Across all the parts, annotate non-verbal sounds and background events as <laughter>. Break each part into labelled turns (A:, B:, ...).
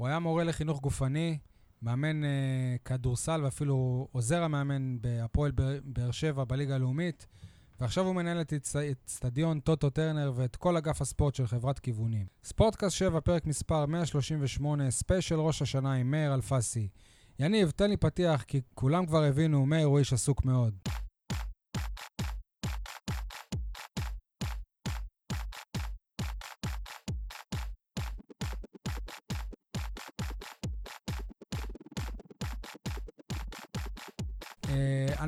A: הוא היה מורה לחינוך גופני, מאמן אה, כדורסל ואפילו עוזר המאמן בהפועל באר שבע בליגה הלאומית, ועכשיו הוא מנהל את אצטדיון טוטו טרנר ואת כל אגף הספורט של חברת כיוונים. ספורטקאסט 7, פרק מספר 138, special ראש השנה עם מאיר אלפסי. יניב, תן לי פתיח, כי כולם כבר הבינו, מאיר הוא איש עסוק מאוד.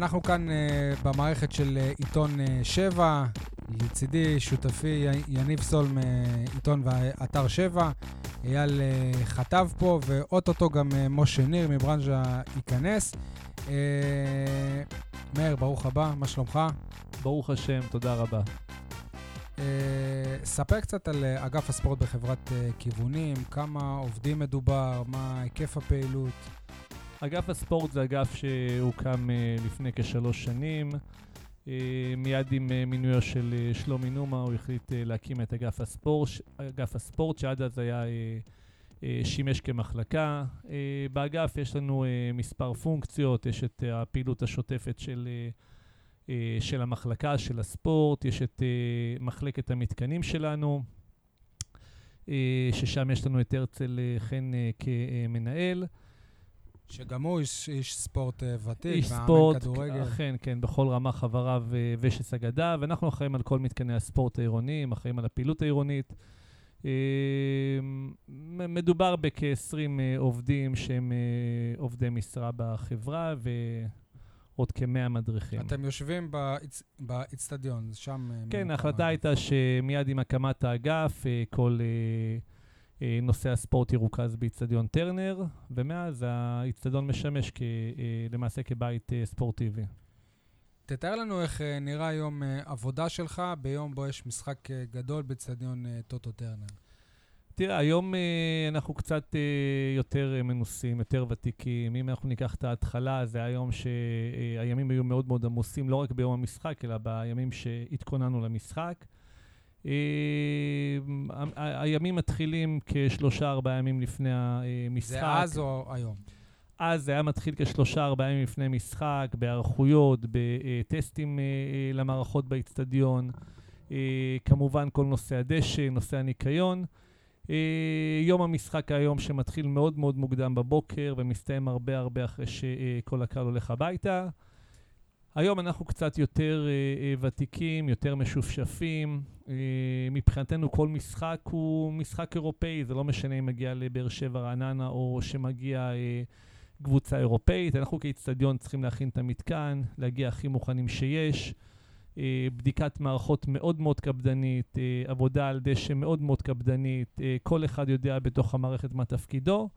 A: אנחנו כאן אה, במערכת של אה, עיתון 7, לצידי שותפי יניב סול מעיתון ואתר 7, אייל חטב פה, ואו-טו-טו גם משה ניר מברנז'ה ייכנס. מאיר, ברוך הבא, מה שלומך?
B: ברוך השם, תודה רבה.
A: ספר קצת על אגף הספורט בחברת כיוונים, כמה עובדים מדובר, מה היקף הפעילות.
B: אגף הספורט זה אגף שהוקם uh, לפני כשלוש שנים. Uh, מיד עם uh, מינויו של שלומי נומה הוא החליט להקים את אגף הספורט, אגף הספורט שעד אז היה, שימש כמחלקה. באגף יש לנו מספר פונקציות, יש את הפעילות השוטפת של, של המחלקה, של הספורט, יש את מחלקת המתקנים שלנו, ששם יש לנו את הרצל חן כמנהל.
A: שגם הוא איש, איש ספורט uh, ותיק,
B: איש ספורט, כדורגל. אכן, כן, בכל רמה חבריו ושס אגדה, ואנחנו אחראים על כל מתקני הספורט העירוניים, אחראים על הפעילות העירונית. Uh, מדובר בכ-20 uh, עובדים שהם עובדי משרה בחברה, ועוד כ-100 מדריכים.
A: אתם יושבים באיצטדיון, שם...
B: כן, ההחלטה הייתה שמיד עם הקמת האגף, כל... Uh, אה, נושא הספורט ירוכז באיצטדיון טרנר, ומאז האיצטדיון משמש כ, אה, למעשה כבית אה, ספורטיבי.
A: תתאר לנו איך נראה היום עבודה שלך ביום בו יש משחק גדול באיצטדיון טוטו טרנר.
B: תראה, היום אנחנו קצת יותר מנוסים, יותר ותיקים. אם אנחנו ניקח את ההתחלה, זה היום שהימים היו מאוד מאוד עמוסים, לא רק ביום המשחק, אלא בימים שהתכוננו למשחק. אה, הימים מתחילים כשלושה-ארבעה ימים לפני המשחק.
A: זה אז או היום?
B: אז זה היה מתחיל כשלושה-ארבעה ימים לפני משחק, בהיערכויות, בטסטים אה, אה, למערכות באיצטדיון, כמובן כל נושא הדשא, נושא הניקיון. יום המשחק היום שמתחיל מאוד מאוד מוקדם בבוקר ומסתיים הרבה הרבה אחרי שכל הקהל הולך הביתה. היום אנחנו קצת יותר אה, אה, ותיקים, יותר משופשפים. אה, מבחינתנו כל משחק הוא משחק אירופאי, זה לא משנה אם מגיע לבאר שבע רעננה או שמגיע אה, קבוצה אירופאית. אנחנו כאיצטדיון צריכים להכין את המתקן, להגיע הכי מוכנים שיש. אה, בדיקת מערכות מאוד מאוד קפדנית, אה, עבודה על דשא מאוד מאוד קפדנית, אה, כל אחד יודע בתוך המערכת מה תפקידו.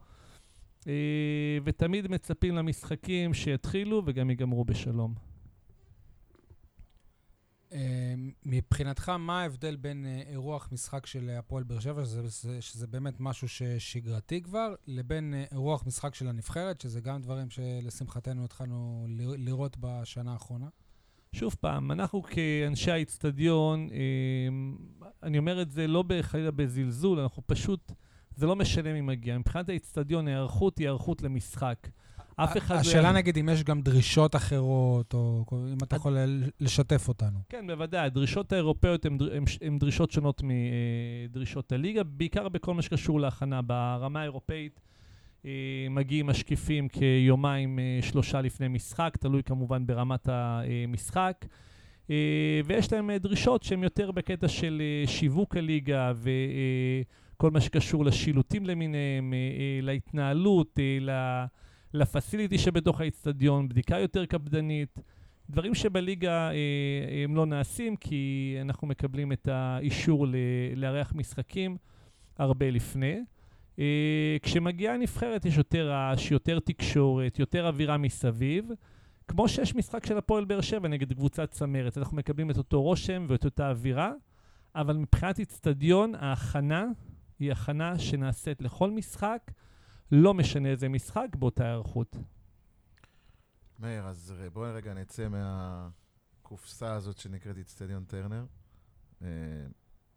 B: אה, ותמיד מצפים למשחקים שיתחילו וגם ייגמרו בשלום.
A: אמ, מבחינתך, מה ההבדל בין אה, אירוח משחק של הפועל באר שבע, שזה, שזה באמת משהו ששגרתי כבר, לבין אה, אירוח משחק של הנבחרת, שזה גם דברים שלשמחתנו התחלנו לראות בשנה האחרונה?
B: שוב פעם, אנחנו כאנשי האיצטדיון, אמ, אני אומר את זה לא חלילה בזלזול, אנחנו פשוט, זה לא משנה מי מגיע. מבחינת האיצטדיון, ההיערכות היא היערכות למשחק.
A: אף אחד... השאלה, לא... נגיד, אם יש גם דרישות אחרות, או אם אתה יכול לשתף אותנו.
B: כן, בוודאי. הדרישות האירופאיות הן דרישות שונות מדרישות הליגה, בעיקר בכל מה שקשור להכנה. ברמה האירופאית אה, מגיעים משקיפים כיומיים, אה, שלושה לפני משחק, תלוי כמובן ברמת המשחק. אה, ויש להם דרישות שהן יותר בקטע של שיווק הליגה וכל מה שקשור לשילוטים למיניהם, להתנהלות, ל... לפסיליטי שבתוך האיצטדיון, בדיקה יותר קפדנית, דברים שבליגה אה, הם לא נעשים כי אנחנו מקבלים את האישור לארח משחקים הרבה לפני. אה, כשמגיעה הנבחרת יש יותר רעש, יותר תקשורת, יותר אווירה מסביב. כמו שיש משחק של הפועל באר שבע נגד קבוצת צמרת, אנחנו מקבלים את אותו רושם ואת אותה אווירה, אבל מבחינת איצטדיון, ההכנה היא הכנה שנעשית לכל משחק. לא משנה איזה משחק באותה היערכות.
C: מאיר, אז בואי רגע נצא מהקופסה הזאת שנקראת איצטדיון טרנר. אה,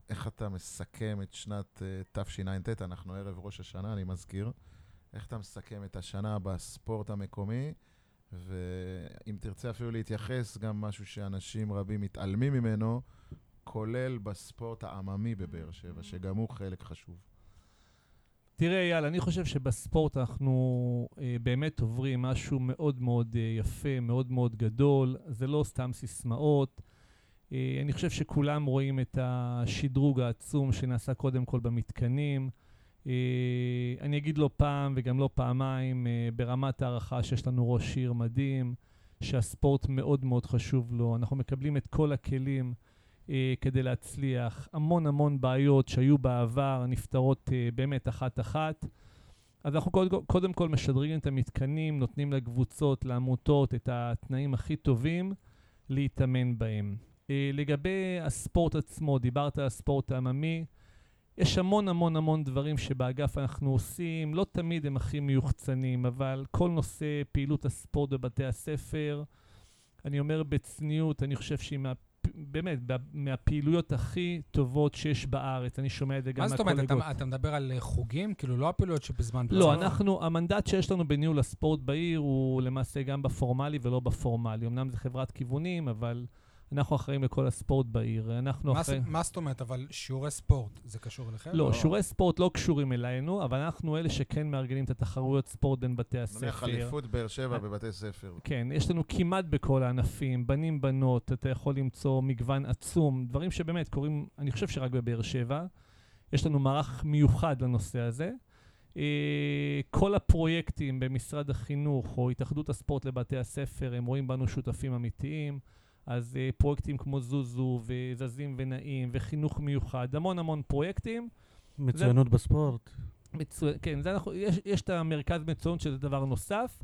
C: איך אתה מסכם את שנת uh, תשע"ט, אנחנו ערב ראש השנה, אני מזכיר. איך אתה מסכם את השנה בספורט המקומי, ואם תרצה אפילו להתייחס, גם משהו שאנשים רבים מתעלמים ממנו, כולל בספורט העממי בבאר שבע, שגם הוא חלק חשוב.
B: תראה, אייל, אני חושב שבספורט אנחנו אה, באמת עוברים משהו מאוד מאוד אה, יפה, מאוד מאוד גדול. זה לא סתם סיסמאות. אה, אני חושב שכולם רואים את השדרוג העצום שנעשה קודם כל במתקנים. אה, אני אגיד לא פעם וגם לא פעמיים, אה, ברמת הערכה שיש לנו ראש עיר מדהים, שהספורט מאוד מאוד חשוב לו. אנחנו מקבלים את כל הכלים. אה, כדי להצליח. המון המון בעיות שהיו בעבר נפתרות אה, באמת אחת-אחת. אז אנחנו קודם, קודם כל משדרגים את המתקנים, נותנים לקבוצות, לעמותות, את התנאים הכי טובים להתאמן בהם. אה, לגבי הספורט עצמו, דיברת על הספורט העממי, יש המון המון המון דברים שבאגף אנחנו עושים, לא תמיד הם הכי מיוחצנים, אבל כל נושא פעילות הספורט בבתי הספר, אני אומר בצניעות, אני חושב שהיא מה... באמת, מהפעילויות הכי טובות שיש בארץ. אני שומע את זה גם
A: מהקולגות. מה זאת אומרת, אתה, אתה מדבר על אה, חוגים? כאילו, לא הפעילויות שבזמן...
B: לא. אנחנו, המנדט שיש לנו בניהול הספורט בעיר הוא למעשה גם בפורמלי ולא בפורמלי. אמנם זו חברת כיוונים, אבל... אנחנו אחראים לכל הספורט בעיר. אנחנו
A: מה,
B: אחראים...
A: מה זאת אומרת? אבל שיעורי ספורט, זה קשור אליכם?
B: לא, לא, שיעורי ספורט לא קשורים אלינו, אבל אנחנו אלה שכן מארגנים את התחרויות ספורט בין בתי הספר.
C: נניח אליפות באר שבע אה, בבתי ספר.
B: כן, יש לנו כמעט בכל הענפים, בנים, בנות, אתה יכול למצוא מגוון עצום, דברים שבאמת קורים, אני חושב שרק בבאר שבע. יש לנו מערך מיוחד לנושא הזה. Uh, כל הפרויקטים במשרד החינוך או התאחדות הספורט לבתי הספר, הם רואים בנו שותפים אמיתיים. אז uh, פרויקטים כמו זוזו וזזים ונעים וחינוך מיוחד, המון המון פרויקטים.
D: מצוינות זה, בספורט.
B: מצו... כן, זה אנחנו, יש, יש את המרכז מצוינות שזה דבר נוסף,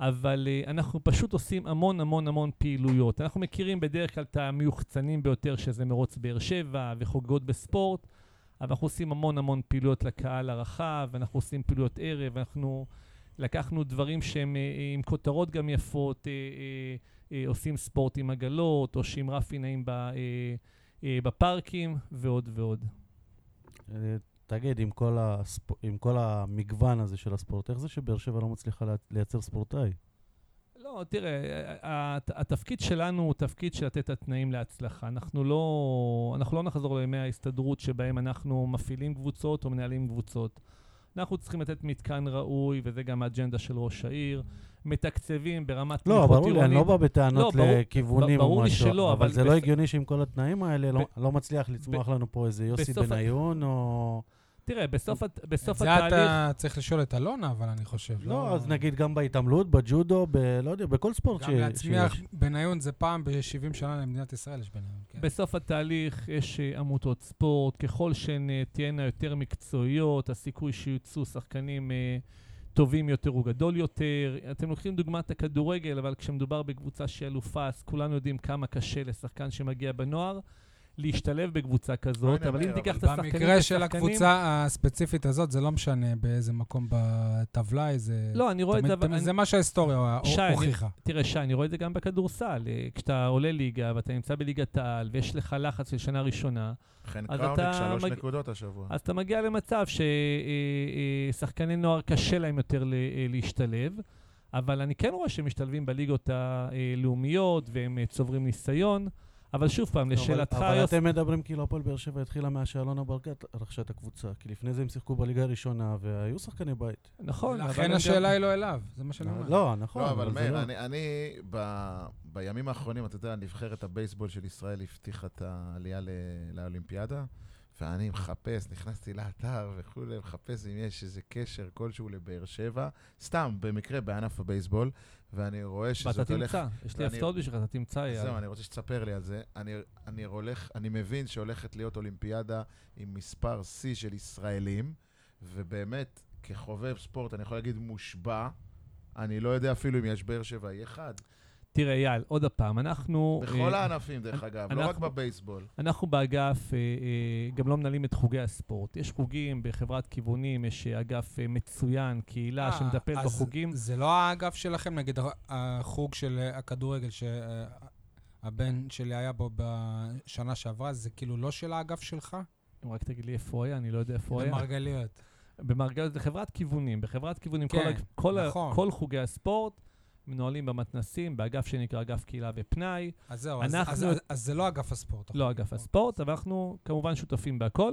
B: אבל uh, אנחנו פשוט עושים המון המון המון פעילויות. אנחנו מכירים בדרך כלל את המיוחצנים ביותר, שזה מרוץ באר שבע וחוגגות בספורט, אבל אנחנו עושים המון המון פעילויות לקהל הרחב, אנחנו עושים פעילויות ערב, אנחנו לקחנו דברים שהם uh, עם כותרות גם יפות, uh, uh, עושים ספורט עם עגלות, או שעם רפי נעים אה, אה, בפארקים, ועוד ועוד.
D: תגיד, עם כל, הספ... עם כל המגוון הזה של הספורט, איך זה שבאר שבע לא מצליחה לייצר ספורטאי?
B: לא, תראה, התפקיד שלנו הוא תפקיד של לתת את התנאים להצלחה. אנחנו לא, אנחנו לא נחזור לימי ההסתדרות שבהם אנחנו מפעילים קבוצות או מנהלים קבוצות. אנחנו צריכים לתת מתקן ראוי, וזה גם האג'נדה של ראש העיר. מתקצבים ברמת
D: לא, ברור לי, אני לא בא בטענות לא, לכיוונים ברור, או משהו, שלא, אבל, אבל זה לא בס... לא הגיוני שעם כל התנאים האלה לא- ב... לא, לא מצליח לצמוח ב... לנו פה איזה יוסי בניון, או...
B: תראה, בסוף, בסוף
A: התהליך... את זה אתה צריך לשאול את אלונה, אבל אני חושב.
D: לא, לא, אז נגיד גם בהתעמלות, בג'ודו, ב... לא יודע, בכל ספורט
A: גם ש... גם להצמיח שיש. בניון זה פעם ב-70 שנה למדינת ישראל יש בניון.
B: כן. בסוף התהליך יש uh, עמותות ספורט, ככל שהן uh, תהיינה יותר מקצועיות, הסיכוי שיוצאו שחקנים... Uh, טובים יותר הוא גדול יותר. אתם לוקחים דוגמת הכדורגל, אבל כשמדובר בקבוצה שהיא אלופה, אז כולנו יודעים כמה קשה לשחקן שמגיע בנוער. להשתלב בקבוצה כזאת, אבל אם תיקח את השחקנים...
A: במקרה של הקבוצה הספציפית הזאת, זה לא משנה באיזה מקום בטבלה, זה...
B: לא, אני רואה את
A: זה... זה מה שההיסטוריה הוכיחה.
B: תראה, שי, אני רואה את זה גם בכדורסל. אה, כשאתה עולה ליגה ואתה נמצא בליגת העל, ויש לך לחץ של שנה ראשונה,
C: חן קראוניק, שלוש נקודות השבוע.
B: אז אתה מגיע למצב ששחקני אה, אה, נוער קשה להם יותר להשתלב. אבל אני כן רואה שהם משתלבים בליגות הלאומיות והם צוברים ניסיון. אבל שוב פעם, לשאלתך...
D: אבל, אבל אתם מדברים כאילו הפועל באר שבע התחילה מהשאלונה ברקת רכשה את הקבוצה. כי לפני זה הם שיחקו בליגה הראשונה והיו שחקני בית.
B: נכון.
A: לכן השאלה היא לא אליו, זה מה שאני אומר.
D: לא, נכון.
C: לא, אבל מאיר, לא. אני, בימים האחרונים, אתה יודע, נבחרת הבייסבול של ישראל הבטיחה את העלייה לאולימפיאדה. ואני מחפש, נכנסתי לאתר וכולי, מחפש אם יש איזה קשר כלשהו לבאר שבע, סתם, במקרה, בענף הבייסבול, ואני רואה שזאת
B: הולך... ואתה תמצא, יש לי הפתעות בשבילך, אתה תמצא. יאללה.
C: זהו, אני רוצה שתספר לי על זה. אני, אני, הולך, אני מבין שהולכת להיות אולימפיאדה עם מספר שיא של ישראלים, ובאמת, כחובב ספורט, אני יכול להגיד מושבע, אני לא יודע אפילו אם יש באר שבעי אחד.
B: תראה, אייל, עוד פעם, אנחנו...
C: בכל אה, הענפים, דרך אגב, לא רק בבייסבול.
B: אנחנו באגף אה, אה, גם לא מנהלים את חוגי הספורט. יש חוגים בחברת כיוונים, יש אגף מצוין, קהילה שמטפל בחוגים.
A: זה לא האגף שלכם, נגיד החוג של הכדורגל, הבן שלי היה בו בשנה שעברה, זה כאילו לא של האגף שלך?
B: אם רק תגיד לי איפה הוא היה, אני לא יודע איפה הוא היה.
A: במרגליות.
B: במרגליות זה חברת כיוונים. בחברת כיוונים כן, כל, נכון. כל חוגי הספורט מנוהלים במתנסים, באגף שנקרא אגף קהילה ופנאי.
A: אז זהו, אנחנו, אז, אז, אז זה לא אגף הספורט.
B: לא אגף הספורט, אבל אנחנו כמובן שותפים בהכל.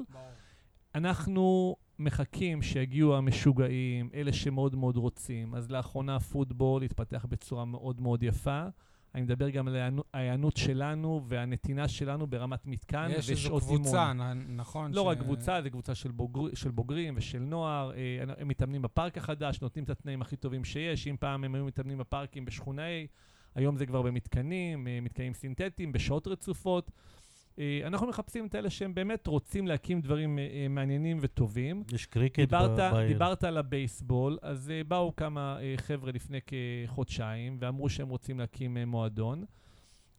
B: אנחנו מחכים שיגיעו המשוגעים, אלה שמאוד מאוד רוצים. אז לאחרונה פוטבול התפתח בצורה מאוד מאוד יפה. אני מדבר גם על ההיענות שלנו והנתינה שלנו ברמת מתקן
A: ושעות אימון. יש איזו קבוצה, נכון?
B: לא ש... רק קבוצה, זו קבוצה של, בוגר, של בוגרים ושל נוער. אה, הם מתאמנים בפארק החדש, נותנים את התנאים הכי טובים שיש. אם פעם הם היו מתאמנים בפארקים בשכונה A, היום זה כבר במתקנים, אה, מתקנים סינתטיים, בשעות רצופות. אה, אנחנו מחפשים את אלה שהם באמת רוצים להקים דברים אה, אה, מעניינים וטובים.
D: יש קריקט דיברת, בעיר.
B: דיברת על הבייסבול, אז באו כמה חבר'ה לפני כחודשיים ואמרו שהם רוצים להקים מועדון.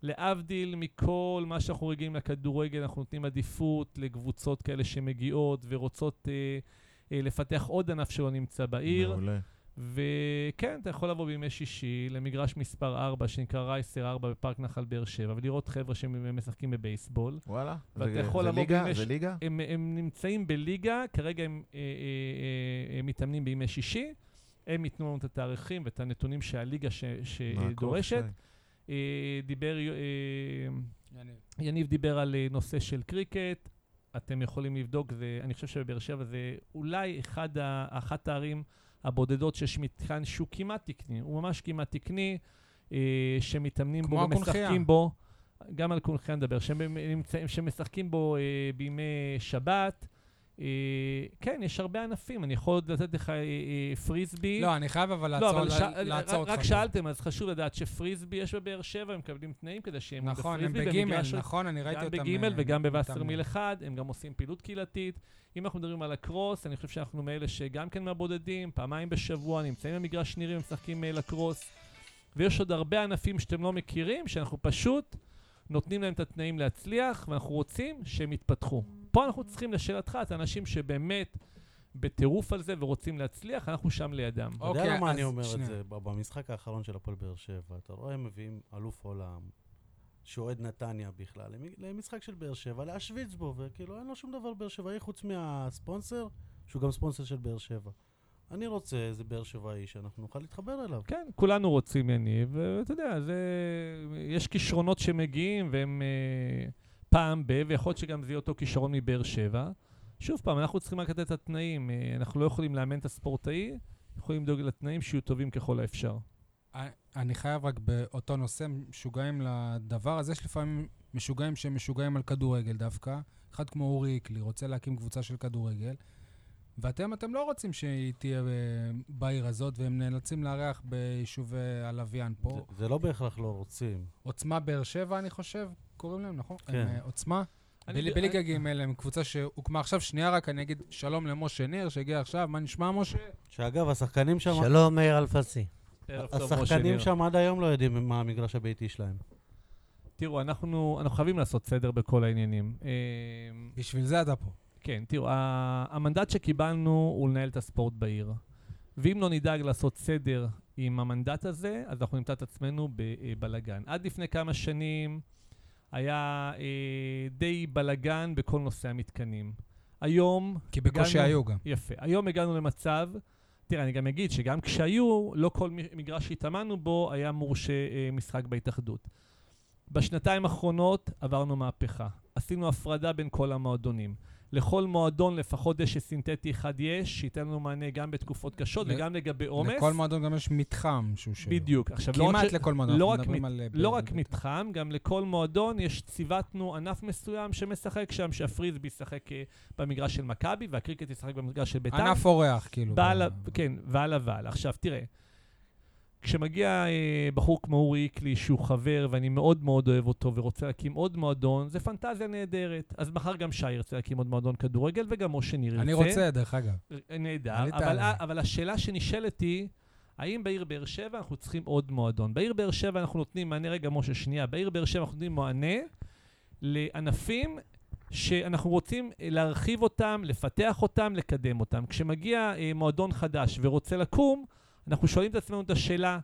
B: להבדיל מכל מה שאנחנו רגילים לכדורגל, אנחנו נותנים עדיפות לקבוצות כאלה שמגיעות ורוצות אה, אה, לפתח עוד ענף שלא נמצא בעיר. מעולה. וכן, אתה יכול לבוא בימי שישי למגרש מספר 4, שנקרא רייסר 4 בפארק נחל באר שבע, ולראות חבר'ה שמשחקים בבייסבול.
C: וואלה? ואתה זה, יכול זה לבוא ליגה? בימי... זה ליגה?
B: הם, הם נמצאים בליגה, כרגע הם, אה, אה, אה, הם מתאמנים בימי שישי. הם ייתנו לנו את התאריכים ואת הנתונים שהליגה ש, שדורשת. אה, דיבר, אה, יניב. יניב דיבר על אה, נושא של קריקט. אתם יכולים לבדוק, זה, אני חושב שבבאר שבע זה אולי אחד אחת הערים... הבודדות שיש מתקן שהוא כמעט תקני, הוא ממש כמעט תקני, אה, שמתאמנים בו ומשחקים בו. גם על קונחייה נדבר, שמשחקים בו אה, בימי שבת. אה, כן, יש הרבה ענפים, אני יכול לתת לך אה, אה, פריסבי.
A: לא, אני חייב אבל לעצור, לא. לעצור אותך.
B: רק שאלתם, אז חשוב לדעת שפריסבי יש בבאר שבע, הם מקבלים תנאים כדי שהם
A: נכון, הם בגימל, נכון, אני ראיתי אותם.
B: גם בגימל וגם בווסרמיל אחד, הם גם עושים פעילות קהילתית. אם אנחנו מדברים על הקרוס, אני חושב שאנחנו מאלה שגם כן מהבודדים, פעמיים בשבוע, נמצאים במגרש שנירים ומשחקים לקרוס. ויש עוד הרבה ענפים שאתם לא מכירים, שאנחנו פשוט נותנים להם את התנאים להצליח, ואנחנו רוצים שהם יתפתחו. פה אנחנו צריכים, לשאלתך, את האנשים שבאמת בטירוף על זה ורוצים להצליח, אנחנו שם לידם.
D: אתה יודע אוקיי, למה אני אומר את זה? במשחק האחרון של הפועל באר שבע, אתה רואה, הם מביאים אלוף עולם, שאוהד נתניה בכלל, למשחק של באר שבע, להשוויץ בו, וכאילו אין לו שום דבר באר שבעי חוץ מהספונסר, שהוא גם ספונסר של באר שבע. אני רוצה איזה באר שבעי שאנחנו נוכל להתחבר אליו.
B: כן, כולנו רוצים יניב, ואתה יודע, זה... יש כישרונות שמגיעים והם אה, פעם ב, ויכול להיות שגם זה יהיה אותו כישרון מבאר שבע. שוב פעם, אנחנו צריכים רק לתת את התנאים. אה, אנחנו לא יכולים לאמן את הספורטאי, יכולים לדאוג לתנאים שיהיו טובים ככל האפשר.
A: אני חייב רק באותו נושא, משוגעים לדבר הזה. יש לפעמים משוגעים שהם משוגעים על כדורגל דווקא. אחד כמו אורי איקלי רוצה להקים קבוצה של כדורגל, ואתם, אתם לא רוצים שהיא תהיה בעיר הזאת, והם נאלצים לארח ביישובי הלוויין פה.
D: זה, זה לא בהכרח לא רוצים.
A: עוצמה באר שבע, אני חושב, קוראים להם, נכון? כן. הם, uh, עוצמה. בליגה ג' הם קבוצה שהוקמה עכשיו. שנייה רק, אני אגיד שלום למשה ניר, שהגיע עכשיו. מה נשמע, משה?
D: שאגב, השחקנים שם...
E: שלום, מאיר אלפסי.
D: השחקנים שם עד היום לא יודעים מה המגרש הביתי שלהם.
B: תראו, אנחנו, אנחנו חייבים לעשות סדר בכל העניינים. אה,
A: בשביל זה אתה פה.
B: כן, תראו, המנדט שקיבלנו הוא לנהל את הספורט בעיר. ואם לא נדאג לעשות סדר עם המנדט הזה, אז אנחנו נמצא את עצמנו בבלגן. עד לפני כמה שנים היה אה, די בלגן בכל נושא המתקנים. היום...
A: כי בקושי היו גם.
B: יפה. היום הגענו למצב תראה, אני גם אגיד שגם כשהיו, לא כל מגרש שהתאמנו בו היה מורשה אה, משחק בהתאחדות. בשנתיים האחרונות עברנו מהפכה. עשינו הפרדה בין כל המועדונים. לכל מועדון לפחות דשא סינתטי אחד יש, שייתן לנו מענה גם בתקופות קשות ל- וגם לגבי עומס.
A: לכל מועדון גם יש מתחם שהוא
B: שלו. בדיוק.
A: עכשיו, לא כמעט לא לכל מועדון,
B: לא אנחנו מדברים מת, על... לא רק מתחם, גם לכל מועדון יש, ציוותנו ענף מסוים שמשחק שם, שהפריזבי ישחק אה, במגרש של מכבי, והקריקט ישחק במגרש של בית"ר.
A: ענף אורח, כאילו.
B: בעל. כן, והלאה והלאה. עכשיו, תראה. כשמגיע אה, בחור כמו אורי איקלי, שהוא חבר ואני מאוד מאוד אוהב אותו ורוצה להקים עוד מועדון, זה פנטזיה נהדרת. אז מחר גם שי ירצה להקים עוד מועדון כדורגל וגם משה ניר ירצה.
A: אני רוצה, דרך אגב.
B: נהדר, אבל, אבל השאלה שנשאלת היא, האם בעיר באר שבע אנחנו צריכים עוד מועדון? בעיר באר שבע אנחנו נותנים מענה, רגע משה, שנייה, בעיר באר שבע אנחנו נותנים מענה לענפים שאנחנו רוצים להרחיב אותם, לפתח אותם, לקדם אותם. כשמגיע אה, מועדון חדש ורוצה לקום, אנחנו שואלים את עצמנו את השאלה,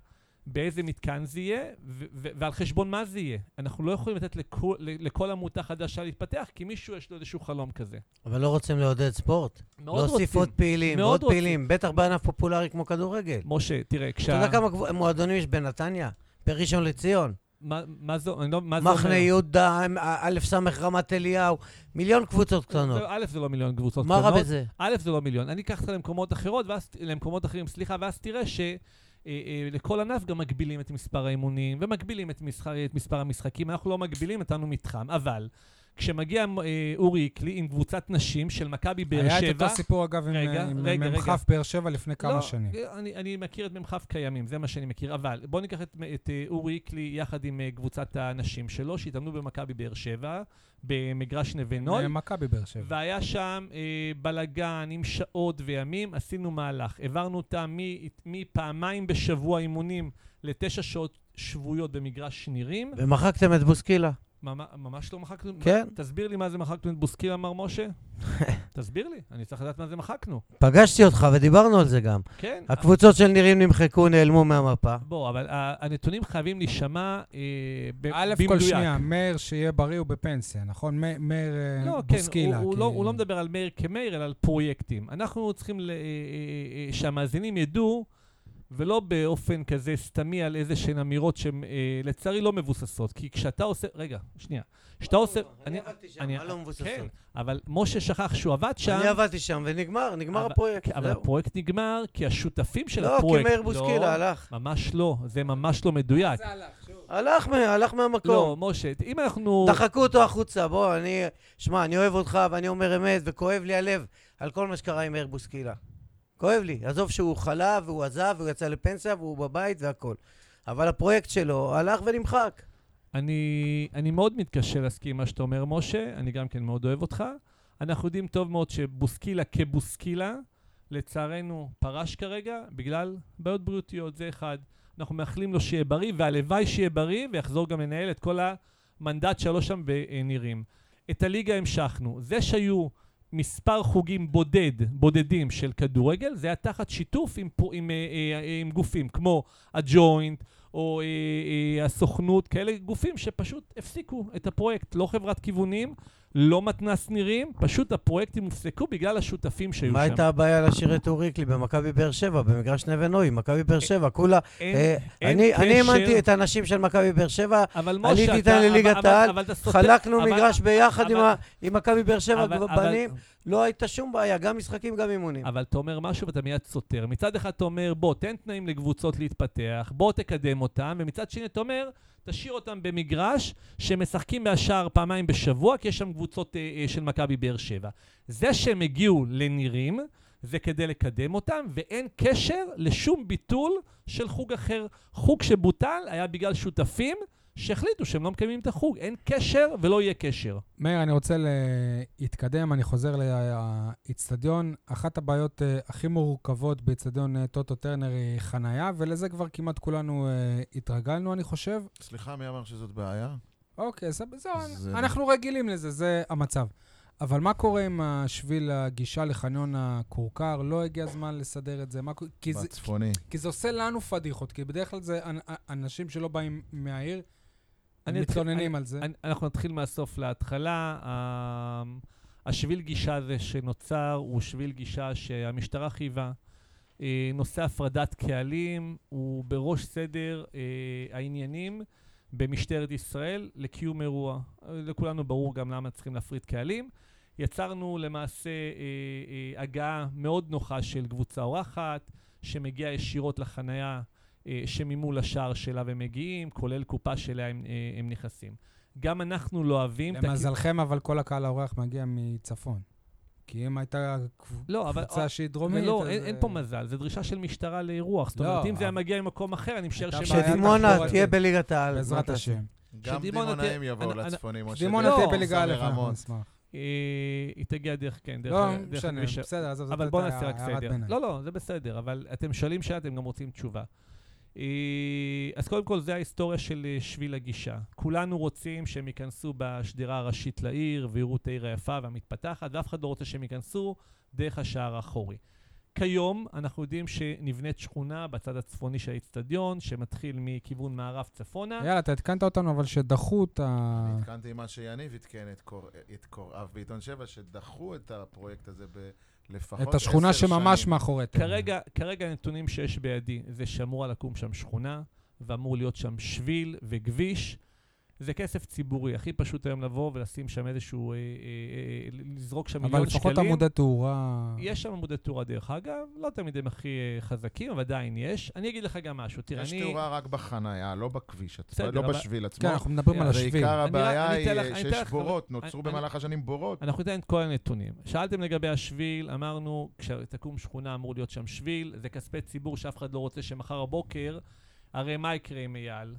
B: באיזה מתקן זה יהיה, ו- ו- ועל חשבון מה זה יהיה. אנחנו לא יכולים לתת לכל, לכל עמותה חדשה להתפתח, כי מישהו יש לו איזשהו חלום כזה.
E: אבל לא רוצים לעודד ספורט?
B: מאוד רוצים.
E: להוסיף עוד פעילים, עוד
B: רוצים.
E: פעילים, בטח בענף פופולרי כמו כדורגל.
B: משה, תראה, כשה...
E: אתה יודע כמה מועדונים יש בנתניה? בראשון לציון?
B: מה, זה, אני לא, מה זה אומר?
E: מחנה יהודה, א' ס' רמת אליהו, מיליון קבוצות קטנות.
B: א', זה לא מיליון קבוצות
E: מה רע
B: קטנות.
E: בזה?
B: א', זה לא מיליון. אני אקח אותך למקומות אחרות, ואז, למקומות אחרים, סליחה, ואז תראה ש... אה, אה, לכל ענף גם מגבילים את מספר האימונים ומגבילים את, משח... את מספר המשחקים. אנחנו לא מגבילים, נתנו מתחם. אבל כשמגיע אה, אורי איקלי עם קבוצת נשים של מכבי באר שבע...
A: היה את אותו סיפור, אגב, עם,
B: רגע,
A: עם
B: רגע, רגע.
A: מ"כ באר שבע לפני כמה
B: לא,
A: שנים.
B: אני, אני מכיר את מ"כ קיימים, זה מה שאני מכיר. אבל בואו ניקח את, את אה, אורי איקלי יחד עם אה, קבוצת הנשים שלו, שהתאמנו במכבי באר שבע, במגרש נווה נוי.
A: מכבי באר שבע.
B: והיה שם אה, בלגן עם שעות וימים, עשינו מהלך. העברנו אותם מ- מפעמיים בשבוע אימונים לתשע שעות שבועיות במגרש נירים.
E: ומחקתם את בוסקילה.
B: ממ- ממש לא מחקנו.
E: כן.
B: תסביר לי מה זה מחקנו את בוסקילה, מר משה. <laughs> תסביר לי, אני צריך לדעת מה זה מחקנו.
E: פגשתי אותך ודיברנו על זה גם.
B: כן.
E: הקבוצות של נירים נמחקו, נעלמו מהמפה.
B: בוא, אבל הנתונים חייבים להישמע אה, ב-
A: א',
B: במדויק.
A: כל שנייה, מאיר שיהיה בריא הוא בפנסיה, נכון? מאיר אה,
B: לא, כן,
A: בוסקילה.
B: הוא, לא, הוא לא מדבר על מאיר כמאיר, אלא על פרויקטים. אנחנו צריכים אה, שהמאזינים ידעו, ולא באופן כזה סתמי על איזה שהן אמירות שהן אה, לצערי לא מבוססות. כי כשאתה עושה... רגע, שנייה. כשאתה עושה...
E: אני עבדתי שם,
B: אני-
E: מה לא מבוססות?
B: כן, אבל משה שכח שהוא עבד שם,
E: אני עבדתי שם ונגמר, נגמר
B: אבל-
E: הפרויקט.
B: אבל
E: זהו.
B: הפרויקט נגמר כי השותפים של
E: לא, כי
B: הפרויקט...
E: מאיר בוסקילה
B: לא,
E: הלך.
B: ממש לא, זה ממש לא מדויק.
E: הלך מה- הלך מהמקום.
B: לא, משה, אם אנחנו...
E: דחקו אותו החוצה, בוא, אני... שמע, אני אוהב אותך ואני אומר אמת, וכואב לי הלב על כל מה שקרה עם מאיר בוסקילה. כואב לי. עזוב שהוא חלה והוא עזב והוא יצא לפנסיה והוא בבית והכל. אבל הפרויקט שלו הלך ונמחק.
B: אני, אני מאוד מתקשה להסכים עם מה שאתה אומר, משה, אני גם כן מאוד אוהב אותך. אנחנו יודעים טוב מאוד שבוסקילה כבוסקילה, לצערנו פרש כרגע בגלל בעיות בריאותיות, זה אחד. אנחנו מאחלים לו שיהיה בריא, והלוואי שיהיה בריא, ויחזור גם לנהל את כל המנדט שלו שם בנירים. את הליגה המשכנו. זה שהיו מספר חוגים בודד, בודדים של כדורגל, זה היה תחת שיתוף עם, פו- עם, אה, אה, עם גופים כמו הג'וינט, או אה, אה, הסוכנות, כאלה גופים שפשוט הפסיקו את הפרויקט. לא חברת כיוונים, לא מתנ"ס נירים, פשוט הפרויקטים הופסקו בגלל השותפים שהיו
E: מה
B: שם.
E: הייתה הבעיה להשאיר את אוריקלי במכבי באר שבע, במגרש נווה נוי, מכבי באר שבע, כולה... אה, אני. האמנתי את האנשים של מכבי באר שבע, עליתי איתם לליגת העל, חלקנו מגרש ביחד עם מכבי באר שבע בנים, לא הייתה שום בעיה, גם משחקים, גם אימונים.
B: אבל אתה אומר משהו ואתה מיד סותר. מצד אחד אתה אומר, בוא, תן תנאים לקבוצות להתפתח, בוא תקדם אותם, ומצד שני אתה אומר, תשאיר אותם במגרש שמשחקים מהשאר פעמיים בשבוע, כי יש שם קבוצות אה, אה, של מכבי באר שבע. זה שהם הגיעו לנירים, זה כדי לקדם אותם, ואין קשר לשום ביטול של חוג אחר. חוג שבוטל היה בגלל שותפים שהחליטו שהם לא מקיימים את החוג. אין קשר ולא יהיה קשר.
A: מאיר, אני רוצה להתקדם, אני חוזר לאיצטדיון. אחת הבעיות אה, הכי מורכבות באיצטדיון אה, טוטו טרנר היא חנייה, ולזה כבר כמעט כולנו אה, התרגלנו, אני חושב.
C: סליחה, מי אמר שזאת בעיה?
A: אוקיי, זהו, זהו,
C: זה-
A: אנחנו רגילים לזה, זה המצב. אבל מה קורה עם השביל הגישה לחניון הכורכר? לא הגיע הזמן לסדר את זה? מה, קורה- כי, זה
C: בצפוני.
A: כי זה עושה לנו פדיחות, כי בדרך כלל זה אנ- אנשים שלא באים מהעיר, מתלוננים על זה.
B: אנחנו נתחיל מהסוף להתחלה. ה- השביל גישה הזה שנוצר הוא שביל גישה שהמשטרה חייבה. אה, נושא הפרדת קהלים הוא בראש סדר אה, העניינים במשטרת ישראל לקיום אירוע. אה, לכולנו ברור גם למה צריכים להפריד קהלים. יצרנו למעשה אה, אה, הגעה מאוד נוחה של קבוצה אורחת, שמגיעה ישירות לחנייה שממול השער שלה הם מגיעים, כולל קופה שאליה הם, אה, הם נכנסים. גם אנחנו לא אוהבים... את הכ-
A: למזלכם, אבל כל הקהל האורח מגיע מצפון. כי אם הייתה
B: לא, אבל...
A: קבוצה שהיא דרומית,
B: לא,
A: אז,
B: אין,
A: אה,
B: אין פה מזל, זו דרישה של משטרה לאירוח. זאת
A: לא,
B: אומרת, אם זה היה
A: אבל-
B: מגיע ממקום אחר, אני משער.
A: בעיה
E: שדימונה. תהיה בליגת העל.
A: בעזרת? השם.
C: גם
B: שדימונה
C: דימונאים יבואו לצפונים, משה.
A: דימונה
B: לא,
A: תהיה
C: דרך
A: בליגה א', אנחנו
C: רמון.
A: נשמח.
B: אה, היא תגיע דרך, כן, דרך...
A: לא משנה. בסדר, עזוב, זאת
B: אבל בואו נעשה רק
A: הערת
B: סדר.
A: ביניים.
B: לא, לא, זה בסדר, אבל אתם שואלים שאלה, אתם גם רוצים תשובה. אה, אז קודם כל, זה ההיסטוריה של אה, שביל הגישה. כולנו רוצים שהם ייכנסו בשדרה הראשית לעיר, ויראו את העיר היפה והמתפתחת, ואף אחד לא רוצה שהם ייכנסו דרך השער האחורי. כיום אנחנו יודעים שנבנית שכונה בצד הצפוני של האיצטדיון, שמתחיל מכיוון מערב צפונה.
A: יאללה, אתה עדכנת אותנו, אבל שדחו את ה...
C: אני עדכנתי מה שיניב עדכן את קור- את קוראיו בעיתון 7, שדחו את הפרויקט הזה בלפחות
A: את השכונה שממש
C: שנים.
A: מאחורי טרנר.
B: כרגע, כרגע הנתונים שיש בידי זה שאמורה לקום שם שכונה, ואמור להיות שם שביל וכביש. זה כסף ציבורי, הכי פשוט היום לבוא ולשים שם איזשהו, אה, אה, אה, לזרוק שם
A: אבל
B: מיליון
A: לפחות
B: שקלים.
A: עמודי תאורה...
B: יש שם עמודי תאורה דרך אגב, לא תמיד הם הכי אה, חזקים, אבל עדיין יש. אני אגיד לך גם משהו, תראה,
C: יש
B: אני...
C: תאורה רק בחנייה, לא בכביש עצמו, לא
B: אבל-
C: בשביל עצמו.
A: כן, אנחנו מדברים על השביל.
C: ועיקר
B: אני
C: הבעיה
B: אני
C: היא
B: אני
C: שיש
B: לך-
C: בורות,
B: אני-
C: נוצרו
B: אני-
C: במהלך השנים בורות.
B: אנחנו ניתן את כל הנתונים. שאלתם לגבי השביל, אמרנו, כשתקום שכונה אמור להיות שם שביל, זה כספי ציבור שאף אחד לא רוצה שמחר בבוקר, הרי מה יקרה עם אייל,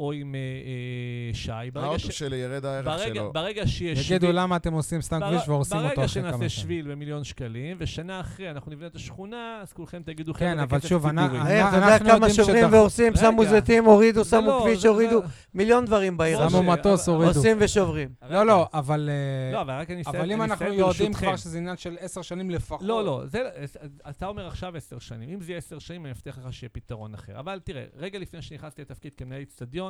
B: או עם אה, אה, שי? ברגע
C: האוטו
B: ש-
C: שלי ירד הערך
B: ברגע,
C: שלו.
B: ברגע שיש שביל...
A: יגידו למה אתם עושים סתם
B: בר-
A: כביש והורסים אותו
B: ברגע
A: אחרי כמה
B: שנעשה
A: שנים.
B: שביל במיליון שקלים, ושנה אחרי אנחנו נבנה את השכונה, אז כולכם תגידו,
A: כן,
B: חבר'ה, זה
A: אבל שוב, אני-
B: ציבורי."
A: אני-
E: מאיר, אתה יודע
A: אנחנו
E: כמה
A: יודעים
E: שוברים. והורסים, שמו. זיתים, הורידו,
B: זה
E: שמו
B: לא,
E: כביש, הורידו, מיליון דברים בעיר
A: שמו. מטוס, הורידו.
E: עושים ושוברים.
A: לא, לא, אבל... אה,
B: לא, אבל רק אני אסיים,
A: אבל אם אנחנו יודעים. כבר שזה עניין של עשר שנים לפחות...
B: לא, לא, זה, אתה אומר עכשיו עשר שנים. אם זה יהיה עשר שנים, אני מבטיח לך שיהיה פתרון אחר. אבל תראה, רגע לפני שנכנסתי לתפקיד כמנהל אצטדיון,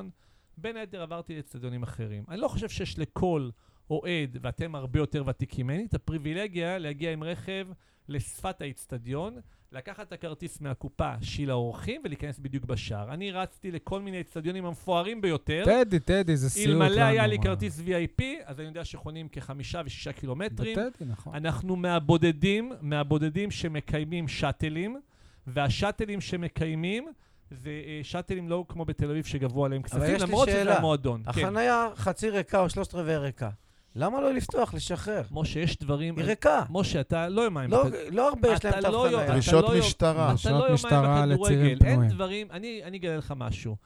B: בין היתר עברתי לאצטדיונים אחרים. אני לא חושב שיש לכל אוהד, ואתם הרבה יותר ותיקים ממני, את הפריבילגיה להגיע עם רכב לשפת האצטדיון, לקחת את הכרטיס מהקופה של האורחים ולהיכנס בדיוק בשער. אני רצתי לכל מיני אצטדיונים המפוארים ביותר.
A: טדי, טדי, זה סיוט לנו.
B: אלמלא היה לי. כרטיס VIP, אז אני יודע שחונים כחמישה ושישה קילומטרים.
A: בטדי, נכון.
B: אנחנו מהבודדים, מהבודדים שמקיימים שאטלים, והשאטלים שמקיימים זה אה, שאטלים לא כמו בתל אביב שגבו עליהם כספים,
E: יש לי
B: למרות שזה
E: שאלה.
B: המועדון. כן.
E: החנייה חצי ריקה או שלושת רבעי ריקה. למה לא לפתוח, לשחרר?
B: משה, יש דברים...
E: היא ריקה.
B: משה, אתה לא יומיים...
E: לא-
B: אתה-
E: לא הרבה יש להם
B: לא
E: תו
B: יודע-
E: חנייה.
C: דרישות
B: לא-
C: משטרה.
A: דרישות
B: לא
A: משטרה לצירים
B: בכדורגל. אין
A: פנויים.
B: דברים... אני אני אגלה לך משהו.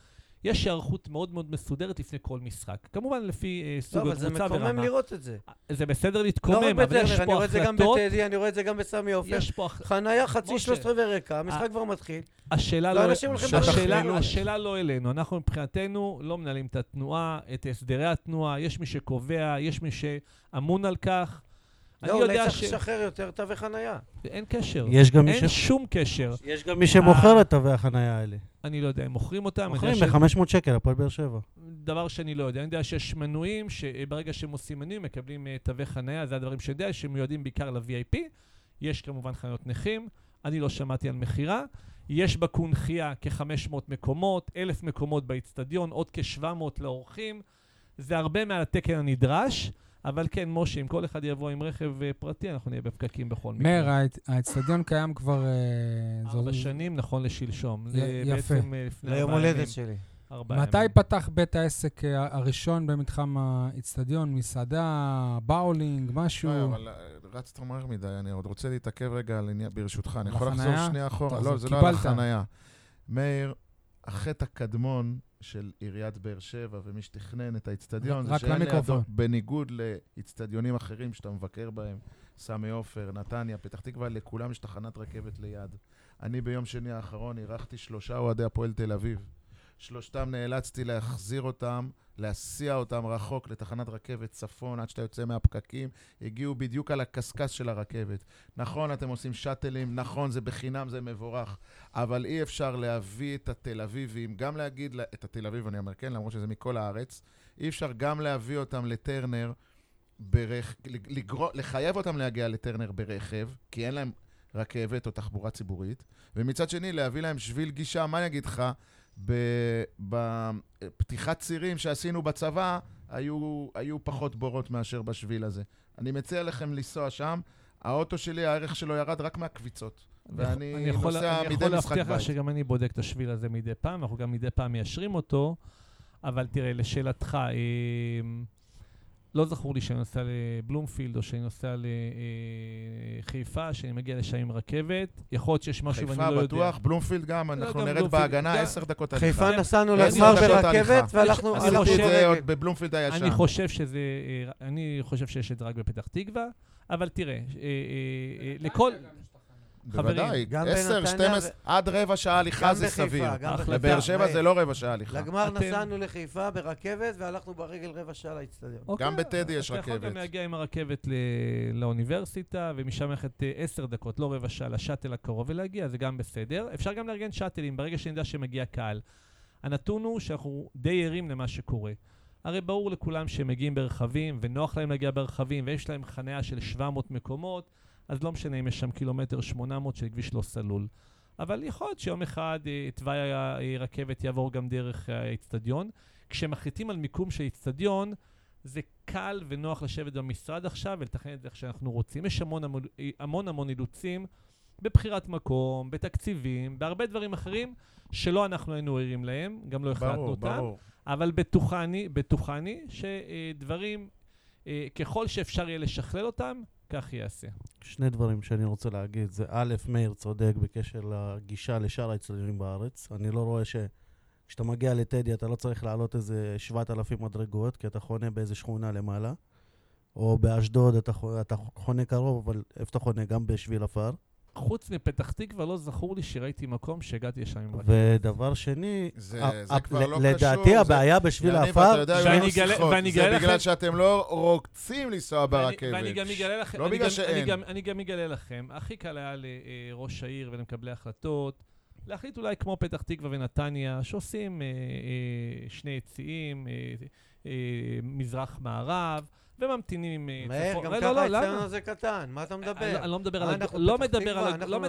B: יש היערכות מאוד מאוד מסודרת לפני כל משחק. כמובן לפי אה,
E: לא,
B: סוג
E: אבל זה
B: הקבוצה
E: מקומם
B: ורמה.
E: לראות את זה.
B: זה בסדר
E: לא
B: להתקומם,
E: רק
B: אבל יש
E: בטרנר, אני
B: פה
E: רואה את זה גם
B: החלטות...
E: בטדי, אני רואה את זה גם בסמי עופר.
B: יש פה... הח-
E: חנייה חצי. שלושת רבעי ריקה, המשחק כבר מתחיל.
B: השאלה
E: לא,
B: לא, השאלה. השאלה לא אלינו, אנחנו מבחינתנו לא מנהלים את התנועה, את הסדרי התנועה, יש מי שקובע, יש מי שאמון על כך. אני
E: לא, אולי
B: יודע
E: צריך
B: ש...
E: לשחרר יותר תווי חנייה.
B: אין קשר,
D: יש גם מי
B: אין
D: ש-
B: שום קשר.
D: יש גם מי שמוכר את תווי החנייה האלה.
B: אני לא יודע, הם מוכרים אותם,
D: מוכרים
B: יודע ש-
D: ב-500 שקל, הפועל באר שבע.
B: דבר שאני לא יודע, אני יודע שיש מנויים, שברגע שהם עושים מנויים מקבלים אה, תווי חנייה, זה הדברים שאני יודע, שמיועדים בעיקר ל-VIP. יש כמובן חניות נכים, אני לא שמעתי על מכירה. יש בקונכייה כ-500 מקומות, 1,000 מקומות באיצטדיון, עוד כ-700 לאורחים. זה הרבה מעל התקן הנדרש, אבל כן, משה, אם כל אחד יבוא עם רכב אה, פרטי, אנחנו נהיה בפקקים בכל מקרה.
A: מאיר, האצ- האצטדיון קיים כבר... אה,
B: ארבע שנים, נכון לשלשום.
A: יפה.
B: אה,
E: ליום הולדת. שלי.
A: מתי
B: ימים.
A: פתח בית העסק הראשון במתחם האצטדיון? מסעדה, באולינג, משהו?
C: לא, אבל רצת מהר מדי, אני עוד רוצה להתעכב רגע על עניין, ברשותך, אני יכול לחזור? שנייה אחורה? לא, זה לא על. החנייה. מאיר, החטא הקדמון של עיריית באר שבע ומי שתכנן את האיצטדיון, זה שאין. לידו, בניגוד לאיצטדיונים אחרים שאתה מבקר בהם, סמי עופר, נתניה, פתח תקווה, לכולם יש תחנת רכבת ליד. אני ביום שני האחרון אירחתי שלושה אוהדי הפועל תל אביב. שלושתם נאלצתי להחזיר אותם, להסיע אותם רחוק לתחנת רכבת צפון עד שאתה יוצא מהפקקים. הגיעו בדיוק על הקשקש של הרכבת. נכון, אתם עושים שאטלים, נכון, זה בחינם, זה מבורך, אבל אי אפשר להביא את התל אביבים, גם להגיד, לה- את התל אביב אני אומר, כן, למרות שזה מכל הארץ, אי אפשר גם להביא אותם לטרנר, ברכ... לגר... לחייב אותם להגיע לטרנר ברכב, כי אין להם רכבת או תחבורה ציבורית, ומצד שני להביא להם שביל גישה, מה אני אגיד לך? בפתיחת צירים שעשינו בצבא, היו, היו פחות בורות מאשר בשביל הזה. אני מציע לכם לנסוע שם, האוטו שלי, הערך שלו ירד רק מהקביצות. ואני
B: אני יכול-
C: נוסע
B: אני
C: מדי
B: יכול
C: משחק
B: להבטיח לך
C: בית.
B: שגם אני בודק את השביל הזה מדי פעם, אנחנו גם מדי פעם מיישרים אותו, אבל תראה, לשאלתך, אה, לא זכור לי שאני נוסע לבלומפילד או שאני נוסע לחיפה, שאני מגיע לשם עם רכבת. יכול להיות שיש משהו ואני
C: חיפה
B: לא יודע.
C: בטוח, בלומפילד גם, אנחנו
B: גם
C: נרד בהגנה עשר דקות הליכה.
E: חיפה נסענו לגמר ברכבת. והלכנו
B: אני
E: הלכנו
B: חושב-
C: עשיתי את זה עוד. בבלומפילד הישן.
B: אני חושב שזה, אה, אני חושב שיש את זה רק בפתח תקווה, אבל תראה, אה, אה, אה, לכל...
C: בוודאי,
E: גם
C: 10,
E: בנתניה
C: 12, עד רבע שעה הליכה זה סביר. לבאר שבע זה לא רבע שעה הליכה.
E: לגמר נסענו לחיפה ברכבת והלכנו ברגל רבע שעה לאצטדיון.
B: אוקיי,
C: גם בטדי יש
B: אתה יכול
C: רכבת.
B: גם להגיע עם הרכבת ל- לאוניברסיטה, ומשם ללכת אה, עשר דקות, לא רבע שעה, לשאטל הקרוב ולהגיע, זה גם בסדר. אפשר גם לארגן שאטלים ברגע שנדע שמגיע קהל. הנתון הוא שאנחנו די ערים למה שקורה. הרי ברור לכולם שהם מגיעים ברכבים, ונוח להם להגיע ברכבים, ויש להם חניה של 700 מקומות, אז לא משנה אם יש שם קילומטר 800 של כביש לא סלול. אבל יכול להיות שיום אחד אה, תוואי הרכבת יעבור גם דרך האיצטדיון. כשמחליטים על מיקום של איצטדיון, זה קל ונוח לשבת במשרד עכשיו ולתכנן את זה איך שאנחנו רוצים. יש המון המון, המון, המון אילוצים בבחירת מקום, בתקציבים, בהרבה דברים אחרים שלא אנחנו היינו ערים להם, גם לא החלטנו
C: ברור,
B: אותם.
C: ברור.
B: אבל בטוחני, בטוחני שדברים, אה, ככל שאפשר יהיה לשכלל אותם, כך ייעשה.
D: שני דברים שאני רוצה להגיד, זה א', מאיר צודק בקשר לגישה לשאר האצטדיונים בארץ. אני לא רואה ש... כשאתה מגיע לטדי אתה לא צריך לעלות איזה 7,000 מדרגות, כי אתה חונה באיזה שכונה למעלה. או באשדוד אתה, אתה חונה קרוב, אבל איפה אתה חונה? גם בשביל עפר.
B: חוץ מפתח תקווה, לא זכור לי שראיתי מקום שהגעתי לשם עם רכבת.
D: ודבר שני,
C: זה-
D: ה-
C: זה
D: ה-
C: כבר
D: ל-
C: לא קשור,
D: לדעתי
C: זה-
D: הבעיה בשביל
C: יניב,
D: העפר,
B: ואני אגלה-. ואני
C: זה בגלל
B: לכם-
C: שאתם לא רוצים לנסוע ברכבת.
B: ואני גם אגלה לכם,
C: לא
B: אני
C: בגלל
B: גם-
C: שאין.
B: אני גם- אני גם אגלה לכם, הכי קל היה לראש העיר ולמקבלי החלטות, להחליט אולי כמו פתח תקווה ונתניה, שעושים אה, אה, שני יציאים, אה, אה, מזרח-מערב, וממתינים עם אה,
E: מאיר,
B: צפון.
E: גם
B: לא,
E: ככה
B: לא, למה?
E: האצטדיון הזה קטן, מה אתה מדבר?
B: אני לא מדבר
E: אה,
B: על הג-
E: אנחנו
B: לא מדבר על לא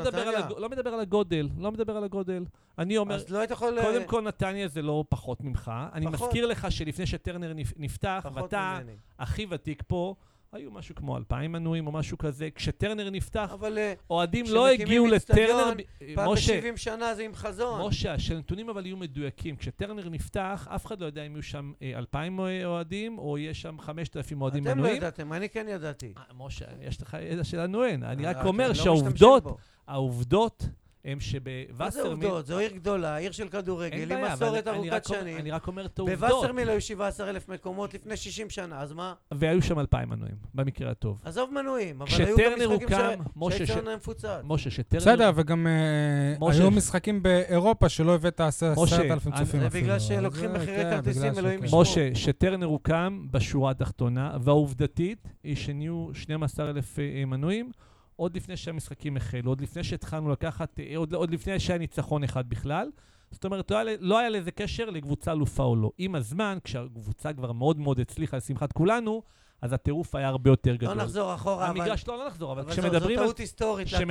B: לא הגודל, לא מדבר על הגודל. אני אומר,
E: לא.
B: קודם כל נתניה זה לא פחות ממך. אני. מזכיר לך שלפני שטרנר נפ- נפתח, ואתה. הכי ותיק פה, היו משהו כמו אלפיים מנויים או משהו כזה. כשטרנר נפתח,
E: אבל אה,
B: אוהדים לא הגיעו לטרנר...
E: פעם
B: משה,
E: ב-70 שנה זה עם חזון.
B: משה, שהנתונים אבל יהיו מדויקים. כשטרנר נפתח, אף אחד לא יודע אם יהיו שם אה, אלפיים אוהדים, או יהיה שם חמשת אלפים אוהדים
E: אתם לא
B: מנויים.
E: ידעתם, אני כן ידעתי.
B: אה, משה, יש לך ידע שלנו אין. אני רק
E: אה,
B: אומר
E: לא
B: שהעובדות. העובדות הם
E: מה זה
B: שבווסרמיל...
E: עובדות? זו עיר גדולה, עיר של כדורגל, עם מסורת ארוכת שנים.
B: אני רק אומר את העובדות.
E: בווסרמיל היו 17,000 מקומות לפני 60 שנה, אז מה?
B: והיו שם אלפיים מנויים, במקרה הטוב.
E: עזוב מנויים, אבל היו גם משחקים
B: הוקם, משה, ש-
E: שהאצטדיון היה מפוצץ.
B: משה, שטרנר...
A: בסדר, וגם אה,
B: משה.
A: היו משחקים באירופה שלא הבאת עשרת
B: משה,
A: אלפים
B: אני-
A: צופים
E: זה
A: אפילו.
E: בגלל
A: אז
E: שלוקחים
A: זה,
E: מחירי
A: כן,
E: כרטיסים,
A: בגלל
E: אלוהים. ישמור.
B: משה, שטרנר הוקם בשורה התחתונה, והעובדתית היא שנהיו 12,000 אה, מנויים עוד לפני שהמשחקים החלו, עוד לפני שהתחלנו לקחת, אה, עוד, עוד לפני שהיה ניצחון אחד בכלל. זאת אומרת, לא היה, לא היה לזה קשר לקבוצה אלופה או לא. עם הזמן, כשהקבוצה כבר מאוד מאוד הצליחה לשמחת כולנו, אז הטירוף היה הרבה יותר
E: לא
B: גדול.
E: נחזור אחורה, אבל
B: המגרש, לא, לא נחזור, אבל
E: אבל זו-
B: כשמדברים
E: זו
B: על,
E: טעות היסטורית להקים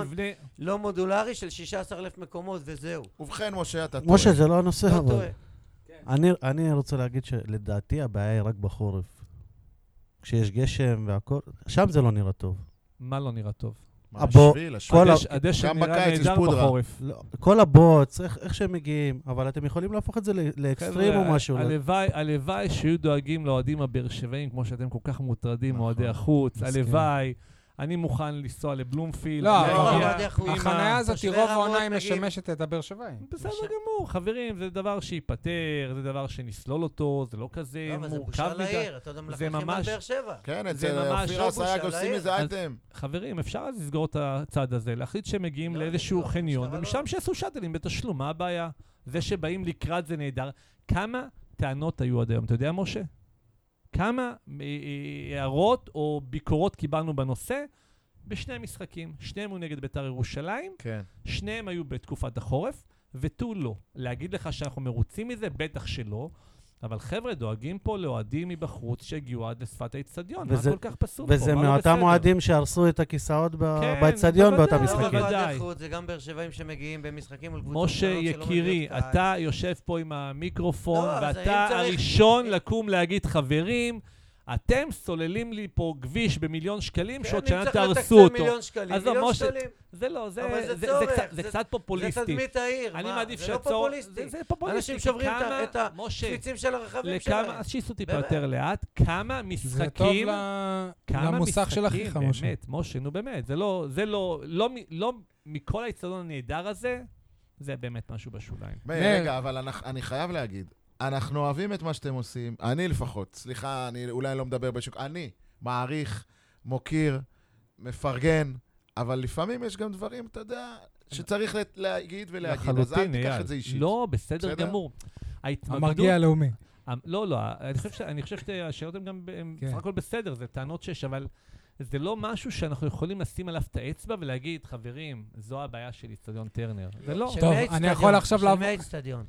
B: מבנה...
E: לא מודולרי של 16,000 מקומות וזהו.
C: ובכן, משה, אתה טועה.
D: משה, זה לא הנושא,
E: לא
D: אבל...
E: טועה.
D: אני, אני רוצה להגיד שלדעתי הבעיה היא רק בחורף. כשיש גשם והכל, שם זה לא נראה טוב.
B: מה לא נראה טוב?
C: השביל, השביל.
B: הדשא- נראה נהדר. בחורף.
D: לא, כל הבוץ, איך, איך שהם מגיעים, אבל אתם יכולים להפוך את זה לאקסטרים או משהו. לא?
B: הלוואי, הלוואי שיהיו דואגים לאוהדים הבאר שבעים, כמו שאתם כל כך מוטרדים,
C: נכון.
B: אוהדי החוץ. הלוואי. אני מוכן לנסוע לבלומפילד.
A: לא,
B: להגיע
E: אבל-
B: עם
E: אוהדי החוץ.
B: ה-
A: החנייה הזאת, רוב העונה היא משמשת את הבאר שבעים.
B: בסדר. גמור, חברים, זה דבר שייפתר, זה דבר שנסלול אותו, זה לא כזה
E: לא, אבל זה
B: מורכב
E: בושה
B: מדי.
E: לעיר, אתה יודע, מלכלכים על
B: ממש-
E: באר שבע.
C: כן,
B: זה
C: אצל
B: ממש
C: אופיר
E: לא
C: אסייג עושים. איזה אייטם.
B: חברים, אפשר אז לסגור את הצעד הזה, להחליט שהם מגיעים
E: לא,
B: לאיזשהו
E: לא,
B: חניון, ומשם
E: לא.
B: שיעשו שאטלים בתשלום, מה הבעיה? זה שבאים לקראת זה נהדר. כמה טענות היו עד היום, אתה יודע, משה? כמה אה, הערות או ביקורות קיבלנו בנושא? בשני משחקים. שניהם היו נגד בית"ר ירושלים,
C: כן.
B: שניהם היו בתקופת החורף, ותו לא. להגיד לך שאנחנו מרוצים מזה? בטח שלא. אבל חבר'ה, דואגים פה לאוהדים מבחוץ שהגיעו עד לשפת האצטדיון. מה
D: וזה-
B: כל כך פסול פה?
D: וזה מאותם? אוהדים שהרסו את הכיסאות
B: כן,
D: באצטדיון באותם
E: לא
D: משחקים.
B: בוודאי.
E: זה גם באר שבעים שמגיעים במשחקים מול קבוצות
B: משה יקירי. אתה יושב פה עם המיקרופון,
E: לא,
B: ואתה הראשון לקום להגיד, חברים, אתם סוללים לי פה כביש במיליון שקלים,
E: כן,
B: שעוד
E: אם
B: שנה
E: צריך
B: תהרסו
E: לתקצב
B: אותו.
E: מיליון שקלים, מיליון
B: משה,
E: שקלים.
B: זה לא, זה,
E: אבל זה
B: זה, זה,
E: צורך,
B: קצת- זה
E: זה-
B: קצת פופוליסטי.
E: זה תדמית העיר.
B: אני
E: מה?
B: מעדיף
E: זה לא
B: שהצורך...
E: פופוליסטי.
B: זה, זה פופוליסטי.
E: אנשים שוברים
B: כמה-
E: את
B: משה,
E: השפיצים של הרכבים
B: לכמה,
E: שלהם.
B: אז שייסעו טיפה. יותר לאט, כמה
A: זה טוב
B: משחקים...
A: ל-
B: כמה
A: למוסך של
B: משחקים,
A: אחיך, משה.
B: באמת, משה, נו באמת, זה לא, זה לא, לא, מ- לא מכל האצטדיון הנהדר הזה, זה באמת משהו בשוליים.
C: רגע, אבל אני חייב להגיד, אנחנו אוהבים את מה שאתם עושים, אני לפחות, סליחה, אני אולי לא מדבר בשוק, אני מעריך, מוקיר, מפרגן, אבל לפעמים יש גם דברים, אתה יודע, שצריך לה- להגיד ולהגיד, אז אל תיקח. את זה אישית.
B: לא, בסדר
C: בסדר?
B: גמור. ההתמקדות...
A: המרגיע הלאומי.
B: לא, לא, אני חושב, שהשאלות הן גם, הן
A: כן.
B: בסך הכל בסדר, זה טענות שיש, אבל זה לא משהו שאנחנו יכולים לשים עליו את האצבע ולהגיד, חברים, זו הבעיה של איצטדיון טרנר. זה לא.
E: של
A: טוב, אני? יכול עכשיו
E: של
A: לעבור-
E: מי האצטדיון?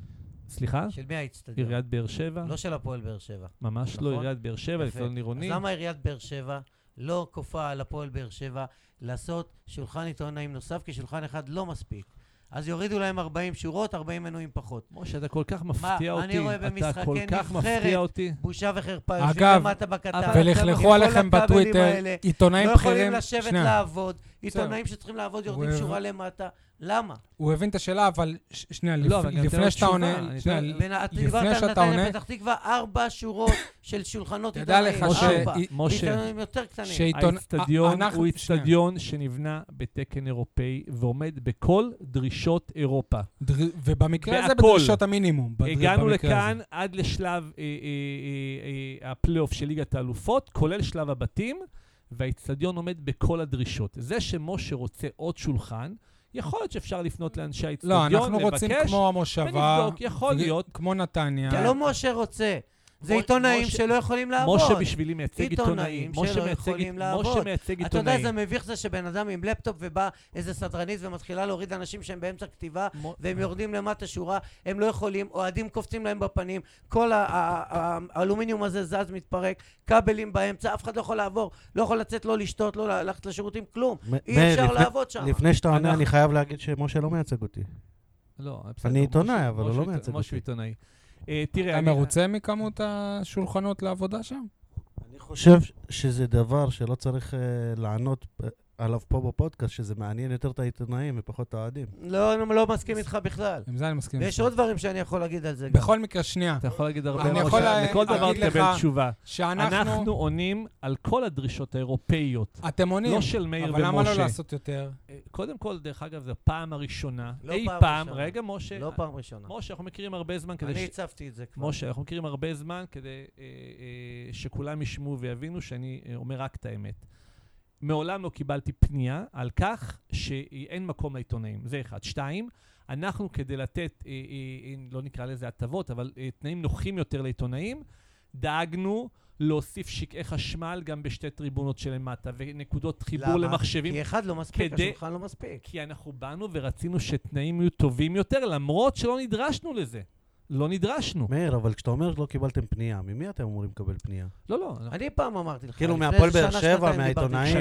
B: סליחה?
E: של מי האצטדיון?
B: עיריית באר שבע?
E: לא של הפועל באר שבע.
B: ממש לא
E: נכון?
B: עיריית באר שבע,
E: יפה.
B: איצטדיון עירוני.
E: אז למה עיריית באר שבע לא כופה על הפועל באר שבע לעשות שולחן עיתונאים נוסף, כי שולחן אחד לא מספיק. אז יורידו להם 40 שורות, 40 מנויים פחות.
B: משה, אתה כל כך מפתיע
E: אני
B: אותי.
E: רואה
B: אתה
E: במשחקי
B: כל כך
E: נבחרת.
B: מפתיע אותי.
E: בושה וחרפה,
A: אגב,
E: יושבים למטה בקטר.
B: אבל-
A: ולכלכו
E: כל
A: עליכם בטוויטר, עיתונאים
E: לא יכולים
A: בכירים.
E: לשבת
A: שנייה,
E: לעבוד. עיתונאים שצריכים לעבוד יורדים שורה למטה. למה?
A: הוא הבין את השאלה, אבל שנייה,
B: לא,
A: לפני שאתה עונה,
E: אתה
A: לפני
E: דיברת על
A: שאתה
E: נתניה
A: עונה-
E: פתח תקווה, ארבע שורות <coughs> של שולחנות
A: תדע
E: עיתונאים.
A: לך ש-
E: ארבע. עיתונאים יותר קטנים.
B: האיצטדיון
A: אנחנו-
B: הוא. איצטדיון שנבנה בתקן אירופאי ועומד בכל דרישות אירופה.
A: ובמקרה הזה. בדרישות המינימום.
B: הגענו לכאן. עד לשלב אה, אה, אה, הפלייאוף של ליגת האלופות, כולל שלב הבתים, והאיצטדיון עומד בכל הדרישות. זה שמשה רוצה עוד שולחן, יכול להיות שאפשר לפנות לאנשי האיצטדיון,
A: לא, אנחנו רוצים
B: לבקש,
A: כמו המושבה,
B: ונבדוק, יכול להיות.
A: כמו נתניה.
E: זה לא משה רוצה. זה עיתונאים
B: משה-
E: שלא יכולים לעבוד.
B: משה בשבילי מייצג
E: עיתונאים
B: עיתונאים.
E: שלא
B: משה
E: יכולים
B: משה
E: לעבוד.
B: מייצג
E: אתה יודע
B: עיתונאים.
E: איזה מביך זה שבן אדם עם לפטופ ובא איזה סדרנית ומתחילה להוריד אנשים שהם באמצע כתיבה
B: מ-
E: והם יורדים למטה שורה, הם לא יכולים, אוהדים קופצים להם בפנים, כל האלומיניום הזה זז, מתפרק, כבלים באמצע, אף אחד לא יכול לעבור, לא יכול לצאת, לא לשתות, לא ללכת לשירותים, כלום.
D: מ-
E: אי אפשר
D: לפני-
E: לעבוד שם.
D: לפני שאתה עונה,
B: אנחנו-
D: אני חייב להגיד שמשה לא מייצג אותי.
B: לא, בסדר.
D: אני עיתונאי,
B: משה-
D: אבל הוא
B: משה
D: לא מייצג
B: משה
D: אותי.
B: הוא עיתונאי. אה, תראה,
A: אתה
B: אני-
A: מרוצה מכמות השולחנות לעבודה שם?
D: אני חושב שזה דבר שלא צריך אה, לענות אה, עליו פה בפודקאסט, שזה מעניין יותר את העיתונאים ופחות את האוהדים.
E: לא, אני לא מסכים איתך בכלל.
A: עם זה אני מסכים.
E: ויש. עוד דברים שאני יכול להגיד על זה גם.
A: בכל מקרה, שנייה,
B: אתה יכול להגיד הרבה
A: אני
B: מאוד, לכל דבר תקבל תשובה.
A: שאנחנו...
B: אנחנו עונים על כל הדרישות האירופאיות.
A: אתם עונים,
B: לא של מאיר
A: אבל למה לא
B: ומשה.
A: לעשות יותר?
B: אה, קודם כל, דרך אגב, זו הפעם הראשונה,
E: לא
B: אי
E: פעם
B: פעם,
E: ראשונה.
B: רגע, משה,
E: לא פעם ראשונה.
B: משה, אנחנו מכירים הרבה זמן כדי
E: אני. הצפתי את זה כבר.
B: משה, אנחנו מכירים הרבה זמן כדי אה, אה, שכולם ישמעו ויבינו שאני אומר רק את האמת. מעולם לא קיבלתי פנייה על כך שאין מקום לעיתונאים. זה אחד. שתיים, אנחנו כדי לתת, אה, אה, אה, לא נקרא לזה הטבות, אבל אה, תנאים נוחים יותר לעיתונאים, דאגנו להוסיף שקעי חשמל גם בשתי טריבונות שלמטה, ונקודות חיבור
E: למה?
B: למחשבים.
E: כי אחד לא מספיק,
B: כדי-
E: השולחן לא מספיק.
B: כי אנחנו באנו ורצינו שתנאים יהיו טובים יותר, למרות שלא נדרשנו לזה. לא נדרשנו.
D: מאיר, אבל כשאתה אומר שלא קיבלתם פנייה, ממי אתם אמורים לקבל פנייה?
B: לא, לא. אנחנו-
E: אני פעם אמרתי לך.
D: כאילו מהפועל באר שבע, מהעיתונאים.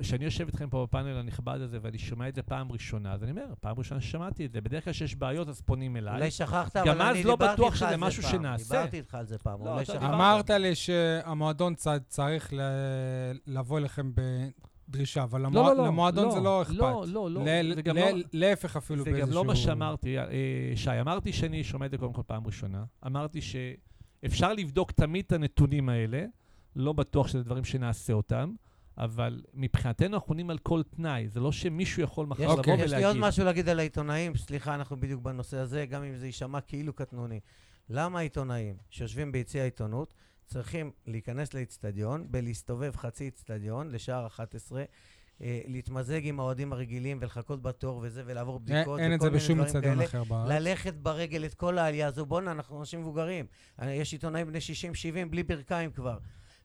B: כשאני יושב, איתכם פה בפאנל הנכבד הזה ואני שומע את זה פעם ראשונה, אז אני אומר, פעם ראשונה ששמעתי את זה. בדרך כלל כשיש בעיות אז פונים אליי.
E: אולי שכחת,
B: גם
E: אבל
B: אז
E: אני
B: לא
E: דיברתי
B: בטוח
E: איתך
B: שזה
E: על זה
B: משהו
E: פעם.
B: שנעשה.
E: דיברתי איתך על זה פעם,
B: לא.
A: אמרת לי שהמועדון צריך לבוא אליכם בדרישה, אבל
B: לא,
A: למוע-
B: לא, לא.
A: למועדון זה לא אכפת.
B: לא, לא, לא.
A: ל-
B: זה גם
A: ל-
B: לא-
A: להפך אפילו
B: זה
A: באיזשהו...
B: גם לא מה שאמרתי, אה, שי. אמרתי שאני שומע את זה קודם כל פעם ראשונה. אמרתי שאפשר לבדוק תמיד את הנתונים האלה, לא בטוח שזה דברים שנעשה אותם, אבל מבחינתנו אנחנו עונים על כל תנאי. זה לא שמישהו יכול מחר
E: יש,
B: לבוא
A: אוקיי.
E: יש לי עוד
B: ולהגיד.
E: משהו להגיד על העיתונאים, סליחה, אנחנו בדיוק בנושא הזה, גם אם זה יישמע כאילו קטנוני. למה העיתונאים שיושבים ביציע העיתונות צריכים להיכנס לאיצטדיון, בלהסתובב חצי איצטדיון לשער 11, אה, להתמזג עם האוהדים הרגילים ולחכות בתור וזה, ולעבור בדיקות
A: אין את זה בשום אצטדיון. אחר בארץ.
E: ללכת ברגל את כל העלייה הזו, בואנה, אנחנו אנשים מבוגרים. אה, יש עיתונאים בני 60-70 בלי ברכיים כבר.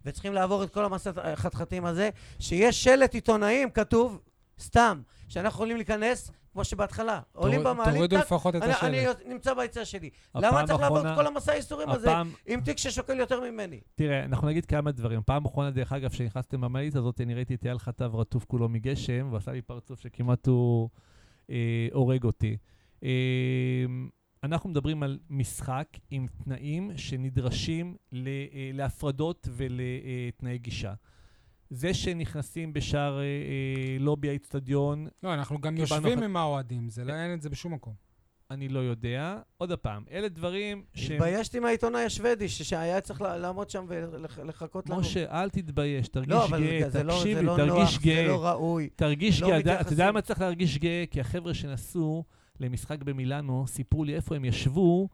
E: וצריכים לעבור את כל המסע החתחתים הזה, שיש שלט עיתונאים, כתוב, סתם, שאנחנו יכולים להיכנס, כמו שבהתחלה, עולים
A: תוריד-
E: במעלית,
A: תורידו לפחות את
E: אני, אני
A: השלט.
E: נמצא ביציאה שלי. למה צריך לעבור את כל המסע הייסורים הזה
B: הפעם,
E: עם תיק ששוקל יותר ממני?
B: תראה, אנחנו נגיד כמה דברים. פעם אחרונה, דרך אגב, כשנכנסתם במעלית הזאת, אני ראיתי את אייל חטב רטוף כולו מגשם, ועשה לי פרצוף שכמעט הוא אה, הורג אותי. אה, אנחנו מדברים על משחק עם תנאים שנדרשים ל, אה, להפרדות ולתנאי גישה. זה שנכנסים בשער אה, אה, לובי האיצטדיון,
A: לא, אנחנו גם יושבים
B: ח-
A: עם האוהדים, זה לא- אין את זה בשום מקום.
B: אני לא יודע. עוד פעם, אלה דברים שהם...
E: התביישתי מהעיתונאי השוודי, ש- שהיה צריך לעמוד שם ולחכות לנו.
B: משה, אל תתבייש, תרגיש
E: לא, אבל
B: גאה,
E: זה לא-
B: תקשיב
E: זה לא
B: תרגיש
E: נוח, זה
B: גאה.
E: לא ראוי.
B: תרגיש
E: לא
B: גאה, אתה-. יודע למה צריך להרגיש גאה? כי החבר'ה שנסעו למשחק במילאנו, סיפרו לי איפה הם ישבו,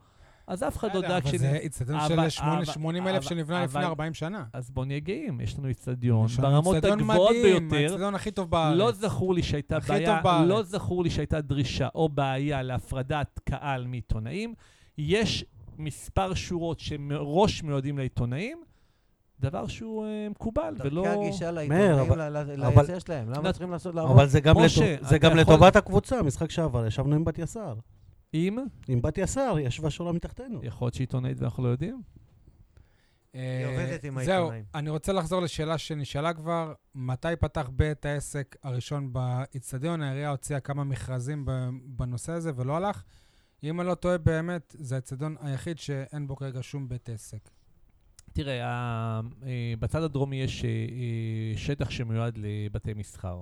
B: אז אף אחד לא דאג
A: אבל
B: ש...
A: זה אצטדיון
B: אבל-
A: של
B: אבל-
A: 80 אלף
B: אבל-
A: שנבנה לפני
B: אבל-
A: 40 שנה.
B: אז בוא נהיה גאים, יש לנו
A: לנו
B: ברמות הגבוהות ביותר.
A: האצטדיון הכי טוב בארץ.
B: לא זכור לי שהייתה בעיה. לא זכור לי שהייתה דרישה או בעיה להפרדת קהל מעיתונאים. יש מספר שורות שמראש מיועדים לעיתונאים, דבר שהוא אה, מקובל, ולא...
E: דרכי הגישה לעיתונאים,
D: אבל-
E: ל- ל-
D: אבל-
E: ליציע שלהם. למה צריכים לעשות לעבוד?
D: אבל זה גם,
B: משה,
D: לטוב, זה
B: אתה
D: גם
B: יכול-
D: לטובת הקבוצה, משחק שעבר, ישבנו עם בת יסר.
B: אם,
D: עם בת יסר, היא ישבה שורה מתחתנו.
B: יכול להיות שעיתונאית ואנחנו לא יודעים.
E: היא עובדת עם
A: אה, זהו,
E: העיתונאים.
A: אני רוצה לחזור לשאלה שנשאלה כבר. מתי פתח בית העסק הראשון באיצטדיון? העירייה הוציאה כמה מכרזים בנושא הזה ולא הלך. אם אני לא טועה, באמת, זה האיצטדיון היחיד שאין בו כרגע שום בית עסק.
B: תראה, אה, בצד הדרומי יש אה, שטח שמיועד לבתי מסחר.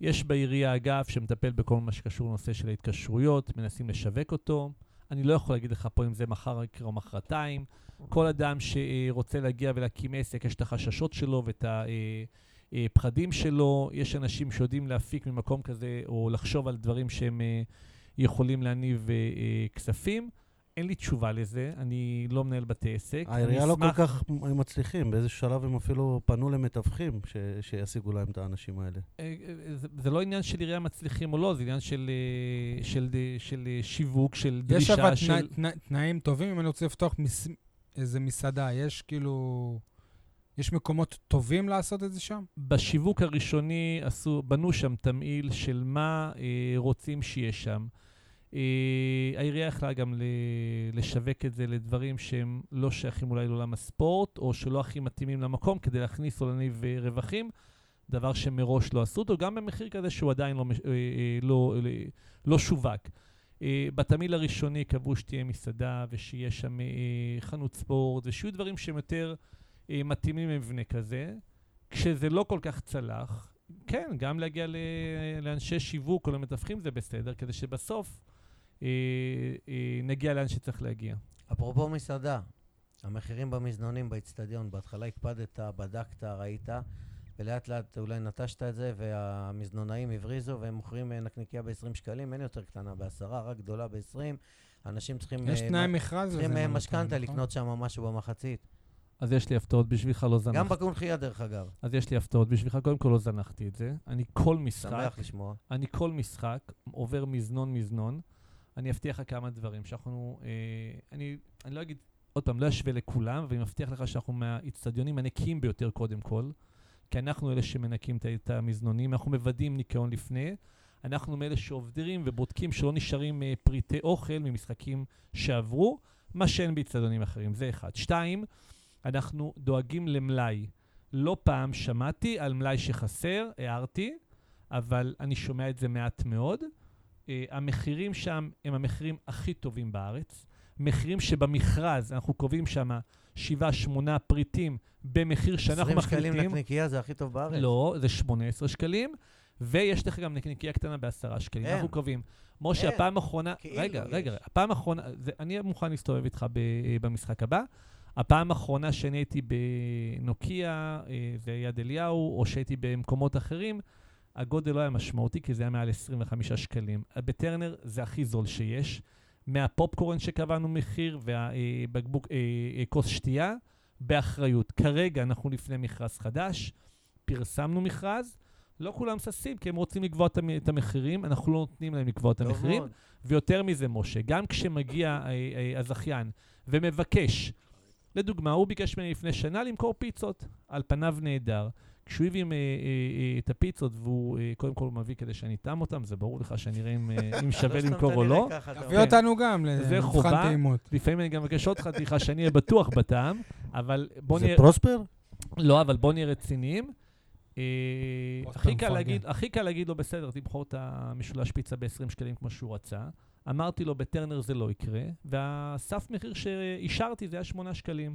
B: יש בעירייה אגף שמטפל בכל מה שקשור לנושא של ההתקשרויות, מנסים לשווק אותו. אני לא יכול להגיד לך פה אם זה מחר יקרה או מחרתיים. כל אדם שרוצה להגיע ולהקים עסק, יש את החששות שלו ואת הפחדים שלו. יש אנשים שיודעים להפיק ממקום כזה, או לחשוב על דברים שהם אה, יכולים להניב אה, אה, כספים. אין לי תשובה לזה, אני לא מנהל בתי עסק.
D: העירייה לא כל כך מצליחים, באיזשהו שלב הם אפילו פנו למתווכים ש- שישיגו להם את האנשים האלה.
B: אה, אה, זה, זה לא עניין של עירייה מצליחים או לא, זה עניין של, אה, של, של, של שיווק, של
A: יש
B: דרישה,
A: אבל
B: של...
A: תנא- תנא- תנאים טובים אם אני רוצה לפתוח מס- איזה מסעדה. יש כאילו... יש מקומות טובים לעשות את זה שם?
B: בשיווק הראשוני עשו, בנו שם תמהיל של מה אה, רוצים שיהיה שם. אה, העירייה יכלה גם לשווק את זה לדברים שהם לא שייכים אולי לעולם הספורט, או שלא הכי מתאימים למקום כדי להכניס או להניב רווחים, דבר שמראש לא עשו אותו, גם במחיר כזה שהוא עדיין לא, אה, אה, לא, לא, לא שווק. בתמהיל הראשוני קבעו שתהיה מסעדה ושיהיה שם חנות ספורט, ושיהיו דברים שהם יותר מתאימים למבנה כזה. כשזה לא כל כך צלח, כן, גם להגיע לאנשי שיווק או למתווכים זה בסדר, כדי שבסוף נגיע לאן שצריך להגיע.
E: אפרופו מסעדה, המחירים במזנונים באיצטדיון, בהתחלה הקפדת, בדקת, ראית, ולאט לאט אולי נטשת את זה, והמזנונאים הבריזו, והם מוכרים אה, נקניקייה ב-20 שקלים, אין יותר קטנה בעשרה, רק גדולה ב-20. אנשים צריכים...
A: יש
E: אה,
A: תנאי מכרז.
E: צריכים אה, משכנתה
A: נכון?
E: לקנות שם משהו במחצית.
B: אז יש לי הפתעות בשבילך, לא
E: גם
B: זנחתי.
E: בקונחייה, דרך אגב.
B: אז יש לי הפתעות בשבילך, קודם כל לא זנחתי את זה. אני כל משחק,
E: שמח לשמוע.
B: אני כל משחק עובר מזנון-מזנון. אני אבטיח לך כמה דברים שאנחנו... אה, אני, אני לא אגיד, עוד פעם, לא אשווה לכולם, ואני מבטיח לך שאנחנו מהאיצטדיונים הנקיים ביותר קודם כל, כי אנחנו אלה שמנקים את, המזנונים, אנחנו מוודאים ניקיון לפני. אנחנו מאלה שעובדים ובודקים שלא נשארים אה, פריטי אוכל ממשחקים שעברו, מה שאין באיצטדיונים אחרים, זה אחד. שתיים, אנחנו דואגים למלאי. לא פעם שמעתי על מלאי שחסר, הערתי, אבל אני שומע את זה מעט מאוד. Uh, המחירים שם הם המחירים הכי טובים בארץ. מחירים שבמכרז אנחנו קובעים שם 7-8 פריטים במחיר שאנחנו
E: 20 שקלים
B: מחליטים.
E: נקניקייה זה הכי טוב בארץ.
B: לא, זה 18 שקלים, ויש לך גם נקניקייה קטנה בעשרה שקלים.
E: אין.
B: אנחנו קובעים. משה,
E: אין.
B: הפעם האחרונה...
E: כאילו
B: רגע,
E: יש.
B: רגע, הפעם האחרונה... זה- אני מוכן להסתובב איתך ב, במשחק הבא. הפעם האחרונה שאני הייתי בנוקיה, אה, זה יד אליהו, או שהייתי במקומות אחרים, הגודל לא היה משמעותי, כי זה היה מעל 25 שקלים. בטרנר זה הכי זול שיש. מהפופקורן שקבענו מחיר והבקבוק, אה, אה, כוס שתייה, באחריות. כרגע אנחנו לפני מכרז חדש, פרסמנו מכרז, לא כולם ששים, כי הם רוצים לקבוע את המ- את המחירים, אנחנו לא נותנים להם לקבוע את המחירים.
E: מאוד.
B: ויותר מזה, משה, גם כשמגיע אה, הזכיין ומבקש, לדוגמה, הוא ביקש ממני לפני שנה למכור פיצות, על פניו נהדר. כשהוא הביא אה, אה, אה, את הפיצות, והוא אה, קודם כל מביא כדי שאני אטעם אותם, זה ברור לך שאני אראה אם, אם <laughs> שווה
E: לא
B: למכור או לא.
A: תביא. אותנו גם
B: זה
A: למבחן
B: חובה.
A: טעימות.
B: לפעמים אני גם מבקש עוד חתיכה שאני אהיה בטוח בטעם, אבל בוא
D: זה
B: נהיה...
D: פרוספר?
B: לא, אבל בוא נהיה רציניים. הכי קל. להגיד, הכי קל להגיד לו, בסדר, תמכור את המשולש פיצה ב-20 שקלים כמו שהוא רצה. אמרתי לו, בטרנר זה לא יקרה, והסף מחיר שאישרתי זה היה 8 שקלים.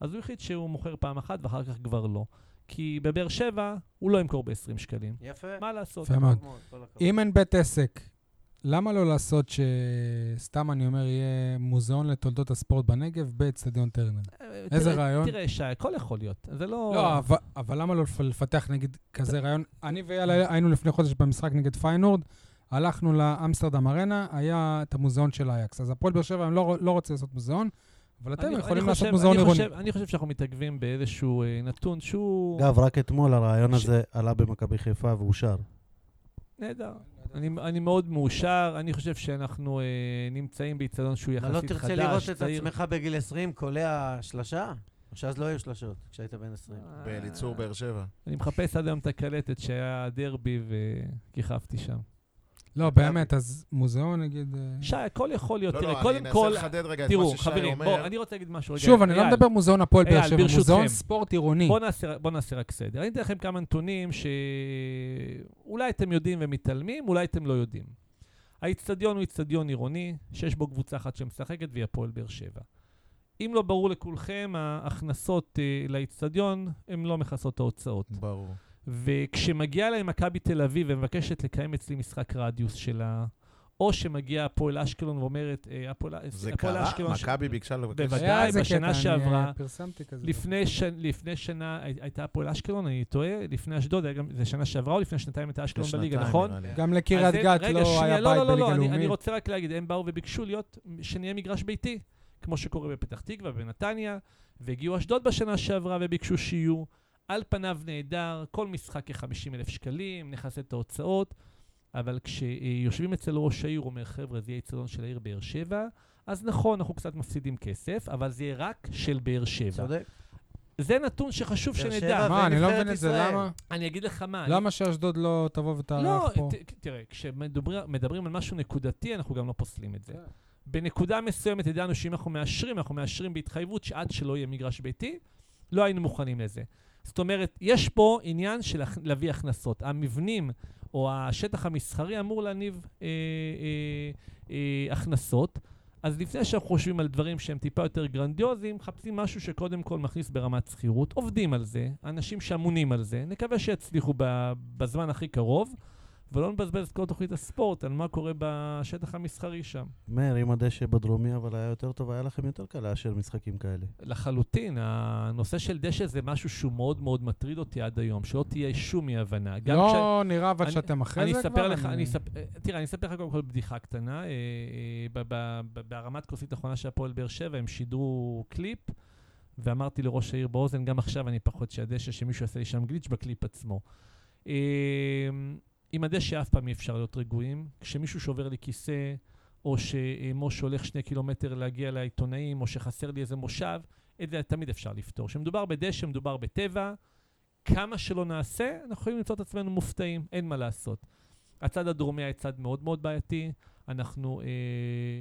B: אז הוא החליט שהוא מוכר פעם אחת ואחר כך כבר לא. כי בבאר שבע הוא לא ימכור ב-20 שקלים.
E: יפה.
B: מה לעשות?
A: יפה מאוד. אם אין בית עסק, למה לא לעשות שסתם אני אומר, יהיה מוזיאון לתולדות הספורט בנגב באצטדיון טרנר?
B: אה,
A: איזה רעיון?
B: תראה, שי, הכל יכול להיות. זה לא...
A: לא, אבל, אבל למה לא לפ- לפתח נגיד כזה רעיון? אני ואייל היינו לפני חודש במשחק נגד פיינורד, הלכנו לאמסטרדם ארנה, היה את המוזיאון של אייקס. אז הפועל באר שבע, הם לא, לא רוצה לעשות מוזיאון, אבל אתם
B: אני-
A: יכולים
B: אני
A: לעשות
B: חושב-
A: מוזיאון עירוני.
B: חושב- אני חושב שאנחנו מתעכבים באיזשהו אה, נתון שהוא...
D: אגב, רק אתמול הרעיון
B: ש-
D: הזה עלה במכבי חיפה ואושר.
B: נהדר. אני, אני מאוד מאושר, אני חושב שאנחנו אה, נמצאים באיצטדיון שהוא
E: לא
B: יחסית חדש,
E: תרצה לראות את
B: צעיר.
E: עצמך בגיל 20 קולע שלושה? או שאז לא היו שלשות, כשהיית בן 20.
C: באליצור באר שבע.
B: אני מחפש עד היום את הקלטת שהיה דרבי וכיכבתי שם.
A: לא, באמת, אז מוזיאון, נגיד... אה,
B: שי, הכל יכול להיות.
C: לא,
B: תראה,
C: לא,
B: קודם
C: אני
B: כל,
C: אנסה לחדד רגע את
B: תראו,
C: מה ששי
B: חברים,
C: אומר.
B: בואו, אני רוצה להגיד משהו. רגע,
A: שוב, אני לא מדבר מוזיאון הפועל באר שבע. מוזיאון ספורט עירוני.
B: בואו נעשה, בוא נעשה רק סדר. אני אתן לכם כמה נתונים שאולי אתם יודעים ומתעלמים, אולי אתם לא יודעים. האיצטדיון הוא איצטדיון עירוני, שיש בו קבוצה אחת שמשחקת והיא הפועל באר שבע. אם לא ברור לכולכם, ההכנסות אה, לאיצטדיון הן לא מכסות ההוצאות.
C: ברור.
B: וכשמגיעה להם מכבי תל אביב ומבקשת לקיים אצלי משחק רדיוס שלה, או שמגיע הפועל אשקלון ואומרת, אה, הפועל
C: זה
B: הפועל
C: קרה?
B: אשקלון... ש-
C: מכבי ביקשה לבקש...
B: בוודאי. בשנה
A: קטע, אני,
B: שעברה,
A: אה, פרסמתי כזה.
B: לפני, ש... לפני שנה הי- הייתה הפועל אשקלון, אני טועה, לפני אשדוד, גם, זה שנה שעברה או לפני שנתיים הייתה אשקלון בליגה, נכון?
A: גם לקריית גת לא היה
B: לא,
A: בית
B: לא, לא,
A: בליגה
B: אני, אני
A: לאומית.
B: רוצה רק להגיד, הם באו וביקשו להיות, שנהיה מגרש ביתי, כמו שקורה בפתח תקווה ובנתניה, והגיעו אשדוד בשנה שעברה וביקשו שיהיו. על פניו נהדר, כל משחק כ-50 אלף שקלים, נכסה את ההוצאות, אבל כשיושבים אצל ראש העיר, הוא אומר, חבר'ה, זה יהיה אצטדיון של העיר באר שבע, אז נכון, אנחנו קצת מפסידים כסף, אבל זה יהיה רק של באר שבע.
E: צודק.
B: זה נתון שחשוב שנדע.
A: מה, אני לא מבין את זה. למה?
B: אני אגיד לך מה.
A: למה שאשדוד לא תבוא ותארח
B: לא,
A: פה?
B: ת- תראה, כשמדברים על משהו נקודתי, אנחנו גם לא פוסלים את זה.
A: כן.
B: בנקודה מסוימת ידענו שאם אנחנו מאשרים, אנחנו מאשרים בהתחייבות שעד שלא יהיה מגרש ביתי, לא היינו מוכנים לזה. זאת אומרת, יש פה עניין של להביא הכנסות. המבנים או השטח המסחרי אמור להניב אה, אה, אה, הכנסות. אז לפני שאנחנו חושבים על דברים שהם טיפה יותר גרנדיוזיים, מחפשים משהו שקודם כל מכניס ברמת שכירות. עובדים על זה, אנשים שאמונים על זה, נקווה שיצליחו בזמן הכי קרוב, ולא נבזבז את כל תוכנית הספורט על מה קורה בשטח המסחרי שם.
D: מאיר, אם הדשא בדרומי אבל היה יותר טוב, היה לכם יותר קל לאשר משחקים כאלה.
B: לחלוטין, הנושא של דשא זה משהו שהוא מאוד מאוד מטריד אותי עד היום, שלא תהיה שום אי-הבנה.
A: לא נראה אבל
B: אני-
A: שאתם אחרי
B: אני
A: זה כבר?
B: לך, אני אספר, תראה, אני אספר לך קודם כל בדיחה קטנה. אה, אה, ב- ב- ב- בהרמת כוסית האחרונה של הפועל באר שבע, הם שידרו קליפ, ואמרתי לראש העיר באוזן, גם עכשיו אני פוחד שהדשא, שמישהו יעשה לי שם glitch בקליפ עצמו. אה, עם הדשא אף פעם אי אפשר להיות רגועים. כשמישהו שובר לי כיסא, או שמשה הולך שני קילומטר להגיע לעיתונאים, או שחסר לי איזה מושב, את זה תמיד אפשר לפתור. כשמדובר בדשא, מדובר בטבע, כמה שלא נעשה, אנחנו יכולים למצוא את עצמנו מופתעים, אין מה לעשות. הצד הדרומי היה צד מאוד מאוד בעייתי, אנחנו אה,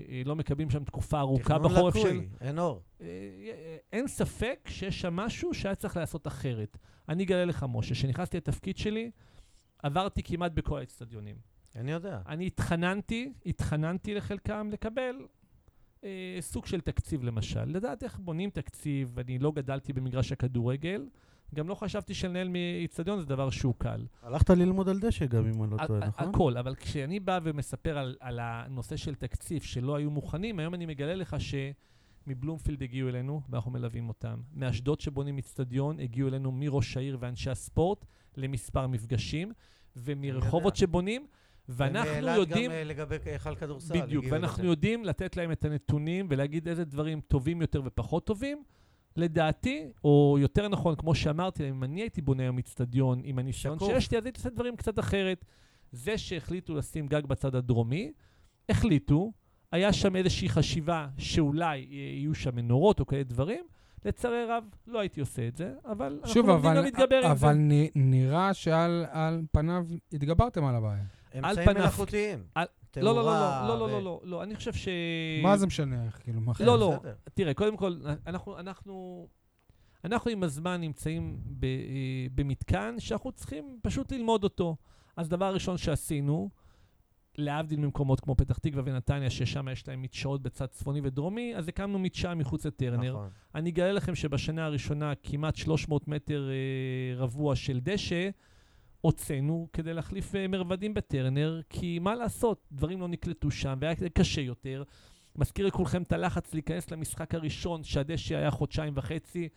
B: אה, לא מקבלים שם תקופה ארוכה
E: תכנון
B: בחורף של...
E: לקוי, אין אור.
B: אה, אה, אין ספק שיש שם משהו שהיה צריך לעשות אחרת. אני אגלה לך, משה, כשנכנסתי לתפקיד שלי, עברתי כמעט בכל האצטדיונים.
E: אני יודע.
B: אני התחננתי, התחננתי לחלקם לקבל אה, סוג של תקציב למשל. לדעת איך בונים תקציב, אני לא גדלתי במגרש הכדורגל, גם לא חשבתי שלנהל מאיצטדיון זה דבר שהוא קל.
D: הלכת ללמוד על דשא גם, אם אני לא טועה, נכון?
B: הכל, אבל כשאני בא ומספר על, על הנושא של תקציב שלא היו מוכנים, היום אני מגלה לך שמבלומפילד הגיעו אלינו, ואנחנו מלווים אותם. מאשדוד שבונים איצטדיון, הגיעו אלינו מראש העיר ואנשי הספורט למספר מפגשים, ומרחובות. שבונים, ואנחנו
E: ומאילת
B: יודעים...
E: גם אה, לגבי היכל כדורסל.
B: בדיוק, ואנחנו. יודעים לתת להם את הנתונים ולהגיד איזה דברים טובים יותר ופחות טובים. לדעתי, או יותר נכון, כמו שאמרתי, אם אני הייתי בונה היום איצטדיון עם הניסיון. שיש לי, אז הייתי עושה דברים קצת אחרת. זה שהחליטו לשים גג בצד הדרומי, החליטו, היה שם איזושהי חשיבה שאולי יהיו שם מנורות או כאלה דברים. לצערי הרב, לא הייתי עושה את זה, אבל
A: שוב,
B: אנחנו גם להתגבר עם זה.
A: אבל נראה שעל על פניו התגברתם על הבעיה.
E: אמצעים
B: פניו.
E: מלאכותיים.
B: על- לא, לא, לא, לא, לא,
E: ו-
B: לא, לא, לא, אני חושב ש...
A: מה זה משנה? איך, כאילו, מה
B: לא, לא.
E: בסדר.
B: תראה, קודם כל, אנחנו, אנחנו, אנחנו עם הזמן נמצאים ב, אה, במתקן שאנחנו צריכים פשוט ללמוד אותו. אז דבר ראשון שעשינו, להבדיל ממקומות כמו פתח תקווה ונתניה, ששם יש להם מדשאות בצד צפוני ודרומי, אז הקמנו מדשאה מחוץ לטרנר.
E: נכון.
B: אני אגלה לכם שבשנה הראשונה כמעט 300 מטר אה, רבוע של דשא הוצאנו כדי להחליף אה, מרבדים בטרנר, כי מה לעשות, דברים לא נקלטו שם והיה קשה יותר. מזכיר לכולכם את הלחץ להיכנס למשחק הראשון, שהדשא היה חודשיים וחצי,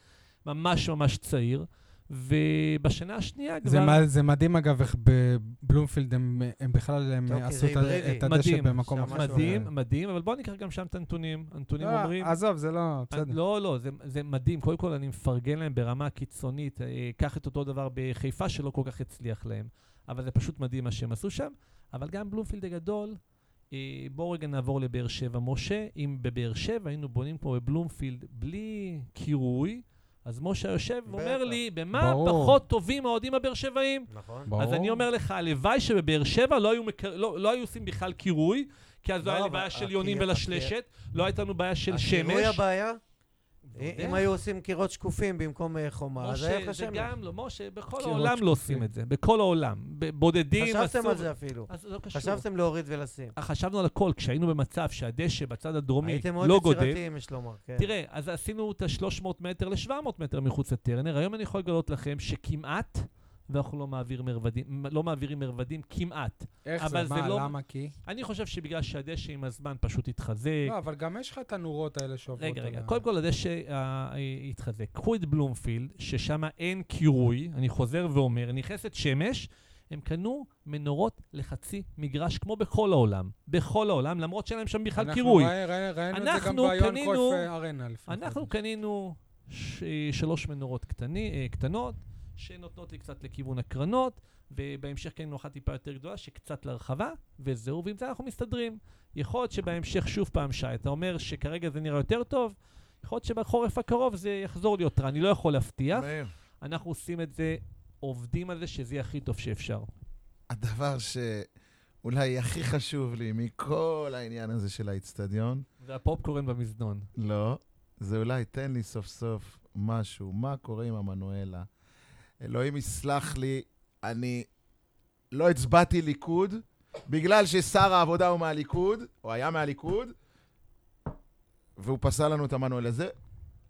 B: ממש ממש צעיר. ובשנה השנייה כבר...
A: זה, מה- זה מדהים, אגב, איך בבלומפילד הם, הם בכלל הם עשו
E: זה
A: את. את הדשא
B: מדהים,
A: במקום
E: שם
A: אחר.
B: מדהים. מדהים, אבל בואו ניקח גם שם את הנתונים. הנתונים
A: לא,
B: אומרים...
A: עזוב, זה לא, בסדר.
B: לא, לא, זה, זה מדהים. קודם כל, אני מפרגן להם ברמה קיצונית. אה, קח את אותו דבר בחיפה, שלא כל כך הצליח להם. אבל זה פשוט מדהים מה שהם עשו שם. אבל גם בלומפילד הגדול, אה, בואו רגע נעבור לבאר שבע. משה, אם בבאר שבע היינו בונים כמו בבלומפילד בלי קירוי, אז משה יושב ואומר. לי, במה
A: ברור.
B: פחות טובים האוהדים הבאר שבעים?
E: נכון.
A: ברור.
B: אז אני אומר לך, הלוואי שבבאר שבע לא היו, מק... לא, לא היו עושים בכלל קירוי, כי אז לא,
E: לא,
B: היה לי בעיה של יונים ולשלשת, לא הייתה לנו בעיה של
E: הקירוי
B: שמש.
E: הבעיה?
B: לא.
E: אם היו עושים קירות שקופים במקום אה, חומה, אז היה לך
B: משה, זה
E: שמש.
B: גם לא, משה, בכל העולם לא עושים. את זה, בכל העולם. בודדים
E: חשבתם על זה אפילו.
B: אז לא קשור.
E: חשבתם להוריד ולשים.
B: חשבנו על הכל, כשהיינו במצב שהדשא בצד הדרומי
E: הייתם מאוד
B: לא גודל.
E: יצירתיים, יש לומר. כן.
B: תראה, אז עשינו את ה-300 מטר ל-700 מטר מחוץ לטרנר. היום אני יכול לגלות לכם שכמעט, ואנחנו לא, מעביר מרבדים, לא מעבירים מרבדים כמעט.
A: איך זה?
B: זה
A: מה,
B: לא-
A: למה? כי?
B: אני חושב שבגלל שהדשא עם הזמן פשוט התחזק.
A: לא, אבל גם יש לך את הנורות האלה שעוברות
B: רגע, רגע, קודם כל הדשא אה, אה, התחזק. קחו את בלומפילד, ששם אין קירוי, אני חוזר ואומר, נכנסת שמש, הם קנו מנורות לחצי מגרש, כמו בכל העולם. בכל העולם, למרות שאין להם שם בכלל
A: אנחנו
B: קירוי.
A: ראי- ראי- ראינו את זה גם
B: אנחנו קנינו-
A: קרויף אה, ארנה לפני
B: אנחנו
A: חודש.
B: קנינו ש... שלוש מנורות קטני, אה, קטנות, שנותנות לי קצת לכיוון הקרנות, ובהמשך קנינו אחת טיפה יותר גדולה, שקצת להרחבה, וזהו, ועם זה אנחנו מסתדרים. יכול להיות שבהמשך, שוב פעם, שי, אתה אומר שכרגע זה נראה יותר טוב, יכול להיות שבחורף הקרוב זה יחזור להיות רע, אני לא יכול להבטיח. אנחנו עושים את זה, עובדים על זה, שזה יהיה הכי טוב שאפשר.
C: הדבר שאולי הכי חשוב לי מכל העניין הזה של האיצטדיון,
B: והפופקורן במזנון.
C: לא, זה אולי תן לי סוף סוף משהו, מה קורה עם המנואלה. אלוהים יסלח לי, אני לא הצבעתי ליכוד, בגלל ששר העבודה הוא מהליכוד, או היה מהליכוד, והוא פסל לנו את המנואלה. זה,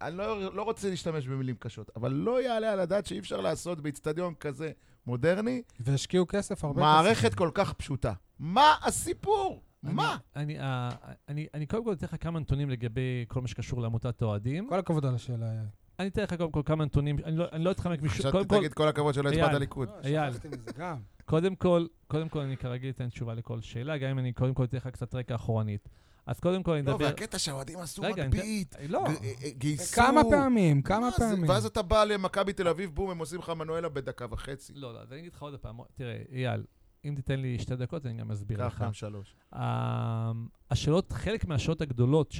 C: אני לא, לא רוצה להשתמש במילים קשות, אבל לא יעלה על הדעת שאי אפשר לעשות באיצטדיון כזה מודרני,
A: והשקיעו כסף, הרבה
C: מערכת
A: כסף.
C: כל כך פשוטה. מה הסיפור?
B: אני-
C: מה?
B: אני, אה, אני, אני קודם כל אתן לך כמה נתונים לגבי כל מה שקשור לעמותת האוהדים.
A: כל הכבוד על השאלה.
B: אני אתן לך קודם כל כמה נתונים, אני לא, אני לא אתחמק משום...
C: חשבתי
B: קודם כל,
C: תגיד כל הכבוד שלא הצבעת. ליכוד.
A: לא,
B: אייל. קודם כל, קודם כל אני כרגיל אתן תשובה לכל שאלה, גם אם אני קודם כל אתן לך קצת רקע אחורנית. אז קודם כל אני
C: לא,
B: אדבר...
C: והקטע שהאוהדים עשו מגבית,
B: לא,
C: ג- אה, אה, גייסו...
A: כמה פעמים, כמה? פעמים.
C: ואז אתה בא למכבי תל אביב, בום, הם עושים לך מנואלה בדקה וחצי.
B: לא, לא, אז אני אגיד לך עוד פעם, תראה, אייל, אם תיתן לי שתי דקות, אני גם אסביר
C: קח
B: לך.
C: גם שלוש.
B: ה- השאלות, חלק מהשאלות הגדולות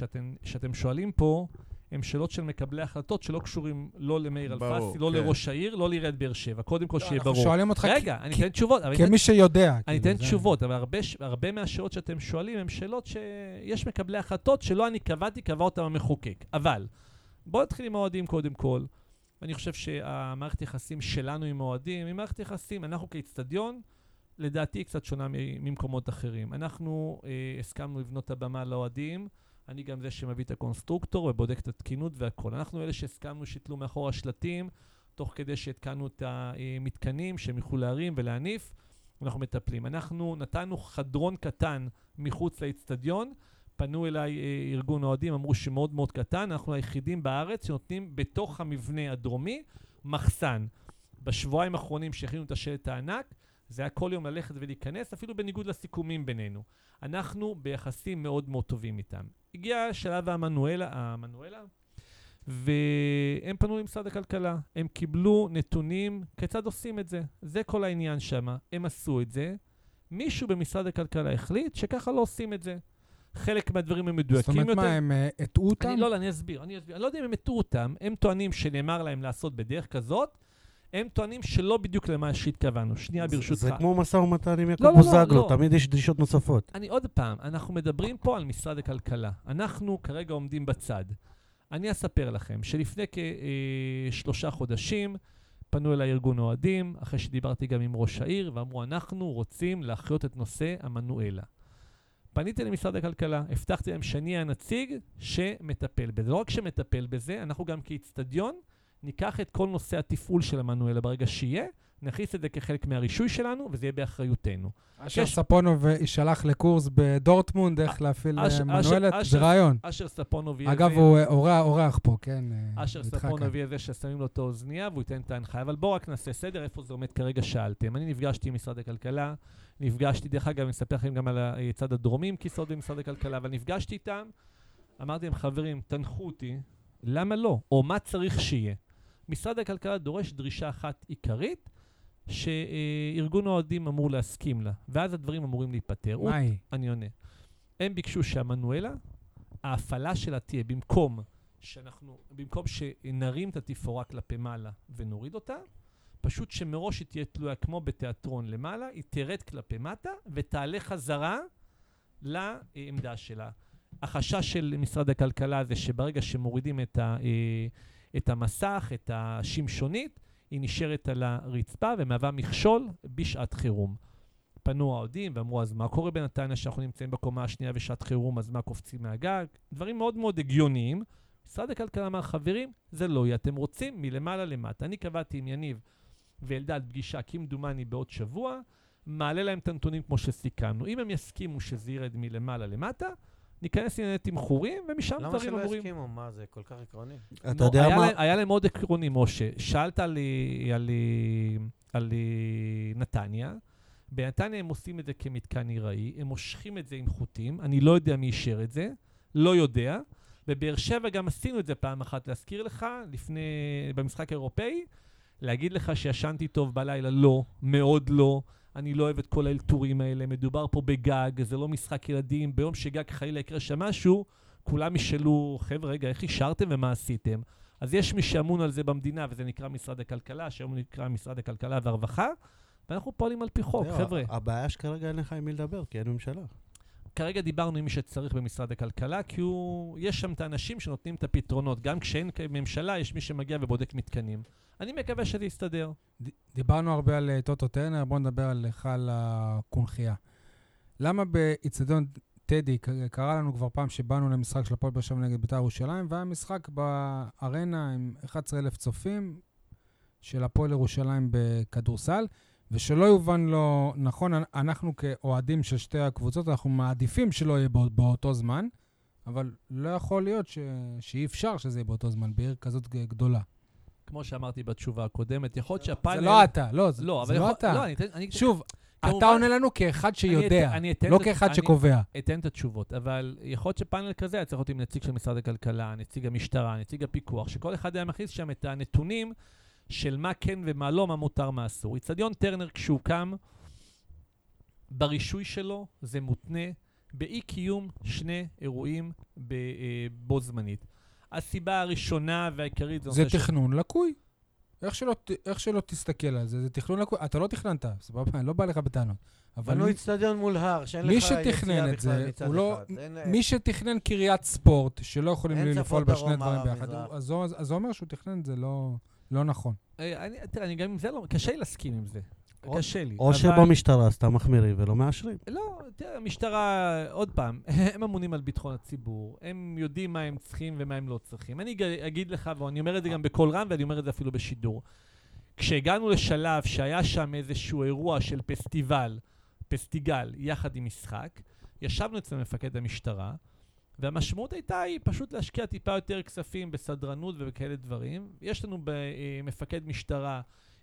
B: שאתם שואלים פה, הן שאלות של מקבלי החלטות שלא קשורים לא למאיר אלפסי, לא
C: כן.
B: לראש העיר, לא לעיריית באר שבע. קודם כל,
A: לא,
B: שיהיה
A: אנחנו
B: ברור.
A: שואלים אותך
B: רגע, אני אתן תשובות. אבל אני
A: כמי שיודע.
B: אני
A: כאילו,
B: אתן תשובות, אבל הרבה, ש- הרבה מהשאלות שאתם שואלים הן שאלות שיש מקבלי החלטות שלא אני קבעתי, קבע אותם המחוקק. אבל, בואו נתחיל עם האוהדים קודם כל. אני חושב שהמערכת יחסים שלנו עם האוהדים היא מערכת יחסים, אנחנו כאיצטדיון, לדעתי היא קצת שונה ממקומות אחרים. אנחנו אה, הסכמנו לבנות את הבמה לאוהדים, אני גם זה שמביא את הקונסטרוקטור ובודק את התקינות והכול. אנחנו אלה שהסכמנו שיתלו מאחור השלטים, תוך כדי שהתקנו את המתקנים שהם יוכלו להרים ולהניף. אנחנו מטפלים. אנחנו נתנו חדרון קטן מחוץ לאצטדיון, פנו אליי אה, ארגון אוהדים, אמרו שמאוד מאוד קטן, אנחנו היחידים בארץ שנותנים בתוך המבנה הדרומי מחסן. בשבועיים האחרונים שהכינו את השלט הענק, זה היה כל יום ללכת ולהיכנס, אפילו בניגוד לסיכומים בינינו. אנחנו ביחסים מאוד מאוד טובים איתם. הגיע שלב המנואלה, המנואלה, והם פנו למשרד הכלכלה. הם קיבלו נתונים כיצד עושים את זה. זה כל העניין שם. הם עשו את זה. מישהו במשרד הכלכלה החליט שככה לא עושים את זה. חלק מהדברים הם
A: זאת
B: מדויקים
A: אומרת,
B: יותר.
A: מה, הם אה, הטעו אותם?
B: אני, לא, לא, אני אסביר, אני אסביר. אני לא יודע אם הם הטעו אותם, הם טוענים שנאמר להם לעשות בדרך כזאת, הם טוענים שלא בדיוק למה שהתכוונו. שנייה, ברשותך.
D: זה כמו משא ומתן עם יעקב
B: לא, לא, לא,
D: בוזגלו,
B: לא.
D: תמיד יש דרישות נוספות.
B: אני עוד פעם, אנחנו מדברים פה על משרד הכלכלה. אנחנו כרגע עומדים בצד. אני אספר לכם שלפני כשלושה חודשים פנו אליי ארגון אוהדים, אחרי שדיברתי גם עם ראש העיר, ואמרו, אנחנו רוצים להחיות את נושא המנואלה. פניתי למשרד הכלכלה, הבטחתי להם שאני הנציג שמטפל בזה. לא רק שמטפל בזה, אנחנו גם כאיצטדיון ניקח את כל נושא התפעול של המנואלה ברגע שיהיה, נכניס את זה כחלק מהרישוי שלנו, וזה יהיה באחריותנו.
A: אשר
B: יש-
A: ספונוב יישלח לקורס בדורטמונד, איך להפעיל
B: אשר-
A: אה, מנואלת,
B: אשר-
A: זה רעיון.
B: אשר ספונוב יהיה
A: אגב, הוא אה, אורח- פה, כן? אה,
B: אשר ספונוב. יהיה זה ששמים לו את האוזנייה והוא ייתן את ההנחיה. אבל בואו רק נעשה סדר, איפה זה עומד כרגע שאלתם. אני נפגשתי עם משרד הכלכלה, נפגשתי, דרך אגב, אני אספר לכם גם על הצד הדרומי עם כיסאות במשרד הכלכלה, אבל נפגשתי איתם, אמרתי להם, חברים, תנחו אותי, למה לא? או מה צריך שיהיה? משרד הכלכלה דורש דרישה אחת עיקרית, שארגון האוהדים אמור להסכים לה, ואז הדברים אמורים להיפתר.
A: מה היא?
B: אני עונה. הם ביקשו שהמנואלה, ההפעלה שלה תהיה במקום שאנחנו, במקום שנרים את התפאורה כלפי מעלה ונוריד אותה, פשוט שמראש היא תהיה תלויה כמו בתיאטרון למעלה, היא תרד כלפי מטה ותעלה חזרה לעמדה שלה. החשש של משרד הכלכלה זה שברגע שמורידים את, ה, אה, את המסך, את השמשונית, היא נשארת על הרצפה ומהווה מכשול בשעת חירום. פנו האוהדים ואמרו, אז מה קורה בנתניה שאנחנו נמצאים בקומה השנייה בשעת חירום, אז מה קופצים מהגג? דברים מאוד מאוד הגיוניים. משרד הכלכלה אמר, חברים, זה לא יהיה, אתם רוצים מלמעלה למטה. אני קבעתי עם יניב ואלדד פגישה, כמדומני בעוד שבוע, מעלה להם את הנתונים כמו שסיכמנו. אם הם יסכימו שזה ירד מלמעלה למטה, ניכנס לענייני תמחורים, ומשם
E: למה
B: דברים
E: שלא
B: אמורים.
E: יסכימו? מה, זה כל כך עקרוני?
D: אתה יודע מה?
B: היה להם מאוד עקרוני, משה. שאלת על, על, על נתניה. בנתניה הם עושים את זה כמתקן עיראי, הם מושכים את זה עם חוטים, אני לא יודע מי אישר את זה, לא יודע. בבאר שבע גם עשינו את זה פעם אחת, להזכיר לך, לפני, במשחק האירופאי, להגיד לך שישנתי טוב בלילה, לא, מאוד לא. אני לא אוהב את כל האלתורים האלה, מדובר פה בגג, זה לא משחק ילדים, ביום שגג חלילה יקרה שם משהו, כולם ישאלו, חבר'ה, רגע, איך אישרתם ומה עשיתם? אז יש מי שאמון על זה במדינה, וזה נקרא משרד הכלכלה, שהיום נקרא משרד הכלכלה והרווחה, ואנחנו פועלים על פי חוק,
D: זהו,
B: חבר'ה.
D: הבעיה שכרגע אין לך עם מי לדבר, כי אין ממשלה.
B: כרגע דיברנו עם מי שצריך במשרד הכלכלה, כי הוא, יש שם את האנשים שנותנים את הפתרונות. גם כשאין ממשלה, יש מי שמגיע ובודק מתקנים. אני מקווה שזה יסתדר.
A: דיברנו הרבה על אה, טוטו טרנר, בואו נדבר על היכל הקונכייה. למה באיצטדיון טדי, קרה לנו כבר פעם שבאנו למשחק של הפועל באר שבע נגד בית"ר ירושלים, והיה משחק בארנה עם 11,000 צופים של הפועל ירושלים בכדורסל, ושלא יובן לא נכון, אנ- אנחנו כאוהדים של שתי הקבוצות, אנחנו מעדיפים שלא יהיה בא, באותו זמן, אבל לא יכול להיות ש, שאי אפשר שזה יהיה באותו זמן בעיר כזאת גדולה.
B: כמו שאמרתי בתשובה הקודמת, יכול להיות
A: זה
B: שהפאנל...
A: לא אתה, לא, זה,
B: לא,
A: זה לא
B: יכול...
A: אתה.
B: לא, אני אתן... אני...
A: שוב,
B: כמובן-
A: אתה עונה לנו כאחד שיודע,
B: אני אתן
A: לא
B: את-
A: כאחד
B: אני-
A: שקובע.
B: אתן את התשובות, אבל יכול להיות שפאנל כזה היה צריך להיות עם נציג של משרד הכלכלה, נציג המשטרה, נציג הפיקוח, שכל אחד היה מכניס שם את הנתונים של מה כן ומה לא, מה מותר, מה אסור. איצטדיון טרנר, כשהוא קם, ברישוי שלו זה מותנה באי-קיום שני אירועים אה, בו זמנית. הסיבה הראשונה והעיקרית זה
A: זה. תכנון לקוי. איך שלא, איך שלא תסתכל על זה, זה תכנון לקוי. אתה לא תכננת, סבבה, אני לא בא לך בטענות. אבל
E: בנו
A: מי,
E: איצטדיון מול הר, שאין
A: מי
E: לך יציאה
A: את זה,
E: בכלל מצד
A: לא-
E: אחד. אין-
A: מי שתכנן קריית ספורט, שלא יכולים לפעול בשני דברים ביחד, אז זה אומר שהוא תכנן את זה לא, לא נכון.
B: אה, אני, תראה, אני גם עם זה לא... קשה לי להסכים עם זה. קשה לי.
D: או
B: אבל-
D: שבמשטרה סתם מחמירים ולא מאשרים.
B: לא, תראה, המשטרה, עוד פעם, <laughs> הם אמונים על ביטחון הציבור, הם יודעים מה הם צריכים ומה הם לא צריכים. אני אגיד לך, ואני אומר את זה גם בקול רם, ואני אומר את זה אפילו בשידור. כשהגענו לשלב שהיה שם איזשהו אירוע של פסטיבל, פסטיגל, יחד עם משחק, ישבנו אצל מפקד המשטרה, והמשמעות הייתה היא פשוט להשקיע טיפה יותר כספים בסדרנות ובכאלה דברים. יש לנו במפקד משטרה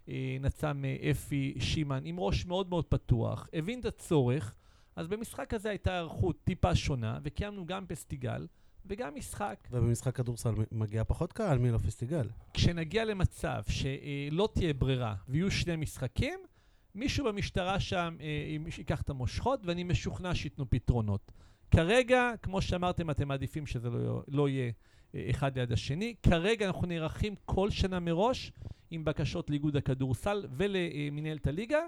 B: אה, נצ"מ אה, אפי שימן עם ראש מאוד מאוד פתוח, הבין את הצורך, אז במשחק הזה הייתה היערכות טיפה שונה, וקיימנו גם פסטיגל וגם משחק.
D: ובמשחק כדורסל מגיע פחות קהל מלפסטיגל.
B: כשנגיע למצב שלא תהיה ברירה ויהיו שני משחקים, מישהו במשטרה שם אה, ייקח את המושכות, ואני משוכנע שייתנו פתרונות. כרגע, כמו שאמרתם, אתם מעדיפים שזה לא, לא יהיה אה, אחד ליד השני. כרגע אנחנו נערכים כל שנה מראש עם בקשות לאיגוד הכדורסל ולמנהלת הליגה.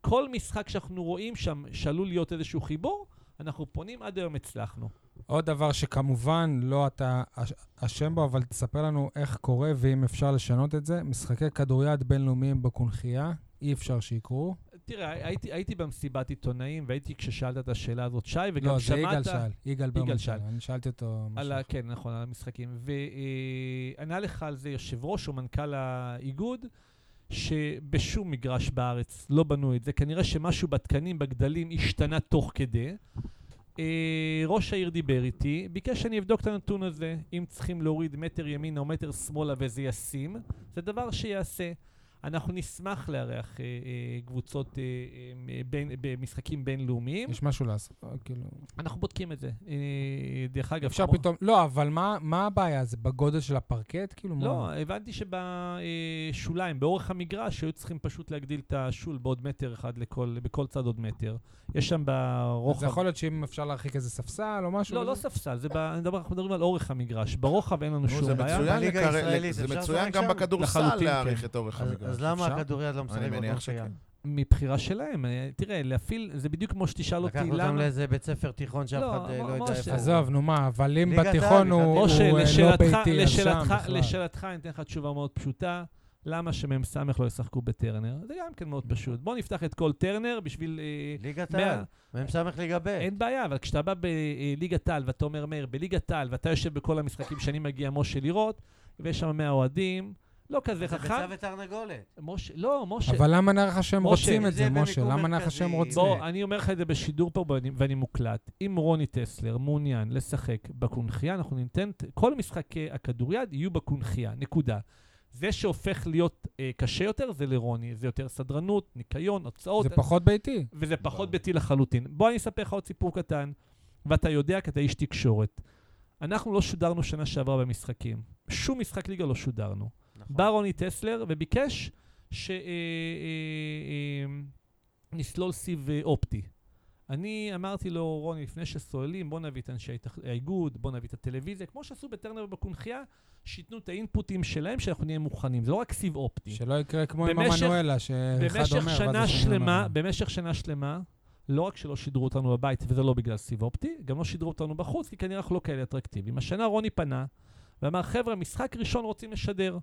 B: כל משחק שאנחנו רואים שם שעלול להיות איזשהו חיבור, אנחנו פונים, עד היום הצלחנו.
A: עוד דבר שכמובן לא אתה אש- אשם בו, אבל תספר לנו איך קורה ואם אפשר לשנות את זה. משחקי כדוריד בינלאומיים בקונכייה, אי אפשר שיקרו.
B: תראה, הייתי, הייתי במסיבת עיתונאים, והייתי כששאלת את השאלה הזאת, שי, וגם
A: לא, זה
B: שמעת...
A: יגאל שאל, יגאל ברמן
B: שאל.
A: שאל. אני שאלתי אותו
B: על
A: משהו.
B: ה, כן, נכון, על המשחקים. וענה לך על זה יושב ראש או מנכ"ל האיגוד, שבשום מגרש בארץ לא בנו את זה. כנראה שמשהו בתקנים, בגדלים, השתנה תוך כדי. אה, ראש העיר דיבר איתי, ביקש שאני אבדוק את הנתון הזה. אם צריכים להוריד מטר ימינה או מטר שמאלה וזה ישים, זה דבר שיעשה. אנחנו נשמח לארח אה, אה, קבוצות אה, אה, בין, במשחקים בינלאומיים.
A: יש משהו לעשות, אה, כאילו...
B: אנחנו בודקים את זה. אה, דרך אגב,
A: אפשר
B: כמו-
A: פתאום... לא, אבל מה מה הבעיה? זה בגודל של הפרקט? כאילו, מה?
B: לא, הבנתי שבשוליים, באורך המגרש, היו צריכים פשוט להגדיל את השול בעוד מטר אחד לכל, בכל צד עוד מטר. יש שם
A: אז
B: ברוחב...
A: זה יכול להיות שאם אפשר להרחיק איזה ספסל או משהו?
B: לא, לא? ספסל, זה ב... אני מדבר, אנחנו מדברים על אורך המגרש. ברוחב אין לנו
C: נו,
B: שום
C: זה
B: בעיה.
C: זה מצוין גם? בכדורסל
B: לחלוטין,
C: להעריך
B: כן.
C: את אורך
E: אז,
C: המגרש.
E: אז למה? הכדוריד לא משחק
C: אני מניח
E: בקונחייה?
C: שכן.
B: מבחירה שלהם. אה, תראה, להפעיל, זה בדיוק כמו שתשאל אותי
E: לקחנו אותם
B: למה...
E: לאיזה בית ספר תיכון שאף
B: לא,
E: אחד אה, לא יודע איפה הוא.
A: עזוב, נו מה, אבל אם בתיכון הוא אה, לא ביתי, אז שם בכלל.
B: לשאלתך, אני אתן לך תשובה מאוד פשוטה. למה שמ"ס לא ישחקו בטרנר? זה גם כן מאוד פשוט. בוא נפתח את כל טרנר בשביל...
E: ליגת העל, מ"ס ליגה ב'.
B: אין בעיה, אבל כשאתה בא בליגת העל ואתה אומר, מאיר, בליגת העל, ואתה יושב בכל המשחקים שאני מגיע, משה, לראות, ויש שם 100 אוהדים, לא כזה
E: זה
B: חכם.
E: ביצה ותרנגולת.
B: לא, משה.
A: אבל למה נראה לך שהם רוצים את
E: זה
A: זה, משה? למה נראה לך. שהם רוצים?
B: בוא, אני אומר לך את זה בשידור פה ואני, ואני מוקלט. אם רוני טסלר מעוניין לשחק בקונכייה, אנחנו ניתן, כל משחקי הכדוריד יהיו בקונכייה, נקודה. זה שהופך להיות אה, קשה יותר זה לרוני, זה יותר סדרנות, ניקיון, הוצאות,
A: זה פחות ביתי.
B: וזה פחות ביתי לחלוטין. בוא אני אספר לך עוד סיפור קטן, ואתה יודע כי אתה איש תקשורת. אנחנו לא שודרנו שנה שעברה במשחקים. שום משחק ליגה לא שודרנו.
E: נכון.
B: בא רוני טסלר וביקש שנסלול סיב אה, אופטי. אני אמרתי לו, רוני, לפני שסוללים, בוא נביא את אנשי האיגוד, בוא נביא את הטלוויזיה, כמו שעשו בטרנר ובקונכייה, שייתנו את האינפוטים שלהם, שאנחנו נהיה מוכנים. זה לא רק סיב אופטי.
A: שלא יקרה כמו עם
B: במשך-
A: המנואלה, שאחד אומר,
B: שנה. שלמה, במשך שנה שלמה, לא רק שלא שידרו אותנו בבית, וזה לא בגלל סיב אופטי, גם לא שידרו אותנו בחוץ, כי כנראה אנחנו לא כאלה אטרקטיביים. השנה רוני פנה ואמר, חבר'ה, משחק ראשון רוצים לשדר.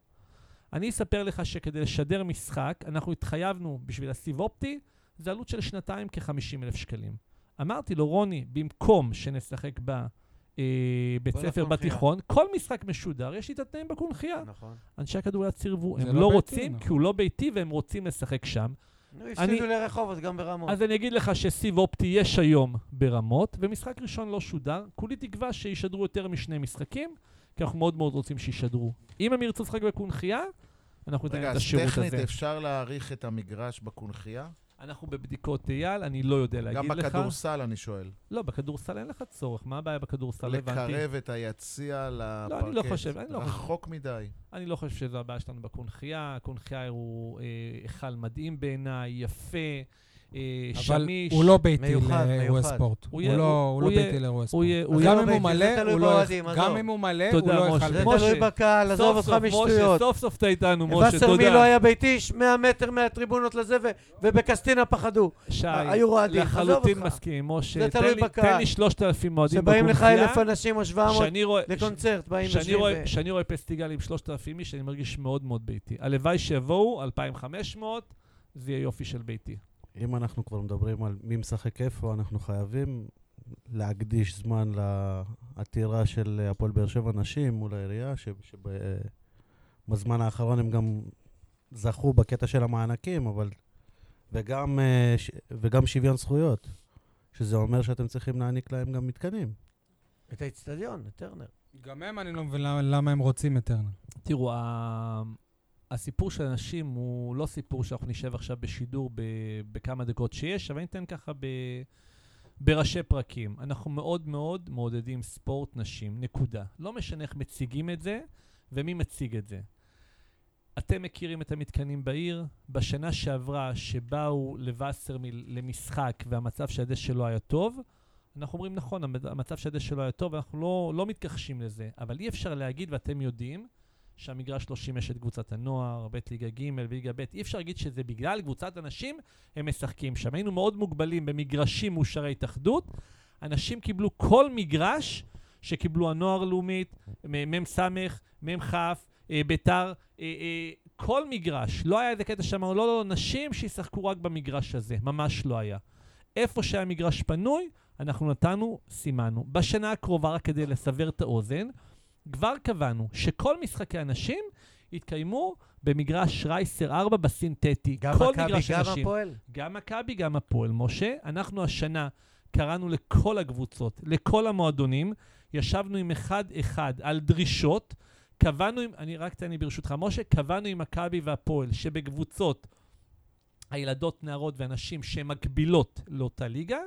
B: אני אספר לך שכדי לשדר משחק, אנחנו התחייבנו בשביל הסיב אופטי, זה עלות של שנתיים כ-50 אלף שקלים. אמרתי לו, רוני, במקום שנשחק בבית
E: בוא
B: ספר
E: לקונכייה."
B: בתיכון, כל משחק משודר, יש לי את התנאים בקונכייה.
E: נכון.
B: אנשי הכדוריד סירבו, הם
A: לא
B: לא רוצים,
A: נכון.
B: כי הוא לא ביתי והם רוצים לשחק שם.
E: נו, הפסידו לרחובות גם ברמות.
B: אז אני אגיד לך שסיב אופטי יש היום ברמות, ומשחק ראשון לא שודר. כולי תקווה שישדרו יותר משני משחקים, כי אנחנו מאוד מאוד רוצים שישדרו. אם הם ירצו לשחק בקונכייה, אנחנו ניתן
C: רגע,
B: להם את
C: אז
B: השירות
C: טכנית
B: הזה.
C: אפשר להעריך את המגרש בקונכייה?
B: אנחנו בבדיקות אייל, אני לא יודע
C: גם
B: להגיד לך.
C: בכדורסל, אני שואל.
B: לא, בכדורסל אין לך צורך. מה הבעיה בכדורסל? לא.
C: לקרב את היציע לפרקט.
B: אני לא חושב, אני לא חושב.
C: רחוק מדי.
B: אני לא חושב שזו הבעיה שלנו בקונכייה. הקונכייה הוא אה, היכל מדהים בעיניי, יפה, אה,
A: אבל
B: שמיש.
A: הוא לא ביתי לאירועי. ספורט.
B: הוא
A: לא לא ביתי לאירועי ספורט. גם
E: לא
A: אם הוא מלא, הוא לא. גם אם הוא מלא,
B: תודה,
A: הוא לא
B: משה.
A: יאכל
E: זה תלוי בקהל, עזוב אותך משטויות.
B: סוף סוף אתה איתנו, משה, תודה.
E: היה ביתי 100 מטר מהטריבונות לזה, ובקסטינה פחדו.
B: שי,
E: עזוב
B: לחלוטין. מסכים. משה,
E: זה
B: תן
E: תלוי
B: לי-
E: בקהל.
B: תן לי 3,000 אוהדים
E: שבאים לך
B: בקונכייה,
E: אלף אנשים או 700
B: שאני רואה-
E: לקונצרט, באים
B: שאני
E: יושבים
B: רואה-
E: ו...
B: שאני רואה פסטיגל עם 3,000 איש, אני מרגיש מאוד מאוד ביתי. הלוואי שיבואו 2,500, זה יהיה יופי של ביתי.
D: אם אנחנו כבר מדברים על מי משחק איפה, אנחנו חייבים להקדיש זמן לעתירה של הפועל באר שבע נשים מול העירייה, שבזמן האחרון הם גם זכו בקטע של המענקים, אבל... וגם, אה, וגם שוויון זכויות, שזה אומר שאתם צריכים להעניק להם גם מתקנים.
E: את האיצטדיון, את טרנר.
A: גם הם, אני לא מבין למה- למה הם רוצים את טרנר.
B: תראו, הסיפור של אנשים הוא לא סיפור שאנחנו נשב עכשיו בשידור ב- בכמה דקות שיש, אבל אני אתן ככה ב... בראשי פרקים. אנחנו מאוד מאוד מעודדים ספורט נשים, נקודה. לא משנה איך מציגים את זה ומי מציג את זה. אתם מכירים את המתקנים בעיר? בשנה שעברה, שבאו לווסרמיל למשחק והמצב של הדשא שלו היה טוב, אנחנו אומרים, נכון, המצ- המצב של הדשא שלו היה טוב, אנחנו לא, לא מתכחשים לזה, אבל אי אפשר להגיד, ואתם יודעים, שהמגרש לא שימש את קבוצת הנוער, בית ליגה ג' וליגה ב'. אי אפשר להגיד שזה בגלל קבוצת אנשים, הם משחקים שם. היינו מאוד מוגבלים במגרשים מאושרי התאחדות. אנשים קיבלו כל מגרש שקיבלו הנוער הלאומית, מ"ס, מ"כ, אה, ביתר, אה, אה, כל מגרש. לא היה איזה קטע שאמרנו, לא, לא, נשים שישחקו רק במגרש הזה. ממש לא היה. איפה שהיה מגרש פנוי, אנחנו נתנו, סימנו. בשנה הקרובה, רק כדי לסבר את האוזן, כבר קבענו שכל משחקי הנשים יתקיימו במגרש רייסר 4 בסינתטי.
E: גם מכבי, גם
B: אנשים.
E: הפועל?
B: גם מכבי, גם הפועל. משה, אנחנו השנה קראנו לכל הקבוצות, לכל המועדונים, ישבנו עם אחד-אחד על דרישות, קבענו עם, אני רק תן לי ברשותך, משה, קבענו עם מכבי והפועל שבקבוצות, הילדות, נערות ואנשים שמקבילות לאותה ליגה,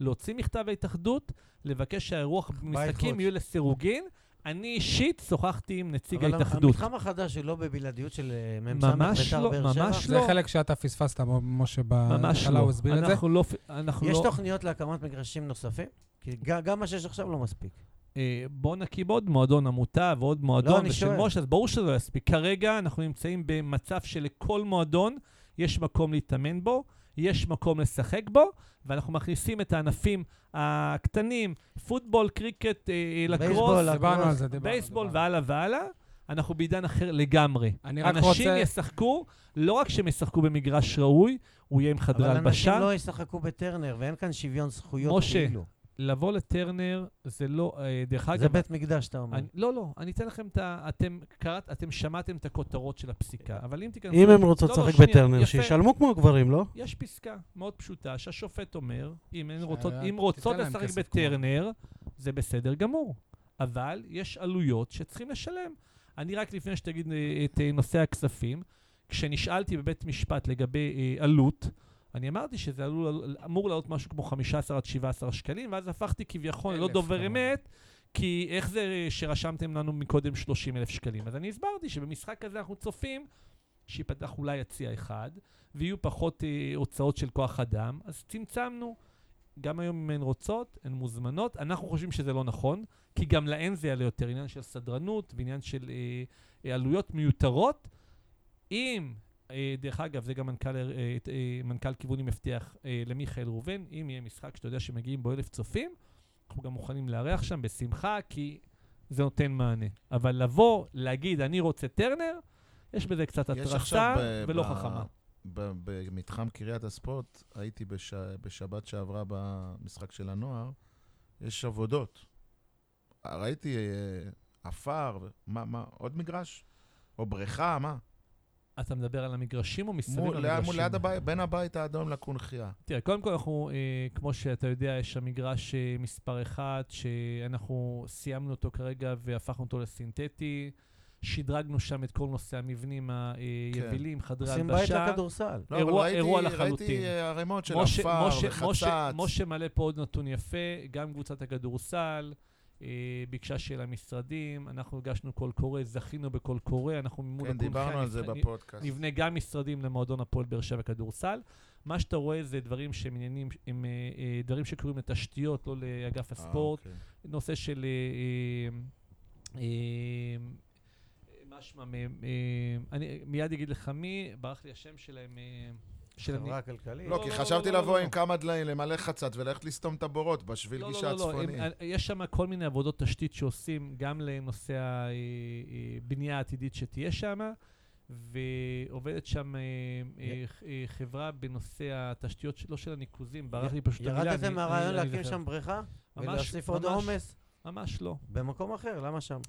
B: להוציא מכתב ההתאחדות, לבקש שהאירוח במשחקים. יהיו לסירוגין. אני אישית שוחחתי עם נציג
E: אבל
B: ההתאחדות.
E: המתחם החדש הוא לא בבלעדיות של אה, מ"ס
B: ממש
E: בית"ר
B: לא,
E: באר שבע?
B: ממש
A: זה
B: לא.
A: חלק שאתה פספסת, משה, בהתחלה
B: לא.
A: הוא הסביר את זה.
B: אנחנו לא... אנחנו
E: יש
B: לא...
E: תוכניות להקמת מגרשים נוספים? כי גם מה שיש עכשיו לא מספיק.
B: אה, בוא נקים עוד מועדון עמותה ועוד מועדון
E: אני
B: ושל. משה, אז ברור שזה לא יספיק. כרגע אנחנו נמצאים במצב שלכל מועדון יש מקום להתאמן בו, יש מקום לשחק בו, ואנחנו מכניסים את הענפים הקטנים, פוטבול, קריקט, אה, לקרוס,
E: בייסבול.
B: והלאה והלאה. אנחנו בעידן אחר לגמרי.
A: אני רק
B: אנשים
A: רוצה...
B: ישחקו, לא רק שהם ישחקו במגרש ראוי, הוא יהיה עם חדרי
E: אבל
B: הלבשה.
E: אנשים לא ישחקו בטרנר, ואין כאן שוויון זכויות
B: משה,
E: כאילו.
B: לבוא לטרנר זה לא... אה, דרך אגב,
E: זה בית מקדש, אתה אומר.
B: אני, לא, לא, אני אתן לכם את ה... אתם קראת, אתם שמעתם את הכותרות של הפסיקה, אבל אם תיכנסו...
D: אם הם רוצות
B: לא, לא,
D: לשחק
B: שנייה,
D: בטרנר,
B: יפה.
D: שישלמו כמו הגברים, לא?
B: יש פסקה מאוד פשוטה שהשופט אומר, אם הן רוצות, אם
A: תיתן
B: רוצות לשחק בטרנר, זה בסדר גמור. אבל יש עלויות שצריכים לשלם. אני רק לפני שתגיד אה, את אה, נושא הכספים, כשנשאלתי בבית משפט לגבי אה, עלות, אני אמרתי שזה עלול, אמור לעלות משהו כמו 15 עד 17 שקלים, ואז הפכתי כביכול ללא דובר
A: כמובן.
B: אמת, כי איך זה שרשמתם לנו מקודם 30 אלף שקלים? אז אני הסברתי שבמשחק הזה אנחנו צופים שיפתח אולי יציע אחד, ויהיו פחות אה, הוצאות של כוח אדם, אז צמצמנו. גם היום אם הן רוצות, הן מוזמנות. אנחנו חושבים שזה לא נכון, כי גם להן זה יעלה יותר עניין של סדרנות ועניין של אה, אה, עלויות מיותרות. אם, דרך אגב, זה גם מנכ"ל, אה, אה, מנכ"ל כיוונים הבטיח אה, למיכאל ראובן, אם יהיה משחק שאתה יודע שמגיעים בו אלף צופים, אנחנו גם מוכנים לארח שם בשמחה, כי זה נותן מענה. אבל לבוא, להגיד, אני רוצה טרנר, יש בזה קצת התרסה ולא
C: ב-
B: חכמה.
C: במתחם קריית הספורט, הייתי בש... בשבת שעברה במשחק של הנוער, יש עבודות. ראיתי אה, עפר, מה, מה, עוד מגרש? או בריכה, מה?
B: אתה מדבר על המגרשים או מסביב
C: מול,
B: למגרשים?
C: מול ליד הבית, בין הבית האדום לקונכייה.
B: תראה, קודם כל אנחנו, אה, כמו שאתה יודע, יש שם מגרש אה, מספר אחד, שאנחנו סיימנו אותו כרגע והפכנו אותו לסינתטי. שדרגנו שם את כל נושא המבנים היבילים, חדרי
E: עושים בית
B: הלבשה.
E: לכדורסל.
C: לא,
B: אירוע-
C: ראיתי,
B: אירוע לחלוטין.
C: ראיתי אה, ערימות של עפר וחצץ.
B: משה- משה מעלה פה עוד נתון יפה, גם קבוצת הכדורסל ביקשה של המשרדים, אנחנו הגשנו קול קורא, זכינו בקול קורא, אנחנו מול
C: כן, דיברנו על זה בפודקאסט.
B: נבנה גם משרדים למועדון הפועל באר שבע כדורסל. מה שאתה רואה זה דברים שהם עניינים, הם אה, אה, דברים שקשורים לתשתיות, לא לאגף
C: אה,
B: הספורט.
C: אוקיי.
B: נושא של... אה, אה, אה, מה? אה, אה, אני מיד אגיד לך מי, ברח לי השם שלהם. אה, של
E: חברה כלכלית.
C: לא,
B: לא,
C: כי
B: לא,
C: חשבתי
B: לא, לא,
C: לבוא
B: לא.
C: עם כמה דליים, למלא חצץ וללכת לסתום את הבורות בשביל
B: לא,
C: גישה
B: לא, לא, לא, אה, יש שם כל מיני עבודות תשתית שעושים גם לנושא הבנייה העתידית שתהיה שם, ועובדת שם אה, אה, אה, חברה בנושא התשתיות, של- לא של הניקוזים, ברח לי פשוט המילה.
E: ירדתם מהרעיון להקים. שם בריכה?
B: ממש-
E: ולהוסיף עוד
B: ממש-
E: עומס?
B: ממש לא.
E: במקום אחר, למה שם?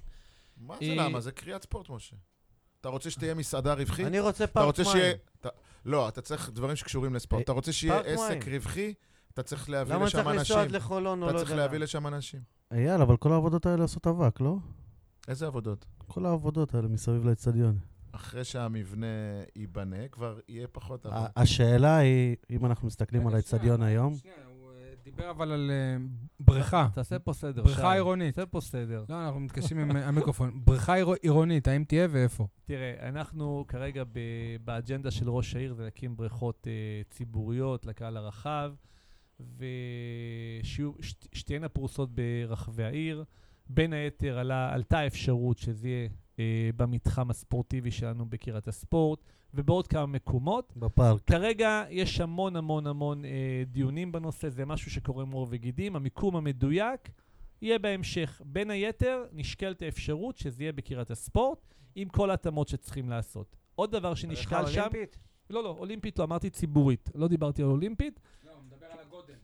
C: מה זה
B: אה,
C: למה? זה קריאת ספורט, משה. אתה רוצה שתהיה מסעדה רווחית?
E: אני רוצה
C: אתה
E: פארק
C: רוצה
E: מים.
C: אתה- לא, אתה צריך דברים שקשורים לספורט. אתה רוצה שיהיה עסק. רווחי, אתה צריך להביא
E: למה
C: לשם
E: צריך לנסוע
C: אנשים.
E: עד לחולון או לא
C: אתה
E: יודע
C: צריך
E: מה?
C: להביא לשם אנשים.
D: אייל, אבל כל העבודות האלה עושות אבק, לא?
C: איזה עבודות?
D: כל העבודות האלה מסביב לאצטדיון.
C: אחרי שהמבנה ייבנה, כבר יהיה פחות.
D: השאלה היא, אם אנחנו מסתכלים על האצטדיון היום,
A: שנייה, דיבר אבל על אה, בריכה.
B: תעשה פה סדר.
A: בריכה. עירונית.
B: תעשה פה סדר.
A: לא, אנחנו מתקשים עם אה, המיקרופון. בריכה עיר- עירונית, האם תהיה ואיפה?
B: תראה, אנחנו כרגע באג'נדה של ראש העיר זה להקים בריכות אה, ציבוריות לקהל הרחב, ושתהיינה פרוסות ברחבי העיר. בין היתר עלתה האפשרות שזה יהיה במתחם הספורטיבי שלנו בקריית הספורט, ובעוד כמה מקומות.
D: בפארק.
B: כרגע יש המון המון המון אה, דיונים בנושא, זה משהו שקורם עור וגידים. המיקום המדויק יהיה בהמשך. בין היתר, נשקלת האפשרות שזה יהיה בקריית הספורט, עם כל ההתאמות שצריכים לעשות. עוד דבר שנשקל שם...
E: אולימפית?
B: לא, לא, אולימפית לא, אמרתי ציבורית. לא דיברתי על אולימפית.
A: לא, הוא מדבר על הגודל.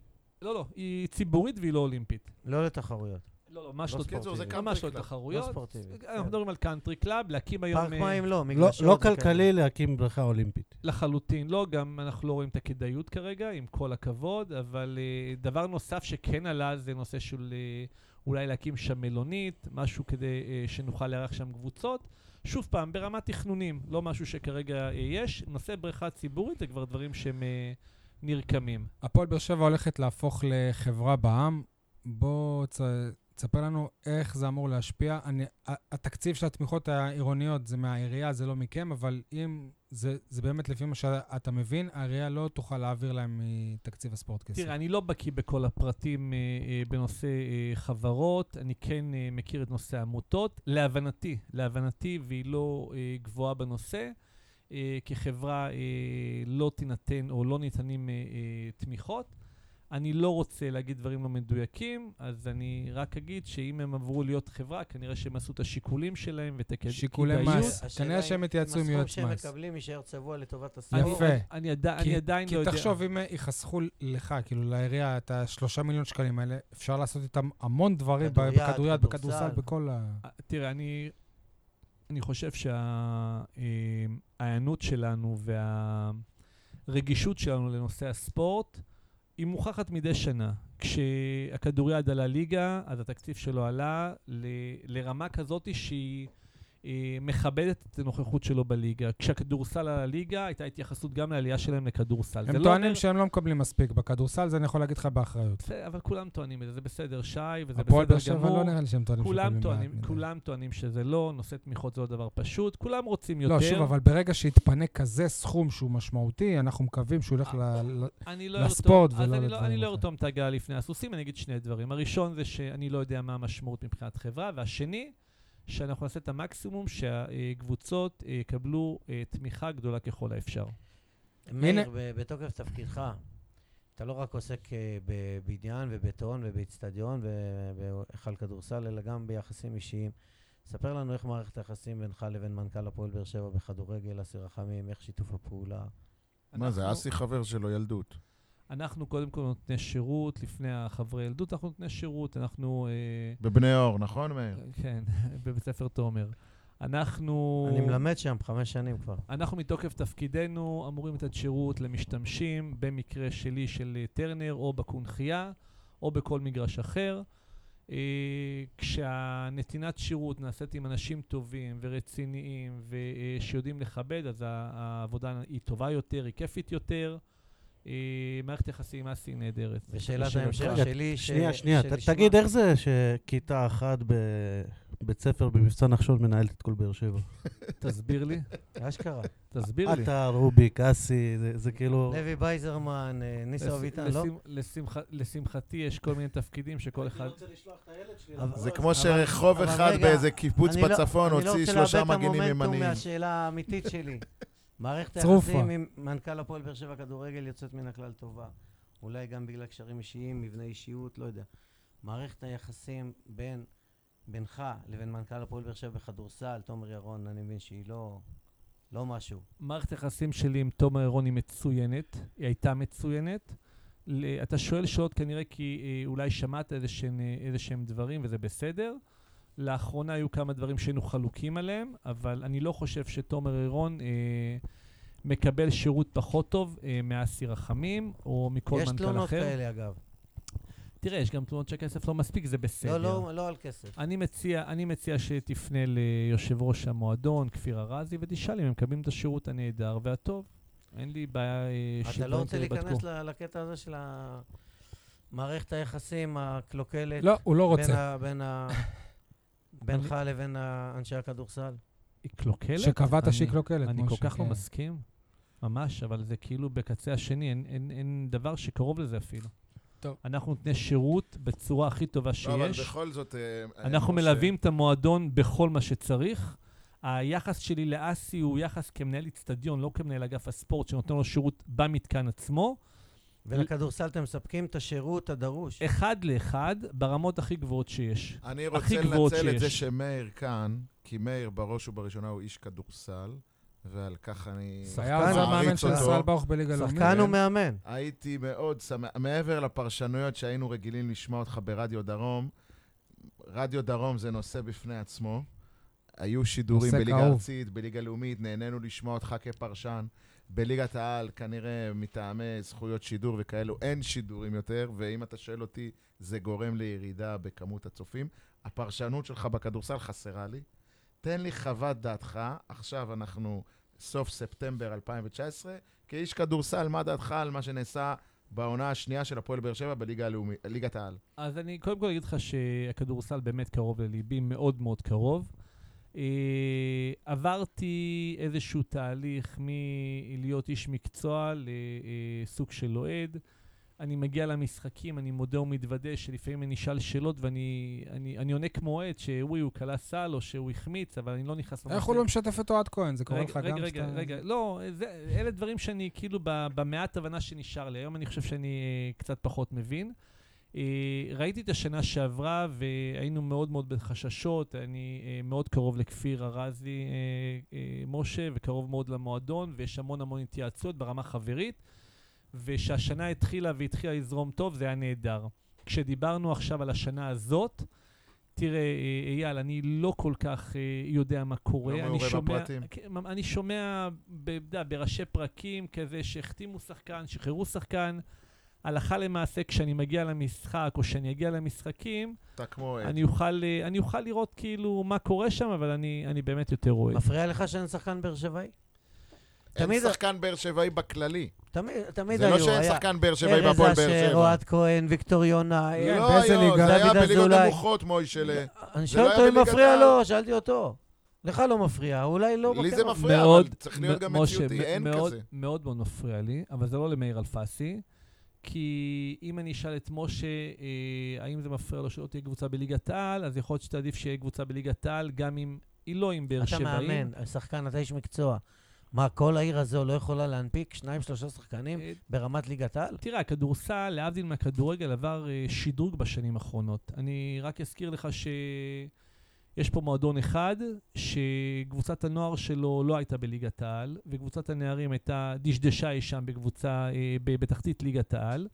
B: לא, לא, היא ציבורית והיא לא אולימפית.
E: לא לתחרויות.
B: לא, לא, ממש
D: לא
B: לא
C: בקיצור, זה
B: תחרויות.
C: country
B: ממש לא.
D: לא
B: תחרויות.
E: ספורטיבי.
B: אנחנו
E: כן.
B: מדברים על קאנטרי קלאב, להקים היום...
E: פארק
B: אה,
E: מים לא,
D: לא. לא. כלכלי להקים בריכה אולימפית.
B: לחלוטין לא, גם אנחנו לא רואים את הכדאיות כרגע, עם כל הכבוד, אבל uh, דבר נוסף שכן עלה זה נושא של uh, אולי להקים שם מלונית, משהו כדי שנוכל לארח שם קבוצות. שוב פעם, ברמת תכנונים, לא משהו שכרגע יש. נושא בריכה ציבורית זה כבר דברים שהם נרקמים.
A: הפועל באר שבע הולכת להפוך לחברה בע"מ. בוא צ... תספר לנו איך זה אמור להשפיע. אני, התקציב של התמיכות העירוניות זה מהעירייה, זה לא מכם, אבל אם זה, זה באמת לפי מה שאתה מבין, העירייה לא תוכל להעביר להם מתקציב הספורט כסף.
B: תראה, אני לא בקיא בכל הפרטים אה, אה, בנושא אה, חברות, אני כן אה, מכיר את נושא העמותות. להבנתי, להבנתי, והיא לא אה, גבוהה בנושא, אה, כחברה אה, לא תינתן או לא ניתנים אה, אה, תמיכות. אני לא רוצה להגיד דברים לא מדויקים, אז אני רק אגיד שאם הם עברו להיות חברה, כנראה שהם עשו את השיקולים שלהם ואת הכדאיות.
A: שיקולי מס. כנראה שהם התייעצו עם יועץ
E: הסכום
A: מס.
E: שהם מקבלים יישאר צבוע לטובת
B: אני-
E: הספורט.
A: יפה.
B: אני, עדי,
A: כי-
B: אני עדיין
A: כי
B: לא יודע.
A: תחשוב, אם יחסכו לך, כאילו לעירייה, את השלושה מיליון שקלים האלה, אפשר לעשות איתם המון דברים בכדוריד,
E: כדורסל.
A: בכדורסל, בכל ה...
B: תראה, אני, אני חושב שההיענות שלנו והרגישות שלנו לנושא הספורט היא מוכחת מדי שנה. כשהכדוריד עלה ליגה, אז התקציב שלו עלה ל, לרמה כזאת שהיא מכבדת את הנוכחות שלו בליגה. כשהכדורסל עלה ליגה, הייתה התייחסות גם לעלייה שלהם לכדורסל.
A: הם
B: לא
A: טוענים
B: אומר-
A: שהם לא מקבלים מספיק בכדורסל, זה אני יכול להגיד לך באחריות.
B: בסדר, אבל כולם טוענים את זה, זה בסדר, שי, וזה
A: הפועל באר
B: בסדר גמור.
A: לא נראה לי שהם טוענים
B: כולם טוענים. כולם טוענים שזה לא, נושא תמיכות זה לא דבר פשוט, כולם רוצים יותר.
A: לא, שוב, אבל ברגע שיתפנה כזה סכום שהוא משמעותי, אנחנו מקווים שהוא ילך
B: אני לא
A: לספורט ולא
B: לא,
A: לדברים
B: אני לא
A: אחרים.
B: ארתום את העגלה לפני הסוסים, אני אגיד שני דברים. הראשון זה שאני לא יודע מה המשמעות מבחינת חברה, והשני, שאנחנו נעשה את המקסימום שהקבוצות אה, יקבלו אה, תמיכה גדולה ככל האפשר.
E: מאיר, בתוקף תפקידך, אתה לא רק עוסק אה, בבניין ובטון ובאיצטדיון ובהיכל כדורסל, אלא גם ביחסים אישיים. ספר לנו איך מערכת היחסים בינך לבין מנכ"ל הפועל באר שבע בכדורגל, אסי רחמים, איך שיתוף הפעולה.
C: מה זה, אסי חבר שלו ילדות.
B: אנחנו קודם כל נותני שירות, לפני החברי ילדות אנחנו נותני שירות, אנחנו... אה,
C: בבני אור, נכון, מאיר?
B: כן, <laughs> בבית ספר תומר. אנחנו...
E: אני מלמד שם חמש שנים כבר.
B: אנחנו מתוקף תפקידנו אמורים לתת שירות למשתמשים, במקרה שלי של אה, טרנר, או בקונכייה, או בכל מגרש אחר. אה, כשהנתינת שירות נעשית עם אנשים טובים ורציניים ושיודעים לכבד, אז העבודה היא טובה יותר, היא כיפית יותר. מערכת יחסים עם אסי נהדרת.
E: ושאלת. ההמשך שלי, ש-
D: שנייה, שנייה, תגיד, איך זה שכיתה אחת בבית ספר במבצע נחשון מנהלת את כל באר שבע? <laughs>
B: תסביר לי,
E: אשכרה.
B: תסביר לי.
D: אתה, רוביק, אסי, זה- זה כאילו...
E: לוי בייזרמן, אה, ניסו אביטן, לא?
B: לשמח- לשמח- לשמחתי יש כל מיני תפקידים שכל אחד...
E: אבל-
C: זה כמו שרחוב אחד באיזה קיבוץ
E: אני לא-
C: בצפון
E: אני לא
C: הוציא
E: רוצה
C: שלושה
E: לאבד את המומנטום
C: ימניים.
E: מהשאלה האמיתית שלי. <laughs> מערכת. היחסים עם מנכ"ל הפועל באר שבע כדורגל יוצאת מן הכלל טובה. אולי גם בגלל קשרים אישיים, מבנה אישיות, לא יודע. מערכת היחסים בין, בינך לבין מנכ"ל הפועל באר שבע בכדורסל, תומר ירון, אני מבין שהיא לא, לא משהו.
B: מערכת היחסים שלי עם תומר עירון היא מצוינת, היא הייתה מצוינת. אתה שואל שאלות כנראה כי אה, אולי שמעת אה, איזה שהם דברים וזה בסדר. לאחרונה היו כמה דברים שהיינו חלוקים עליהם, אבל אני לא חושב שתומר עירון אה, מקבל שירות פחות טוב אה, מאסי רחמים או מכל
E: יש
B: מנכ"ל
E: תלונות
B: אחר.
E: כאלה, אגב.
B: תראה, יש גם תלונות שהכסף לא מספיק, זה בסדר.
E: לא, לא, לא על כסף.
B: אני מציע, אני מציע שתפנה ליושב ראש המועדון, כפיר ארזי, ותשאל אם הם מקבלים את השירות הנהדר והטוב. אין לי בעיה אה,
E: אתה לא רוצה להיכנס לקטע הזה של מערכת היחסים הקלוקלת
A: לא, הוא לא
E: בין
A: רוצה.
E: ה- בין ה... בינך לבין אנשי הכדורסל?
B: היא קלוקלת?
A: שקבעת
B: אני-
A: שהיא קלוקלת,
B: אני כל כך לא
A: כן.
B: מסכים, ממש, אבל זה כאילו בקצה השני, אין, אין, אין דבר שקרוב לזה אפילו.
A: טוב.
B: אנחנו נותני שירות בצורה הכי טובה
C: לא, אבל
B: שיש.
C: בכל זאת... אה,
B: אנחנו
C: משה,
B: מלווים את המועדון בכל מה שצריך. היחס שלי לאסי הוא יחס כמנהל איצטדיון, לא כמנהל אגף הספורט, שנותן לו שירות במתקן עצמו.
E: ולכדורסל אתם מספקים את השירות הדרוש.
B: אחד לאחד, ברמות הכי גבוהות שיש.
C: אני רוצה לנצל את זה. שמאיר כאן, כי מאיר בראש ובראשונה הוא איש כדורסל, ועל כך אני
A: היה עוזר מאמן
C: מעריץ
A: של
C: אותו.
A: ישראל ברוך בליגה לאומית.
E: שחקן
C: כן.
E: ומאמן.
C: הייתי מאוד שמח, מעבר לפרשנויות שהיינו רגילים לשמוע אותך ברדיו דרום, רדיו דרום זה נושא בפני עצמו. היו שידורים בליגה. ארצית, בליגה לאומית, נהנינו לשמוע אותך כפרשן. בליגת העל, כנראה מטעמי זכויות שידור וכאלו, אין שידורים יותר, ואם אתה שואל אותי, זה גורם לירידה בכמות הצופים. הפרשנות שלך בכדורסל חסרה לי. תן לי חוות דעתך, עכשיו אנחנו סוף ספטמבר 2019, כאיש כדורסל, מה דעתך על מה שנעשה בעונה השנייה של הפועל באר שבע בליגה הלאומית, ליגת העל?
B: אז אני קודם כל אגיד לך שהכדורסל באמת קרוב לליבי, מאוד מאוד קרוב. אה, עברתי איזשהו תהליך מלהיות איש מקצוע לסוג של אוהד. אני מגיע למשחקים, אני מודה ומתוודה שלפעמים אני אשאל שאלות ואני אני, אני עונה כמו אוהד, שאורי הוא כלה סל או שהוא החמיץ, אבל אני לא נכנס
A: איך הוא לא משתף את אוהד כהן? זה קורה
B: רגע,
A: לך
B: רגע,
A: גם
B: רגע,
A: שאתה-
B: רגע, לא, זה, אלה דברים שאני כאילו במעט הבנה שנשאר לי. היום אני חושב שאני אה, קצת פחות מבין. אה, ראיתי את השנה שעברה והיינו מאוד מאוד בחששות. אני אה, מאוד קרוב לכפיר ארזי, אה, משה, וקרוב מאוד למועדון, ויש המון המון התייעצויות ברמה חברית. וכשהשנה התחילה והתחילה לזרום טוב, זה היה נהדר. כשדיברנו עכשיו על השנה הזאת, תראה, אה, אייל, אני לא כל כך יודע מה קורה.
C: לא
B: אני
C: מעורה בפרטים.
B: כן, אני שומע, ב- יודע, בראשי פרקים כזה שהחתימו שחקן, שחררו שחקן. הלכה למעשה, כשאני מגיע למשחק, או כשאני אגיע למשחקים,
C: אתה כמו אוהד.
B: אני אוכל, אה, אני אוכל לראות כאילו מה קורה שם, אבל אני, אני באמת יותר רואה.
E: מפריע לך שאין שחקן באר שבעי?
C: אין
E: תמיד-
C: שחקן באר שבעי בכללי.
E: תמיד, תמיד
C: זה
E: היו.
C: לא שאין
E: היה
C: שחקן באר שבעי
E: ארז
C: בהפועל באר
E: אשר,
C: שבע.
E: אוהד כהן, ויקטור יונה.
C: לא
A: באיזה
C: היה,
A: ליגה?
C: זה היה
E: דוד
C: בליגות
E: אזולאי.
C: נמוכות, מוישלה.
E: אני
C: זה
E: שואל
C: לא
E: אותו אם מפריע. לו, שאלתי אותו. לך לא מפריע, אולי לא
C: לי זה. מפריע,
B: מאוד,
C: אבל צריך להיות גם מציאותי, אין
B: מאוד,
C: כזה.
B: מאוד מאוד מפריע לי, אבל זה לא למאיר אלפסי. כי אם אני אשאל את משה, אה, האם זה מפריע לו שלא תהיה קבוצה בליגת העל, אז יכול להיות שתעדיף שיהיה קבוצה בליגת העל, גם אם היא לא עם באר
E: אתה
B: שבעים.
E: מאמן, שחקן, אתה איש מקצוע. מה, כל העיר הזו לא יכולה להנפיק שניים, שלושה שחקנים
B: אה,
E: ברמת ליגת העל?
B: תראה, הכדורסל, להבדיל מהכדורגל, עבר אה, שדרוג בשנים האחרונות. אני רק אזכיר לך שיש פה מועדון אחד, שקבוצת הנוער שלו לא הייתה בליגת העל, וקבוצת הנערים הייתה, דשדשה אי שם בקבוצה, אה, בתחתית ליגת העל.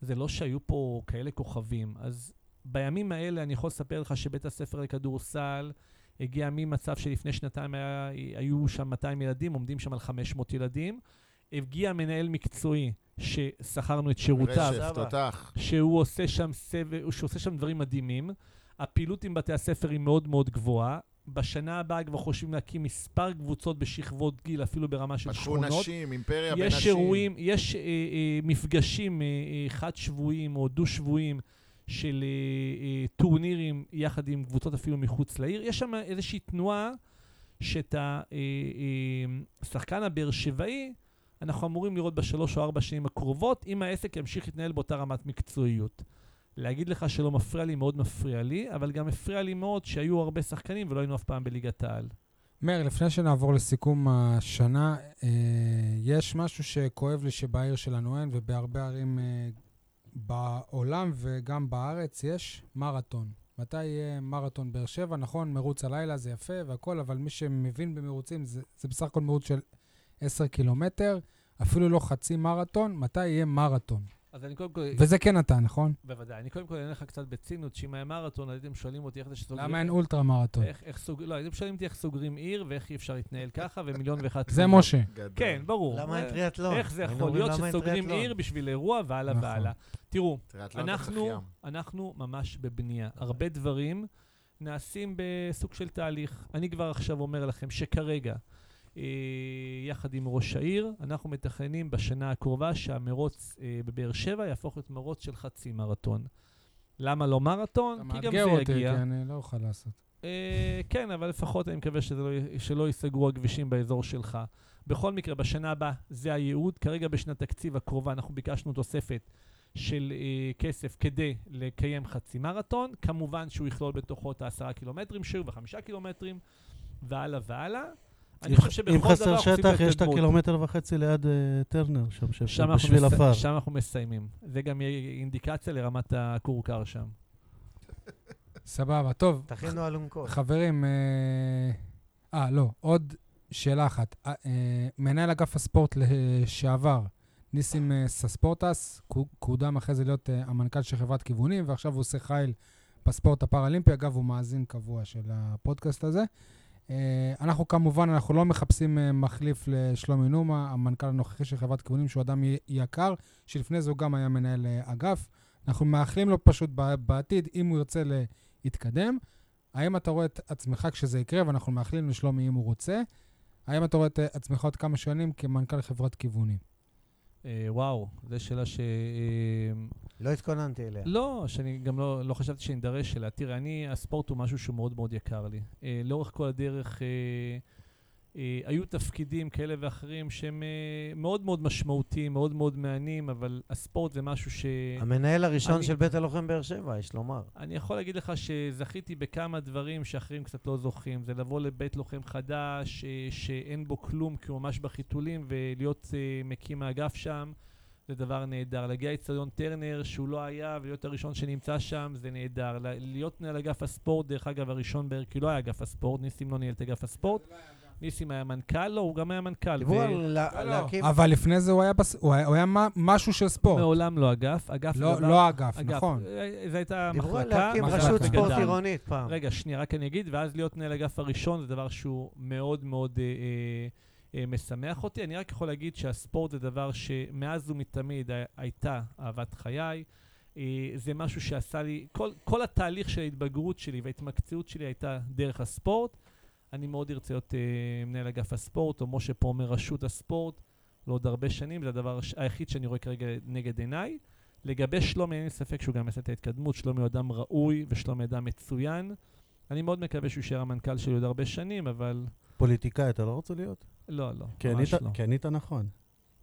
B: זה לא שהיו פה כאלה כוכבים. אז בימים האלה אני יכול לספר לך שבית הספר לכדורסל הגיע ממצב שלפני שנתיים היה, היו שם 200 ילדים, עומדים שם על 500 ילדים. הגיע מנהל מקצועי ששכרנו את שירותיו,
C: רשף, תותח.
B: שהוא עושה שם סבב, שהוא עושה שם דברים מדהימים. הפעילות עם בתי הספר היא מאוד מאוד גבוהה. בשנה הבאה כבר חושבים להקים מספר קבוצות בשכבות גיל, אפילו ברמה של
C: פתחו
B: שכונות.
C: נשים, אימפריה בנשים.
B: יש אירועים, יש אה, אה, מפגשים אה, אה, חד-שבועיים או דו-שבועיים של אה, אה, טורנירים יחד עם קבוצות אפילו מחוץ לעיר. יש שם איזושהי תנועה שאת השחקן הבאר שבעי, אנחנו אמורים לראות בשלוש או ארבע שנים הקרובות, אם העסק ימשיך להתנהל באותה רמת מקצועיות. להגיד לך שלא מפריע לי, מאוד מפריע לי, אבל גם הפריע לי מאוד שהיו הרבה שחקנים ולא היינו אף פעם בליגת העל.
A: מאיר, לפני שנעבור לסיכום השנה, אה, יש משהו שכואב לי שבעיר שלנו אין, ובהרבה ערים אה, בעולם וגם בארץ יש מרתון. מתי יהיה מרתון באר שבע? נכון, מרוץ הלילה זה יפה והכל, אבל מי שמבין במרוצים, זה, זה בסך הכל מרוץ של 10 קילומטר, אפילו לא חצי מרתון, מתי יהיה מרתון?
B: אז אני קודם כל...
A: וזה כן אתה, נכון?
B: בוודאי. אני קודם כל אענה לך קצת בציניות, שאם היה מרתון, הייתם שואלים אותי איך זה שסוגרים...
A: למה אין אולטרה מרתון?
B: איך, איך סוג... לא, הייתם שואלים אותי איך סוגרים עיר ואיך אי אפשר להתנהל ככה, ומיליון ואחת...
A: זה. משה.
C: גדול.
B: כן, ברור.
E: למה אין
B: אה,
E: טריאטלון?
B: איך זה יכול להיות שסוגרים? עיר בשביל אירוע והלאה
A: נכון.
B: והלאה? תראו, אנחנו, ממש בבנייה. הרבה דברים נעשים בסוג של תהליך. אני כבר עכשיו אומר לכם שכרגע, יחד עם ראש העיר, אנחנו מתכננים בשנה הקרובה שהמרוץ אה, בבאר שבע יהפוך להיות מרוץ של חצי מרתון. למה לא מרתון?
A: אתה
B: כי גם
A: מאתגר
B: זה
A: אותי,
B: יגיע.
A: כי אני לא אוכל לעשות.
B: אה, כן, אבל לפחות אני מקווה שזה לא, י- שלא ייסגרו הכבישים באזור שלך. בכל מקרה, בשנה הבאה זה הייעוד. כרגע בשנת תקציב הקרובה אנחנו ביקשנו תוספת של אה, כסף כדי לקיים חצי מרתון. כמובן שהוא יכלול בתוכו את העשרה קילומטרים שהיו וחמישה קילומטרים, והלאה והלאה. אני חושב שבכל
D: אם
B: דבר
D: חסר
B: אנחנו עושים
D: שטח, יש את. הקילומטר וחצי ליד אה, טרנר, שם, שם,
B: שם אנחנו,
D: בשביל
B: מס...
D: עפר.
B: שם אנחנו מסיימים. זה גם יהיה אינדיקציה לרמת הכורכר שם. <laughs>
A: סבבה, טוב.
E: תכינו אלונקות.
A: חברים, אה, אה, לא, עוד שאלה אחת. אה, אה, מנהל אגף הספורט לשעבר, ניסים אה, סספורטס, קו- קודם אחרי זה להיות אה, המנכ"ל של חברת כיוונים, ועכשיו הוא עושה חיל בספורט הפראלימפי. אגב, הוא מאזין קבוע של הפודקאסט הזה. אה, אנחנו כמובן, אנחנו לא מחפשים אה, מחליף לשלומי נומה, המנכ"ל הנוכחי של חברת כיוונים, שהוא אדם יקר, שלפני זה הוא גם היה מנהל אה, אגף. אנחנו מאחלים לו פשוט בעתיד, אם הוא ירצה להתקדם. האם אתה רואה את עצמך כשזה יקרה, ואנחנו מאחלים לשלומי אם הוא רוצה, האם אתה רואה את עצמך עוד כמה שנים כמנכ"ל חברת כיוונים?
B: אה, וואו, זו שאלה ש... אה,
E: לא התכוננתי אליה.
B: לא, שאני גם לא, לא חשבתי שאני אדרש אליה. תראה, אני, הספורט הוא משהו שהוא מאוד מאוד יקר לי. אה, לאורך כל הדרך אה, אה, היו תפקידים כאלה ואחרים שהם אה, מאוד מאוד משמעותיים, מאוד מאוד מעניינים, אבל הספורט זה משהו ש...
E: המנהל הראשון
B: אני-
E: של בית הלוחם באר שבע, יש לומר.
B: אני יכול להגיד לך שזכיתי בכמה דברים שאחרים קצת לא זוכים. זה לבוא לבית לוחם חדש, אה, שאין בו כלום, כי הוא ממש בחיתולים, ולהיות אה, מקים האגף שם, זה דבר נהדר. להגיע לאצטדיון טרנר, שהוא לא היה, ולהיות הראשון שנמצא שם, זה נהדר. להיות מנהל אגף הספורט, דרך אגב, הראשון בערך, כי לא היה אגף הספורט, ניסים לא ניהל את אגף הספורט. ניסים היה מנכ"ל, לא, הוא גם היה מנכ"ל.
E: דיברו
B: ו-
E: על לה-
A: לא,
E: להקים...
A: אבל לפני זה הוא היה, בס... הוא היה, הוא היה מה- משהו של ספורט.
B: מעולם לא אגף. אגף זה
A: לא,
B: דבר...
A: לא אגף,
B: אגף.
A: נכון.
B: אה, זו הייתה
E: דיברו על
B: מחלקה.
E: להקים
A: מחלקה
E: רשות ספורט. עירונית פעם.
B: רגע, שנייה, רק אני אגיד, ואז להיות מנהל אגף הראשון זה דבר שהוא מאוד מאוד אה, אה, אה, משמח אותי. אני רק יכול להגיד שהספורט זה דבר שמאז ומתמיד הי- הייתה אהבת חיי. אה, זה משהו שעשה לי, כל, כל התהליך של ההתבגרות שלי וההתמקצעות שלי הייתה דרך הספורט. אני מאוד ארצה להיות אה, מנהל אגף הספורט, או משה פה אומר רשות הספורט, לעוד הרבה שנים, זה הדבר היחיד שאני רואה כרגע נגד עיניי. לגבי שלומי, אין לי ספק שהוא גם יעשה את ההתקדמות. שלומי הוא אדם ראוי ושלומי אדם מצוין. אני מאוד מקווה שהוא יישאר המנכ"ל שלי עוד הרבה שנים, אבל
D: פוליטיקאי אתה לא רוצה להיות?
B: לא, לא,
D: כי
B: ממש
D: ענית-
B: לא.
D: כי ענית נכון.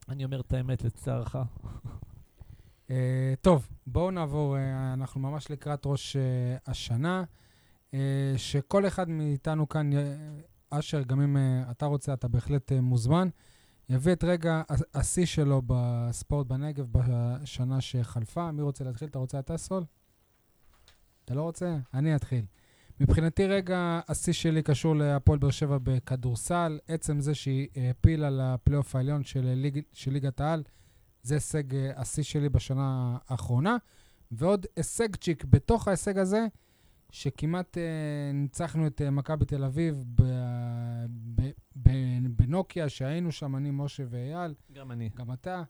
B: אני אומר את האמת לצערך.
A: אה, טוב, בואו נעבור, אה, אנחנו ממש לקראת ראש אה, השנה, שכל אחד מאיתנו כאן, אה, אשר, גם אם אה, אתה רוצה, אתה בהחלט אה, מוזמן, יביא את רגע השיא שלו בספורט בנגב בשנה שחלפה. מי רוצה להתחיל? אתה רוצה אתה, סול? אתה לא רוצה? אני אתחיל. מבחינתי רגע השיא שלי קשור להפועל באר שבע בכדורסל. עצם זה שהיא העפילה לפלייאוף העליון של, ליג, של ליגת העל, זה הישג אה, השיא שלי בשנה האחרונה. ועוד הישג צ'יק בתוך ההישג הזה, שכמעט אה, ניצחנו את אה, מכבי תל אביב ב, ב, ב, בנוקיה, שהיינו שם, אני, משה ואייל,
B: גם אני.
A: גם אתה,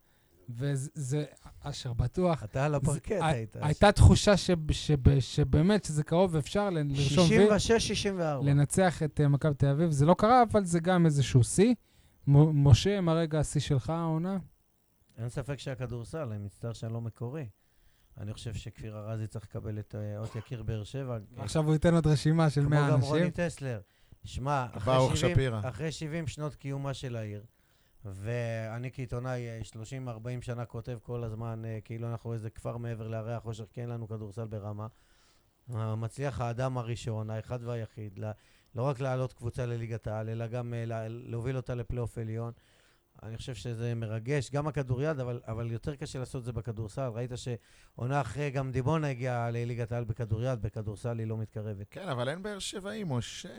A: וזה, אשר בטוח,
E: אתה על הפרקט
A: זה-
E: היית.
A: הייתה תחושה ש, שב, שבאמת שזה קרוב ואפשר ל- לרשום וי,
E: 66-64.
A: לנצח את אה, מכבי תל אביב. זה לא קרה, אבל זה גם איזשהו שיא. משה, מה רגע השיא שלך, העונה?
E: אין ספק שהכדורסל, אני מצטער שאני לא מקורי. אני חושב שכפיר ארזי צריך לקבל את אה, אות יקיר באר שבע. <laughs>
A: עכשיו הוא ייתן עוד רשימה של 100
E: כמו גם
A: אנשים.
E: רוני טסלר. שמע, אחרי
C: ברוך
E: 70
C: שפירא.
E: אחרי 70 שנות קיומה של העיר, ואני כעיתונאי אה, 30-40 שנה כותב כל הזמן, אה, כאילו אנחנו איזה כפר מעבר להרי החושך, כי אין לנו כדורסל ברמה. אה, מצליח האדם הראשון, האחד והיחיד, לא רק להעלות קבוצה לליגת העל, אלא גם אה, לה- להוביל אותה לפלייאוף עליון. אני חושב שזה מרגש, גם הכדוריד, אבל, אבל יותר קשה לעשות את זה בכדורסל. ראית שעונה אחרי, גם דימונה הגיעה לליגת העל בכדוריד, בכדורסל היא לא מתקרבת.
C: כן, אבל אין באר שבעי, משה.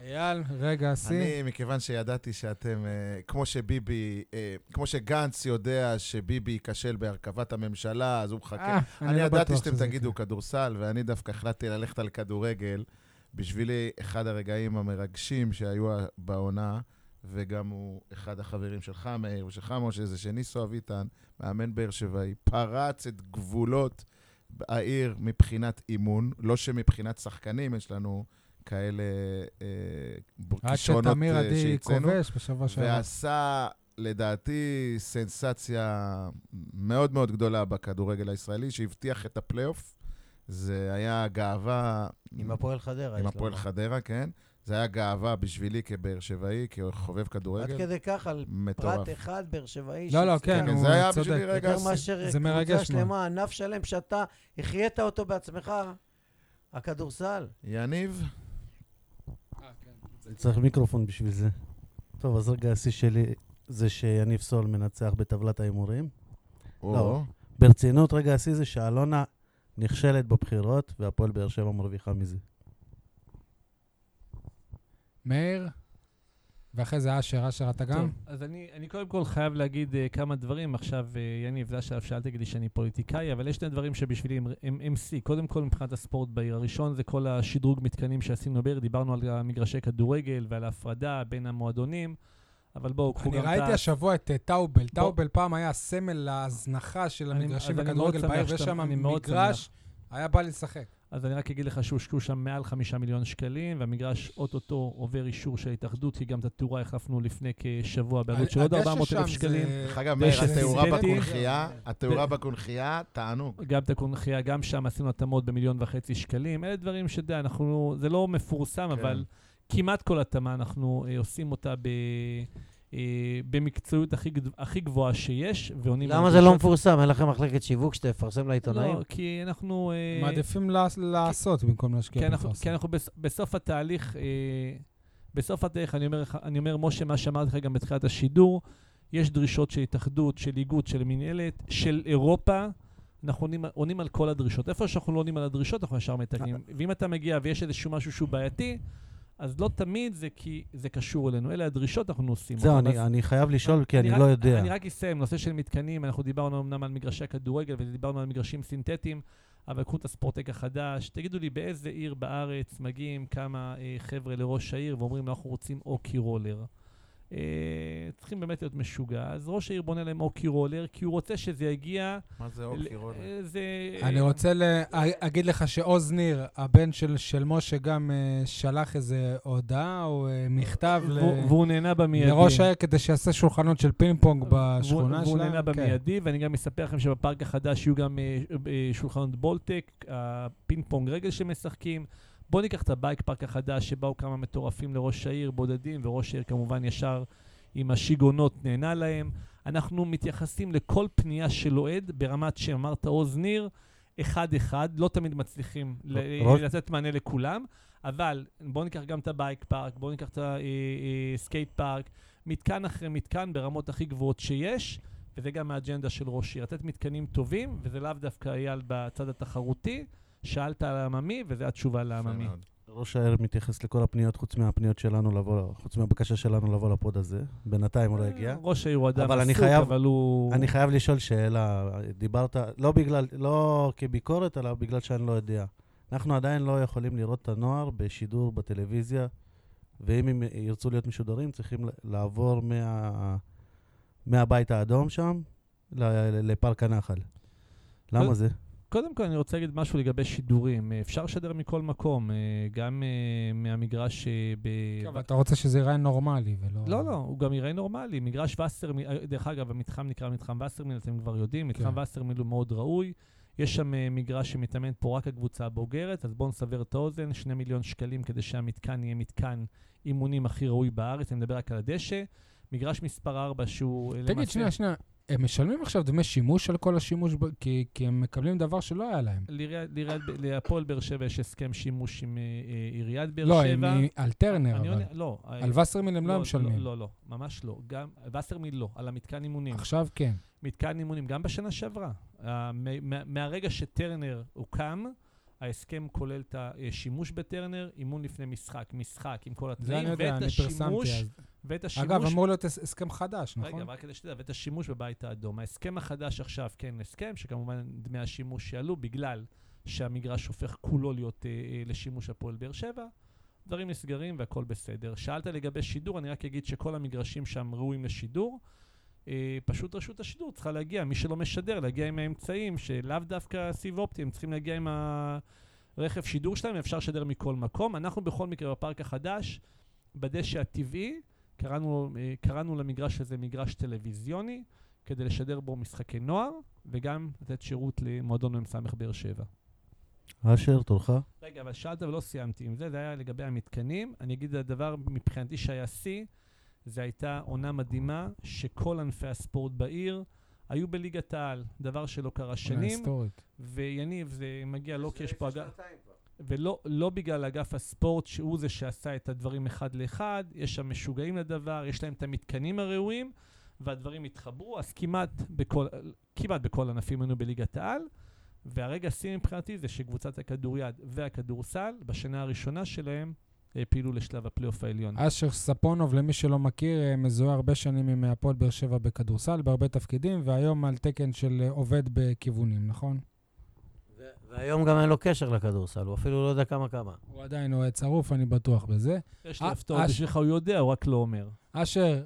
A: אייל, רגע השיא.
C: אני, מכיוון שידעתי שאתם, אה, כמו שביבי, אה, כמו שגנץ יודע שביבי ייכשל בהרכבת הממשלה, אז הוא מחכה.
A: אה,
C: אני
A: לא
C: ידעתי שאתם
A: שזה
C: תגידו
A: יקרה.
C: כדורסל, ואני דווקא החלטתי ללכת על כדורגל. בשבילי, אחד הרגעים המרגשים שהיו בעונה, וגם הוא אחד החברים שלך, מאיר, ושלך, משה, זה שניסו אביטן, מאמן באר שבעי, פרץ את גבולות העיר מבחינת אימון, לא שמבחינת שחקנים יש לנו כאלה אה,
A: עד
C: כישרונות
A: שתמיר
C: אה,
A: עדי
C: שהצאנו.
A: כובש בשבוע שעבר.
C: ועשה, לדעתי, סנסציה מאוד מאוד גדולה בכדורגל הישראלי, שהבטיח את הפלייאוף. זה היה גאווה...
E: עם הפועל חדרה.
C: עם הפועל. חדרה, כן. זה היה גאווה בשבילי כבאר שבעי, כחובב
E: עד
C: כדורגל.
E: כדי כך, על
C: מטורף.
E: פרט אחד באר שבעי.
A: לא, לא, כן,
C: כן, זה היה
A: צודק.
C: בשבילי רגע
E: יותר. מאשר
A: זה מרגש מאוד.
E: קבוצה שלמה, ענף שלם שאתה החיית אותו בעצמך, הכדורסל.
C: יניב,
D: אני צריך מיקרופון בשביל זה. טוב, אז רגע השיא שלי זה שיניב סול מנצח בטבלת ההימורים.
C: או,
D: ברצינות, רגע השיא זה שאלונה נכשלת בבחירות, והפועל באר שבע מרוויחה מזה.
A: מאיר, ואחרי זה אשר, אשר אתה גם?
B: טוב, אז אני, אני קודם כל חייב להגיד uh, כמה דברים. עכשיו, uh, יניב, זה השלב שאל תגיד לי שאני פוליטיקאי, אבל יש שני דברים שבשבילי הם, הם, הם שיא. קודם כל, מבחינת הספורט בעיר. הראשון זה כל השדרוג מתקנים שעשינו בעיר. דיברנו על המגרשי כדורגל ועל ההפרדה בין המועדונים, אבל בואו, קחו גם
A: אני
B: את ה...
A: ראיתי השבוע את אה, טאובל. טאובל פעם היה סמל להזנחה של
B: אני-
A: המגרשים
B: אני
A: בכדורגל בעיר,
B: שמח
A: ויש
B: שאתה-
A: שם
B: אני מאוד
A: מגרש, היה בא לי לשחק.
B: אז אני רק אגיד לך שהושקעו שם מעל חמישה מיליון שקלים, והמגרש אוטוטו עובר אישור של ההתאחדות, כי גם את התאורה החלפנו לפני כשבוע בעלות של עוד
A: הדשא
B: 400 אלף שקלים.
C: דרך אגב, מאיר, התאורה. בקונכייה, התאורה בקונכייה, תענוג.
B: גם את הקונכייה, גם שם עשינו התאמות במיליון וחצי שקלים. אלה דברים שאתה יודע, אנחנו, זה לא מפורסם,
C: כן.
B: אבל כמעט כל התאמה אנחנו אה, עושים אותה ב, במקצועיות הכי, גד- הכי גבוהה שיש, ועונים...
E: למה זה לא מפורסם? אין לכם מחלקת שיווק שתפרסם לעיתונאים?
B: לא, כי אנחנו... אה,
A: מעדיפים לעש- לעשות במקום להשקיע
B: כי אנחנו,
A: בפרסום.
B: כי אנחנו בס, בסוף התהליך, אה, בסוף התהליך, אני אומר, אני אומר, משה, מה שאמרתי לך גם בתחילת השידור, יש דרישות של התאחדות, של איגוד, של מינהלת, של אירופה. אנחנו עונים, עונים על כל הדרישות. איפה שאנחנו לא עונים על הדרישות, אנחנו ישר מתקנים. ואם אתה מגיע ויש איזשהו משהו שהוא בעייתי, אז לא תמיד זה כי זה קשור אלינו. אלה הדרישות, אנחנו עושים
D: זהו. אני-
B: אז-
D: אני חייב לשאול, כי אני
B: רק-
D: לא יודע.
B: אני רק אסיים, נושא של מתקנים, אנחנו דיברנו אמנם על מגרשי הכדורגל ודיברנו על מגרשים סינתטיים, אבל קחו את הספורטק החדש, תגידו לי באיזה עיר בארץ מגיעים כמה אה, חבר'ה לראש העיר ואומרים אנחנו רוצים אוקי רולר. אה, צריכים באמת להיות משוגע. אז ראש העיר בונה להם אוקי רולר, כי הוא רוצה שזה יגיע...
C: מה זה
B: ל-
C: אוקי רולר?
B: אה, זה...
A: אני רוצה להגיד לך שעוז ניר, הבן של, של משה, גם שלח איזה הודעה או מכתב ל...
B: והוא- והוא נענה במיידי.
A: לראש העיר כדי שיעשה שולחנות של פינג פונג
B: והוא-
A: בשכונה
B: והוא
A: שלהם.
B: נענה
A: כן.
B: במיידי, ואני גם אספר לכם שבפארק החדש יהיו גם אה, אה, שולחנות בולטק, הפינג פונג רגל שמשחקים. בואו ניקח את ה bike park החדש, שבאו כמה מטורפים לראש העיר, בודדים, וראש העיר כמובן ישר עם השיגעונות נענה להם. אנחנו מתייחסים לכל פנייה של אוהד ברמת שאמרת עוז ניר, אחד-אחד, לא תמיד מצליחים ל-
D: ראש-
B: לתת מענה לכולם, אבל בואו ניקח גם את ה bike park, בואו ניקח את ה skate park, מתקן אחרי מתקן ברמות הכי גבוהות שיש, וזה גם האג'נדה של ראש עיר, לתת מתקנים טובים, וזה לאו דווקא אייל בצד התחרותי. שאלת על העממי, וזו התשובה לעממי.
D: ראש העיר מתייחס לכל הפניות, חוץ מהפניות שלנו לבוא, חוץ מהבקשה שלנו לבוא ל pod הזה. בינתיים הוא לא הגיע.
B: ראש העיר הוא אדם
D: אבל אני
B: עסוק, אבל הוא...
D: אני חייב לשאול שאלה. דיברת, לא בגלל, לא כביקורת, אלא בגלל שאני לא יודע. אנחנו עדיין לא יכולים לראות את הנוער בשידור בטלוויזיה, ואם הם ירצו להיות משודרים, צריכים לעבור מה, מהבית האדום שם ל- לפארק הנחל. למה
B: כל-
D: זה?
B: קודם כל, אני רוצה להגיד משהו לגבי שידורים. אה, אפשר לשדר מכל מקום, אה, גם אה, מהמגרש ב...
A: כן, אבל אתה רוצה שזה ייראה נורמלי ולא...
B: לא, לא, הוא גם יראה נורמלי. מגרש וסרמיל, דרך אגב, המתחם נקרא מתחם וסרמיל, אתם כבר יודעים, מתחם
A: כן.
B: וסרמיל הוא מאוד ראוי. יש שם מגרש שמתאמנת פה רק הקבוצה הבוגרת, אז בואו נסבר את האוזן, שני מיליון שקלים כדי שהמתקן יהיה מתקן אימונים הכי ראוי בארץ, אני מדבר רק על הדשא. מגרש מספר 4 שהוא אה,
A: תגיד, שנייה, שנייה. הם משלמים עכשיו דמי שימוש על כל השימוש, ב- כי, כי הם מקבלים דבר שלא היה להם.
B: להפועל באר שבע יש הסכם שימוש עם אה, אה, עיריית באר
A: לא,
B: שבע.
A: מ- על טרנר, אבל.
B: עונה- לא. אה,
A: על וסרמיל הם לא משלמים.
B: לא, לא, ממש לא. גם, וסרמיל לא, על המתקן אימונים.
A: עכשיו כן.
B: מתקן אימונים, גם בשנה שעברה. מה- מהרגע שטרנר הוקם, ההסכם כולל את השימוש בטרנר, אימון לפני משחק, משחק עם כל התנאים,
A: יודע,
B: ואת
A: פרסמתי
B: השימוש,
A: אז.
B: ואת השימוש...
A: אגב, אמור להיות הס- הסכם חדש,
B: רגע,
A: נכון?
B: אבל רק כדי שתדע, ואת השימוש בבית האדום. ההסכם החדש עכשיו, כן, הסכם, שכמובן דמי השימוש יעלו בגלל שהמגרש הופך כולו להיות אה, אה, לשימוש הפועל באר שבע. דברים נסגרים והכל בסדר. שאלת לגבי שידור, אני רק אגיד שכל המגרשים שם ראויים לשידור. אה, פשוט רשות השידור צריכה להגיע, מי שלא משדר, להגיע עם האמצעים, שלאו דווקא סיב אופטי, הם צריכים להגיע עם הרכב שידור שלהם, אפשר לשדר מכל מקום. אנחנו בכל מקרה בפארק החדש, בדשא הטבעי, קראנו, אה, קראנו למגרש הזה מגרש טלוויזיוני, כדי לשדר בו משחקי נוער, וגם לתת שירות למועדון מ"ס באר שבע.
D: אשר, תורך?
B: רגע, אבל שאלת ולא סיימתי עם זה, זה היה לגבי המתקנים. אני אגיד, הדבר מבחינתי שהיה שיא, זה הייתה עונה מדהימה, שכל ענפי הספורט בעיר היו בליגת העל, דבר שלא קרה
A: עונה
B: שנים.
A: היסטורית.
B: ויניב, זה מגיע לא כי יש פה אגף... ולא לא בגלל אגף הספורט, שהוא זה שעשה את הדברים אחד לאחד, יש שם משוגעים לדבר, יש להם את המתקנים הראויים, והדברים התחברו, אז כמעט בכל, כמעט בכל ענפים היינו בליגת העל, והרגע השיא מבחינתי זה שקבוצת הכדוריד והכדורסל, בשנה הראשונה שלהם, העפילו לשלב הפלייאוף העליון.
A: אשר ספונוב, למי שלא מכיר, אה, מזוהה הרבה שנים עם הפועל באר שבע בכדורסל, בהרבה תפקידים, והיום על תקן של אה, עובד בכיוונים, נכון?
E: ו- והיום גם אין לו קשר לכדורסל, הוא אפילו לא יודע כמה כמה.
A: הוא עדיין אוהד שרוף, אני בטוח בזה.
B: יש לי
A: אה,
B: הפתעות בשבילך, הוא יודע, הוא רק לא אומר.
A: אשר,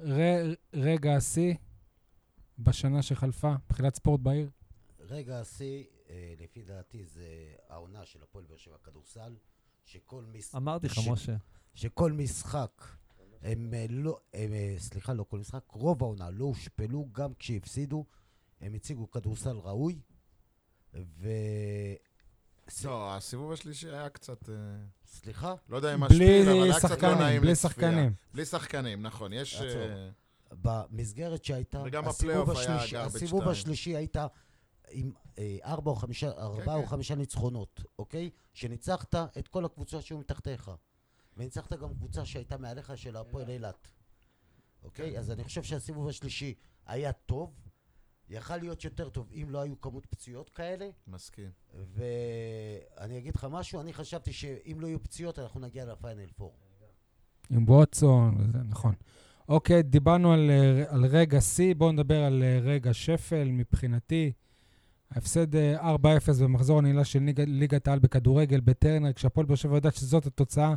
A: רגע השיא בשנה שחלפה, מבחינת ספורט בעיר?
F: רגע השיא, לפי דעתי, זה העונה של הפועל באר שבע כדורסל, שכל, מש...
B: אמרתי לך,
F: ש-
B: משה.
F: שכל משחק, הם אה, לא, הם, אה, סליחה, לא כל משחק, רוב העונה לא הושפלו, גם כשהפסידו, הם הציגו כדורסל ראוי, ו...
C: לא, הסיבוב השלישי היה קצת... אה,
F: סליחה?
C: לא יודע אם
A: בלי
C: משפיל, אבל היה קצת לא נעים
A: בלי
C: לצפייה.
A: שחקנים.
C: בלי שחקנים, נכון. יש...
F: במסגרת שהייתה,
C: וגם
F: הסיבוב
C: הפלייאוף היה
F: השלישי,
C: garbage
F: עם אה, ארבע או חמישה, ארבעה או
C: כן.
F: חמישה ניצחונות, אוקיי? שניצחת את כל הקבוצה שהיו מתחתיך. וניצחת גם קבוצה שהייתה מעליך של הפועל אילת. אוקיי? אז אני חושב שהסיבוב השלישי היה טוב, יכל להיות יותר טוב אם לא היו כמות פציעות כאלה,
C: מסכים.
F: ואני אגיד לך משהו, אני חשבתי שאם לא יהיו פציעות אנחנו נגיע לפיינל פור.
A: עם ווטסון, וזה, נכון. אוקיי, דיברנו על, אה, על רגע שיא, בואו נדבר על אה, רגע שפל מבחינתי. ההפסד אה, 4-0 במחזור הנעילה של ליג- ליגת העל בכדורגל בטרנר, כשהפועל באר שבע יודעת שזאת התוצאה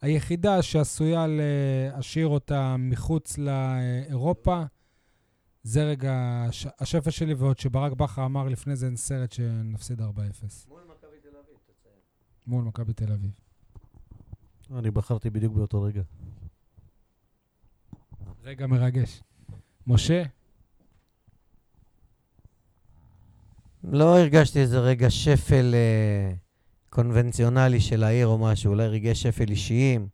A: היחידה שעשויה להשאיר אותה מחוץ לאירופה. זה רגע הש- השפל שלי, ועוד שברק בכר אמר לפני זה אין סרט שנפסיד 4-0
E: מול מכבי תל אביב, תציין.
A: מול מכבי תל אביב.
D: אני בחרתי בדיוק באותו רגע.
A: רגע מרגש. משה?
E: לא הרגשתי איזה רגע שפל אה, קונבנציונלי של העיר או משהו, אולי רגעי שפל אישיים,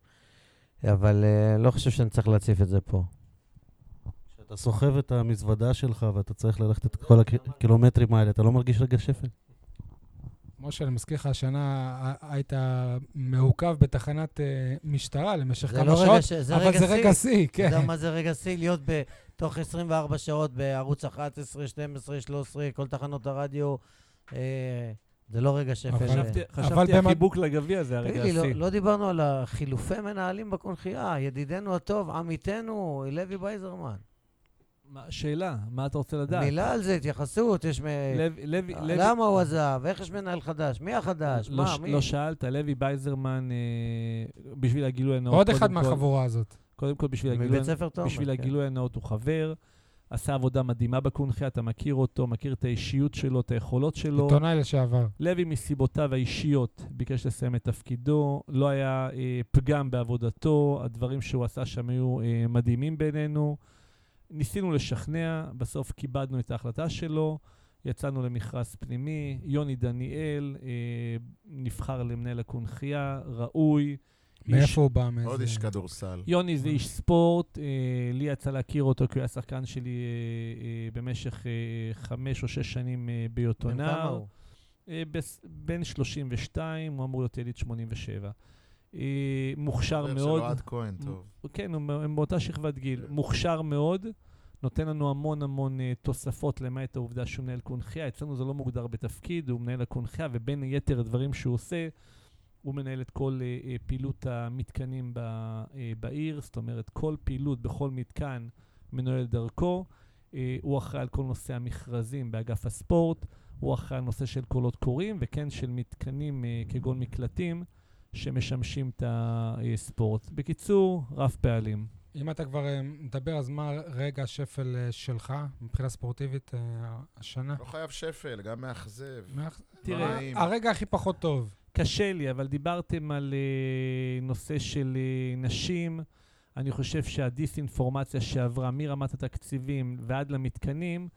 E: אבל אה, לא חושב שאני צריך להציף את זה פה.
D: כשאתה סוחב את המזוודה שלך ואתה צריך ללכת את כל הקילומטרים האלה, אתה לא מרגיש רגע שפל?
A: משה, אני מזכיר לך, השנה היית מעוכב בתחנת אה, משטרה למשך כמה
E: לא
A: שעות,
E: רגע ש... זה
A: אבל
E: רגע
A: זה. רגע שיא,
E: אתה
A: כן.
E: יודע מה זה רגע שיא? להיות בתוך 24 שעות בערוץ 11, 12, 13, כל תחנות הרדיו. אה, זה לא רגע שפל.
A: אבל-.
B: חשבתי-
A: אבל
B: חשבתי
A: במד-
B: החיבוק לגביע זה הרגע
E: לי, לא-
B: השיא.
E: לא דיברנו על החילופי מנהלים בקונכייה, ידידנו הטוב, עמיתנו, לוי בייזרמן.
B: מה- שאלה, מה אתה רוצה לדעת?
E: מילה על זה, התייחסות, יש... מ-
B: לוי- לוי- לוי-
E: למה הוא עזב? איך יש מנהל חדש? מי החדש?
B: לא
E: מה,
B: ש-
E: מי?
B: לא שאלת, לוי בייזרמן, אה, בשביל הגילוי הנאות.
A: עוד אחד
B: כל-
A: מהחבורה הזאת.
B: קודם כל, בשביל הגילוי
E: מבית ספר תומר.
B: בשביל
E: כן.
B: הגילוי הנאות הוא חבר, עשה עבודה מדהימה בקונחייה, אתה מכיר אותו, מכיר את האישיות שלו, את היכולות שלו.
A: עיתונאי לשעבר.
B: לוי מסיבותיו האישיות ביקש לסיים את תפקידו, לא היה אה, פגם בעבודתו, הדברים שהוא עשה שם היו אה, מדהימים בעינינו. ניסינו לשכנע, בסוף כיבדנו את ההחלטה שלו, יצאנו למכרז פנימי, יוני דניאל אה, נבחר למנהל הקונחייה, ראוי. איש-
A: מאיפה הוא בא? מאיזה...
C: עוד איש כדורסל.
B: יוני זה איש ספורט, אה, לי יצא להכיר אותו כי הוא היה שחקן שלי אה, אה, במשך אה, חמש או שש שנים אה, בהיותו
E: בן כמה
B: נער.
E: הוא?
B: אה, בן 32, הוא אמור להיות יליד 87. אה, מוכשר
C: חבר
B: מאוד.
C: של אוהד כהן, טוב.
B: כן, הם באותה שכבת גיל.
C: כן.
B: מוכשר מאוד, נותן לנו המון המון אה, תוספות, למעט העובדה שהוא מנהל קונחייה. אצלנו זה לא מוגדר בתפקיד, הוא מנהל הקונחייה, ובין היתר הדברים שהוא עושה, הוא מנהל את כל אה, אה, פעילות המתקנים ב, אה, בעיר, זאת אומרת, כל פעילות בכל מתקן מנוהל דרכו. אה, הוא אחראי על כל נושא המכרזים באגף הספורט, הוא אחראי על נושא של קולות קוראים, וכן של מתקנים אה, כגון מקלטים, שמשמשים את הספורט. בקיצור, רב פעלים.
A: אם אתה כבר אה, מדבר, אז מה רגע השפל אה, שלך מבחינה ספורטיבית אה, השנה?
C: לא חייב שפל, גם מאכזב.
A: מה-
B: תראה.
A: הרגע הכי פחות טוב.
B: קשה לי, אבל דיברתם על uh, נושא של uh, נשים. אני חושב שהדיסאינפורמציה שעברה מרמת התקציבים ועד למתקנים,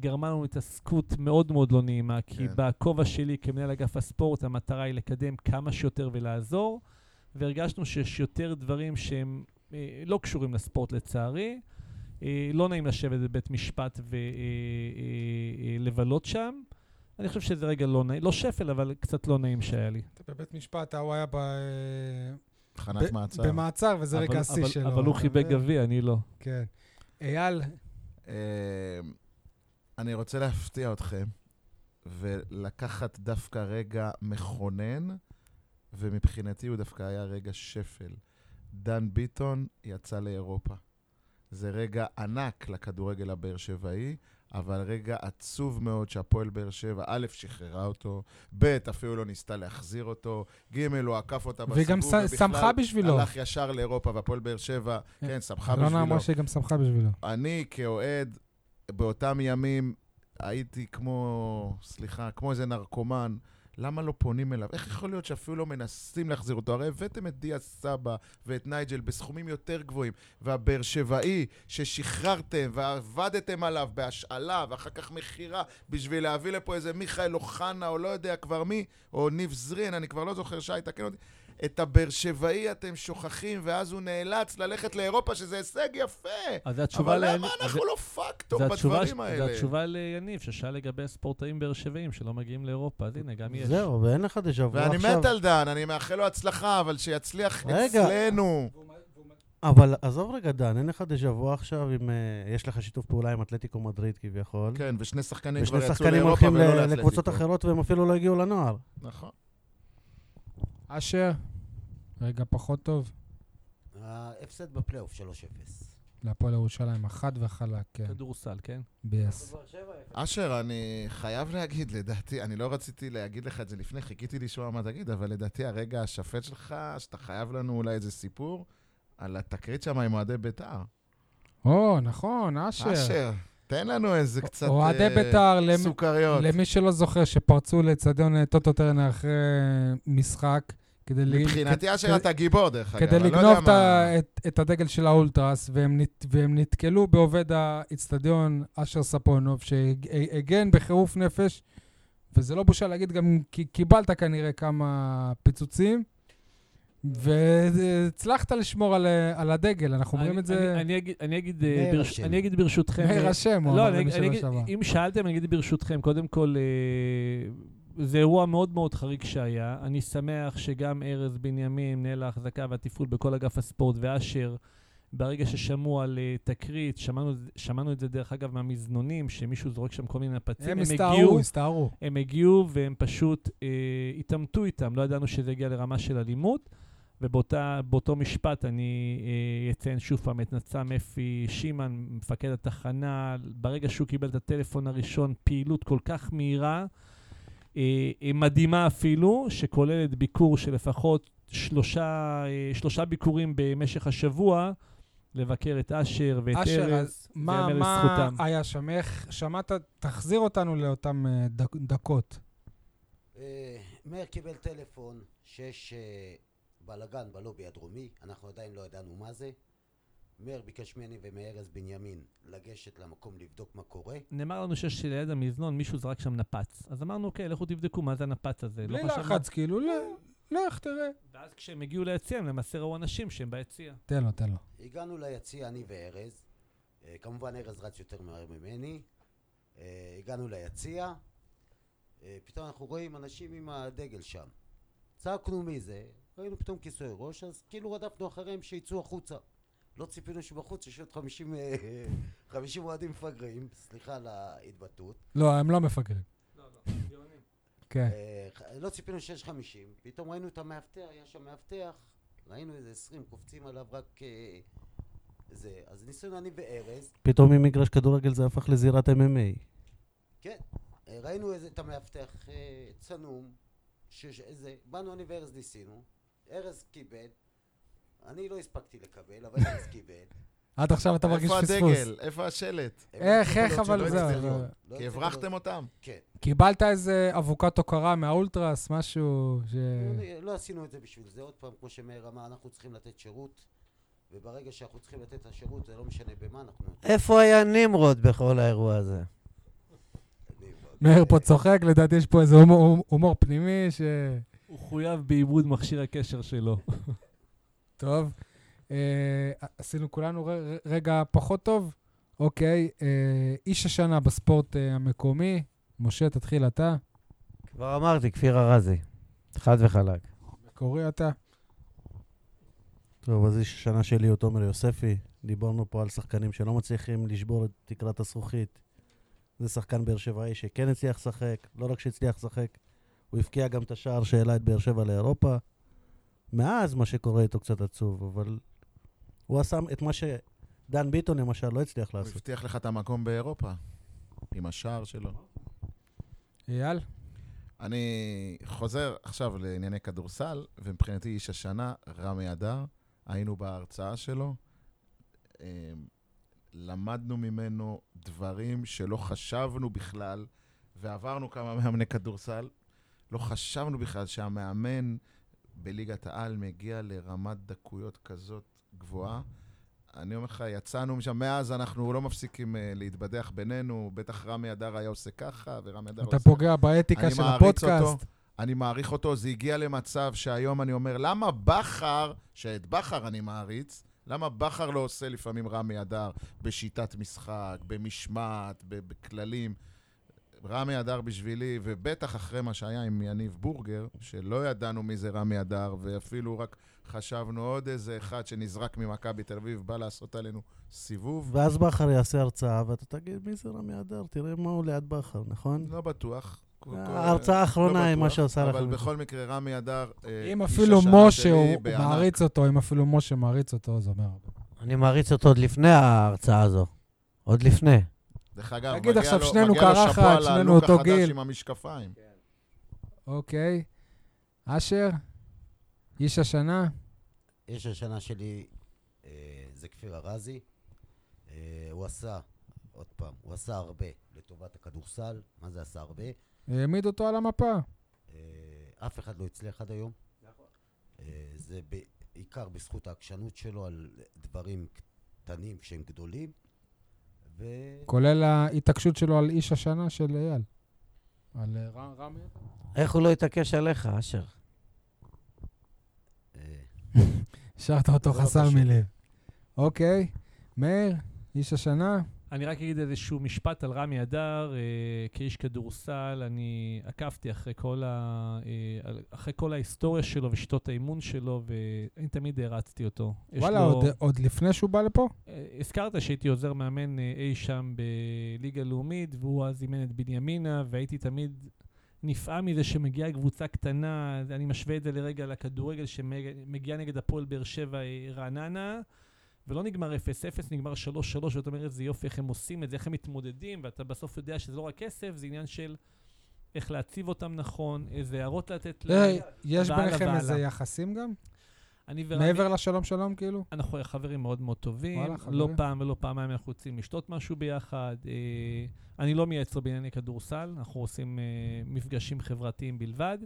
B: גרמה לנו התעסקות מאוד מאוד לא נעימה, כי
C: כן.
B: בכובע שלי כמנהל אגף הספורט, המטרה היא לקדם כמה שיותר ולעזור, והרגשנו שיש יותר דברים שהם uh, לא קשורים לספורט לצערי. Uh, לא נעים לשבת בבית משפט ולבלות שם. אני חושב שזה רגע לא נעים, לא שפל, אבל קצת לא נעים שהיה לי.
A: בבית משפט, ההוא היה ב... אה,
C: תחנת מעצר.
A: במעצר, וזה
B: אבל-
A: רגע השיא שלו.
B: אבל הוא חיבק
A: זה-
B: גביע, אני לא.
A: כן. אייל,
C: אה, אני רוצה להפתיע אתכם ולקחת דווקא רגע מכונן ומבחינתי הוא דווקא היה רגע שפל. דן ביטון יצא לאירופה. זה רגע ענק לכדורגל הבאר שבעי, אבל רגע עצוב מאוד שהפועל באר שבע, א', שחררה אותו, ב', אפילו לא ניסתה להחזיר אותו, ג', הוא עקף אותה בסיבוב,
A: והיא גם ש- שמחה בשבילו.
C: הלך ישר לאירופה, והפועל באר שבע, כן, שמחה
A: אלונה
C: בשבילו.
A: אמרה שהיא גם שמחה בשבילו.
C: אני כאוהד, באותם ימים הייתי כמו, סליחה, כמו איזה נרקומן. למה לא פונים אליו? איך יכול להיות שאפילו לא מנסים להחזיר אותו? הרי הבאתם את דיה סבא ואת נייג'ל בסכומים יותר גבוהים, והבאר שבעי ששחררתם ועבדתם עליו בהשאלה ואחר כך מכירה בשביל להביא לפה איזה מיכאל אוחנה או לא יודע כבר מי, או ניב זרין, אני כבר לא זוכר, שי, תקן אותי. את הבאר שבעי אתם שוכחים, ואז הוא נאלץ ללכת לאירופה, שזה הישג יפה. אבל למה
B: אז
C: אנחנו
B: זה-
C: לא פקטור בדברים האלה?
B: זו התשובה ליניב, ששאל לגבי ספורטאים באר שבעים שלא מגיעים לאירופה. אז הנה, גם יש.
D: זהו, ואין לך דז'ה וו
C: ואני
D: עכשיו.
C: מת על דן, אני מאחל לו הצלחה, אבל שיצליח
D: רגע.
C: אצלנו.
D: אבל עזוב רגע, דן, אין לך דז'ה וו עכשיו אם... אה, יש לך שיתוף פעולה עם אתלטיקו מדריד כביכול.
C: כן, ושני שחקנים כבר
D: ושני
C: יצאו
D: שחקנים
C: לאירופה
D: הולכים
C: ולא
D: ל-
C: לאתלטיקו.
D: לקבוצות אחרות והם אפילו לא הגיעו לנוער.
C: נכון.
A: אשר, רגע פחות טוב.
F: ההפסד בפלייאוף 3-0.
A: להפועל ירושלים, חד וחלק, כן.
B: כדורסל, כן?
A: ביאס.
C: אשר, אני חייב להגיד, לדעתי, אני לא רציתי להגיד לך את זה לפני, חיכיתי לשמוע מה תגיד, אבל לדעתי הרגע השפט שלך, שאתה חייב לנו אולי איזה סיפור, על התקרית שם עם אוהדי בית"ר.
A: או, נכון, אשר.
C: אשר, תן לנו איזה קצת
A: אוהדי
C: אה,
A: בית"ר, למ-
C: סוכריות.
A: למי שלא זוכר, שפרצו לאצטדיון אה, טוטו טרנר אחרי משחק, כדי ל-
C: מבחינתי, אשר,
A: כדי-
C: אתה גיבור, דרך אגב.
A: כדי
C: לא
A: לגנוב את
C: מה-
A: ה- את- את הדגל של האולטרס, והם נת- והם נתקלו בעובד האיצטדיון אשר ספונוב, שהגן בחירוף נפש, וזה לא בושה להגיד, גם כי קיבלת כנראה כמה פיצוצים, והצלחת לשמור על, על הדגל, אנחנו אומרים את זה...
B: אני- אני אגיד- אני אגיד, אה, ברש-. אני אגיד ברשותכם...
A: מאיר
B: אה,
A: השם, הוא
B: לא,
A: אמר
B: אני,
A: לי בשבוע
B: אגיד,
A: שעבר.
B: אם שאלתם, אני אגיד ברשותכם, קודם כל, אה, זה אירוע מאוד מאוד חריג שהיה. אני שמח שגם ארז בנימין, מנהל ההחזקה והתפעול בכל אגף הספורט, ואשר, ברגע ששמעו על אה, תקרית, שמענו, שמענו את זה דרך אגב מהמזנונים, שמישהו זורק שם כל מיני נפצים,
A: הם
B: הם
A: הסתערו,
B: הגיעו,
A: הסתערו.
B: הם הגיעו והם פשוט אה, התעמתו איתם, לא ידענו שזה הגיע לרמה של אלימות. ובאותו משפט אני אה, אציין שוב פעם את נצ"מ אפי שימן, מפקד התחנה, ברגע שהוא קיבל את הטלפון הראשון, פעילות כל כך מהירה, מדהימה אפילו, שכוללת ביקור של לפחות שלושה, אה, שלושה ביקורים במשך השבוע, לבקר את אשר ואת
A: אשר,
B: ארז,
A: אז מה, מה. היה שם? איך שמעת? תחזיר אותנו לאותן אה, דק- דקות.
F: אה, מאיר קיבל טלפון שיש בלאגן בלובי הדרומי, אנחנו עדיין לא ידענו מה זה. מאיר ביקש ממני ומארז בנימין לגשת למקום לבדוק מה קורה.
B: נאמר לנו שיש ליד המזנון, מישהו זרק שם נפץ. אז אמרנו, אוקיי, לכו תבדקו מה זה הנפץ הזה.
A: בלי
B: לא
A: לחץ, כאילו, ל- לך, תראה.
B: ואז כשהם הגיעו ליציע, הם למעשה ראו אנשים שהם ביציע.
A: תן לו, תן לו.
F: הגענו ליציע, אני וארז. אה, כמובן ארז רץ יותר מהר ממני. אה, הגענו ליציע. אה, פתאום אנחנו רואים אנשים עם הדגל שם. צעקנו מי זה, ראינו פתאום כיסוי ראש, אז כאילו רדפנו אחריהם שיצאו החוצה. לא ציפינו שבחוץ יש עוד 50, אה, <laughs> 50 אוהדים מפגרים, סליחה על ההתבטאות.
A: לא, הם לא מפגרים. כן.
F: אה, לא ציפינו שיש 50, פתאום ראינו את המאבטח, היה שם מאבטח, ראינו איזה 20 קופצים עליו רק אה, זה. אז ניסינו אני וארז,
D: פתאום ממגרש כדורגל זה הפך לזירת MMA.
F: כן, אה, ראינו איזה, את המאבטח צנום, שיש איזה, באנו אני וארז ניסינו, ארז קיבל, אני לא הספקתי לקבל, אבל ארז קיבל. <laughs>
A: עד עכשיו אתה מרגיש
C: איפה
A: פספוס.
C: הדגל? איפה השלט?
A: איך,
F: לא
A: איך, אבל
F: להוציא-
A: זה-
F: לא
A: זה-
F: הצליחו- לא
C: כי הברחתם אותם.
F: כן.
A: קיבלת איזה אבוקת הוקרה מהאולטרס, משהו ש...
F: לא- לא עשינו את זה בשביל זה. עוד פעם, כמו שמאיר אמר, אנחנו צריכים לתת שירות, וברגע שאנחנו צריכים לתת את השירות, זה לא משנה במה אנחנו...
E: איפה היה נמרוד בכל האירוע הזה?
A: מאיר פה צוחק, לדעתי יש פה איזה הומור פנימי ש...
B: הוא חויב בעיבוד מכשיר הקשר שלו.
A: טוב. אה, עשינו כולנו ר- ר- רגע פחות טוב? אוקיי. אה, איש השנה בספורט אה, המקומי. משה, תתחיל אתה.
E: כבר אמרתי, כפיר ארזי. חד וחלק.
A: מקורי אתה.
D: טוב, אז איש השנה שלי הוא תומר יוספי. דיברנו פה על שחקנים שלא מצליחים לשבור את תקרת הזכוכית. זה שחקן באר שבעי שכן הצליח לשחק, לא רק שהצליח לשחק, הוא הבקיע גם את השער שהעלה את באר שבע לאירופה. מאז מה שקורה איתו קצת עצוב, אבל הוא עשה את מה שדן ביטון למשל לא הצליח
C: הוא
D: לעשות.
C: הבטיח לך את המקום באירופה, עם השער שלו.
A: אייל?
C: אני חוזר עכשיו לענייני כדורסל, ומבחינתי איש השנה, רמי אדר, היינו בהרצאה שלו, אמ, למדנו ממנו דברים שלא חשבנו בכלל, ועברנו כמה מאמני כדורסל, לא חשבנו בכלל שהמאמן בליגת העל מגיע לרמת דקויות כזאת גבוהה. אני אומר לך, יצאנו משם, מאז אנחנו לא מפסיקים uh, להתבדח בינינו, בטח רמי אדר היה עושה ככה, ורמי אדר
A: אתה
C: עושה...
A: פוגע באתיקה של הפודקאסט.
C: אותו. אני מעריך אותו, זה הגיע למצב שהיום אני אומר, למה בכר, שאת בכר אני מעריץ, למה בכר לא עושה לפעמים רמי אדר בשיטת משחק, במשמעת, בכללים? רמי אדר בשבילי, ובטח אחרי מה שהיה עם יניב בורגר, שלא ידענו מי זה רמי אדר, ואפילו רק חשבנו עוד איזה אחד שנזרק ממכבי תל אביב, בא לעשות עלינו סיבוב.
D: ואז בכר יעשה הרצאה, ואתה תגיד, מי זה רמי אדר? תראה מה הוא ליד בכר, נכון?
C: לא בטוח.
D: ההרצאה האחרונה היא מה שעושה
C: אבל
D: לכם.
C: בכל מקרה, רמי אדר, אה,
A: אם אפילו משה הוא. מעריץ אותו, אם אפילו משה מעריץ אותו, זה אומר.
E: אני מעריץ אותו עוד לפני ההרצאה הזו. עוד לפני.
C: דרך אגב, מגיע
A: עכשיו
C: לו-
A: שנינו
C: מגיע לו
A: קרחת,
C: שאפו על
A: שנינו
C: הלוק
A: אותו
C: החדש
A: גיל.
C: עם המשקפיים.
A: אוקיי. אשר, איש השנה?
F: יש השנה שלי, אה, זה כפיר ארזי. אה, הוא עשה, עוד פעם, הוא עשה הרבה לטובת הכדורסל. מה זה עשה הרבה?
A: העמיד אותו על המפה.
F: אה, אף אחד לא הצליח עד היום. אה, זה בעיקר בזכות העקשנות שלו על דברים קטנים שהם גדולים. ו...
A: כולל ההתעקשות שלו על איש השנה של אייל. על אה, רמי?
E: איך הוא לא התעקש עליך, אשר? <laughs>
A: השארת אותו
F: זה לא
A: חסר. מלב. אוקיי. מאיר, איש השנה?
B: אני רק אגיד איזשהו משפט על רמי אדר, אה, כאיש כדורסל, אני עקבתי אחרי כל, ה, אה, אחרי כל ההיסטוריה שלו ושיטות האימון שלו, ואני תמיד הערצתי אותו.
A: וואלה,
B: לו-
A: עוד- עוד לפני שהוא בא לפה?
B: אה, הזכרת שהייתי עוזר מאמן אה, אי שם בליגה לאומית, והוא אז אימן את בנימינה, והייתי תמיד נפעם מזה שמגיעה קבוצה קטנה, אני משווה את זה לרגע לכדורגל שמגיע נגד הפועל באר שבע אה, רעננה, ולא נגמר 0-0, נגמר 3-3, ואתה אומר איזה יופי, איך הם עושים את זה, איך הם מתמודדים, ואתה בסוף יודע שזה לא רק כסף, זה עניין של איך להציב אותם נכון, איזה הערות לתת להם.
A: יש ביניכם. איזה יחסים גם?
B: אני ורמי-
A: מעבר לשלום שלום, כאילו?
B: אנחנו חברים מאוד מאוד טובים.
A: וואלה,
B: לא
A: חברים.
B: פעם ולא פעמיים אנחנו יוצאים לשתות משהו ביחד. אה, אני לא מייעץ לו בענייני כדורסל, אנחנו עושים אה, מפגשים חברתיים בלבד.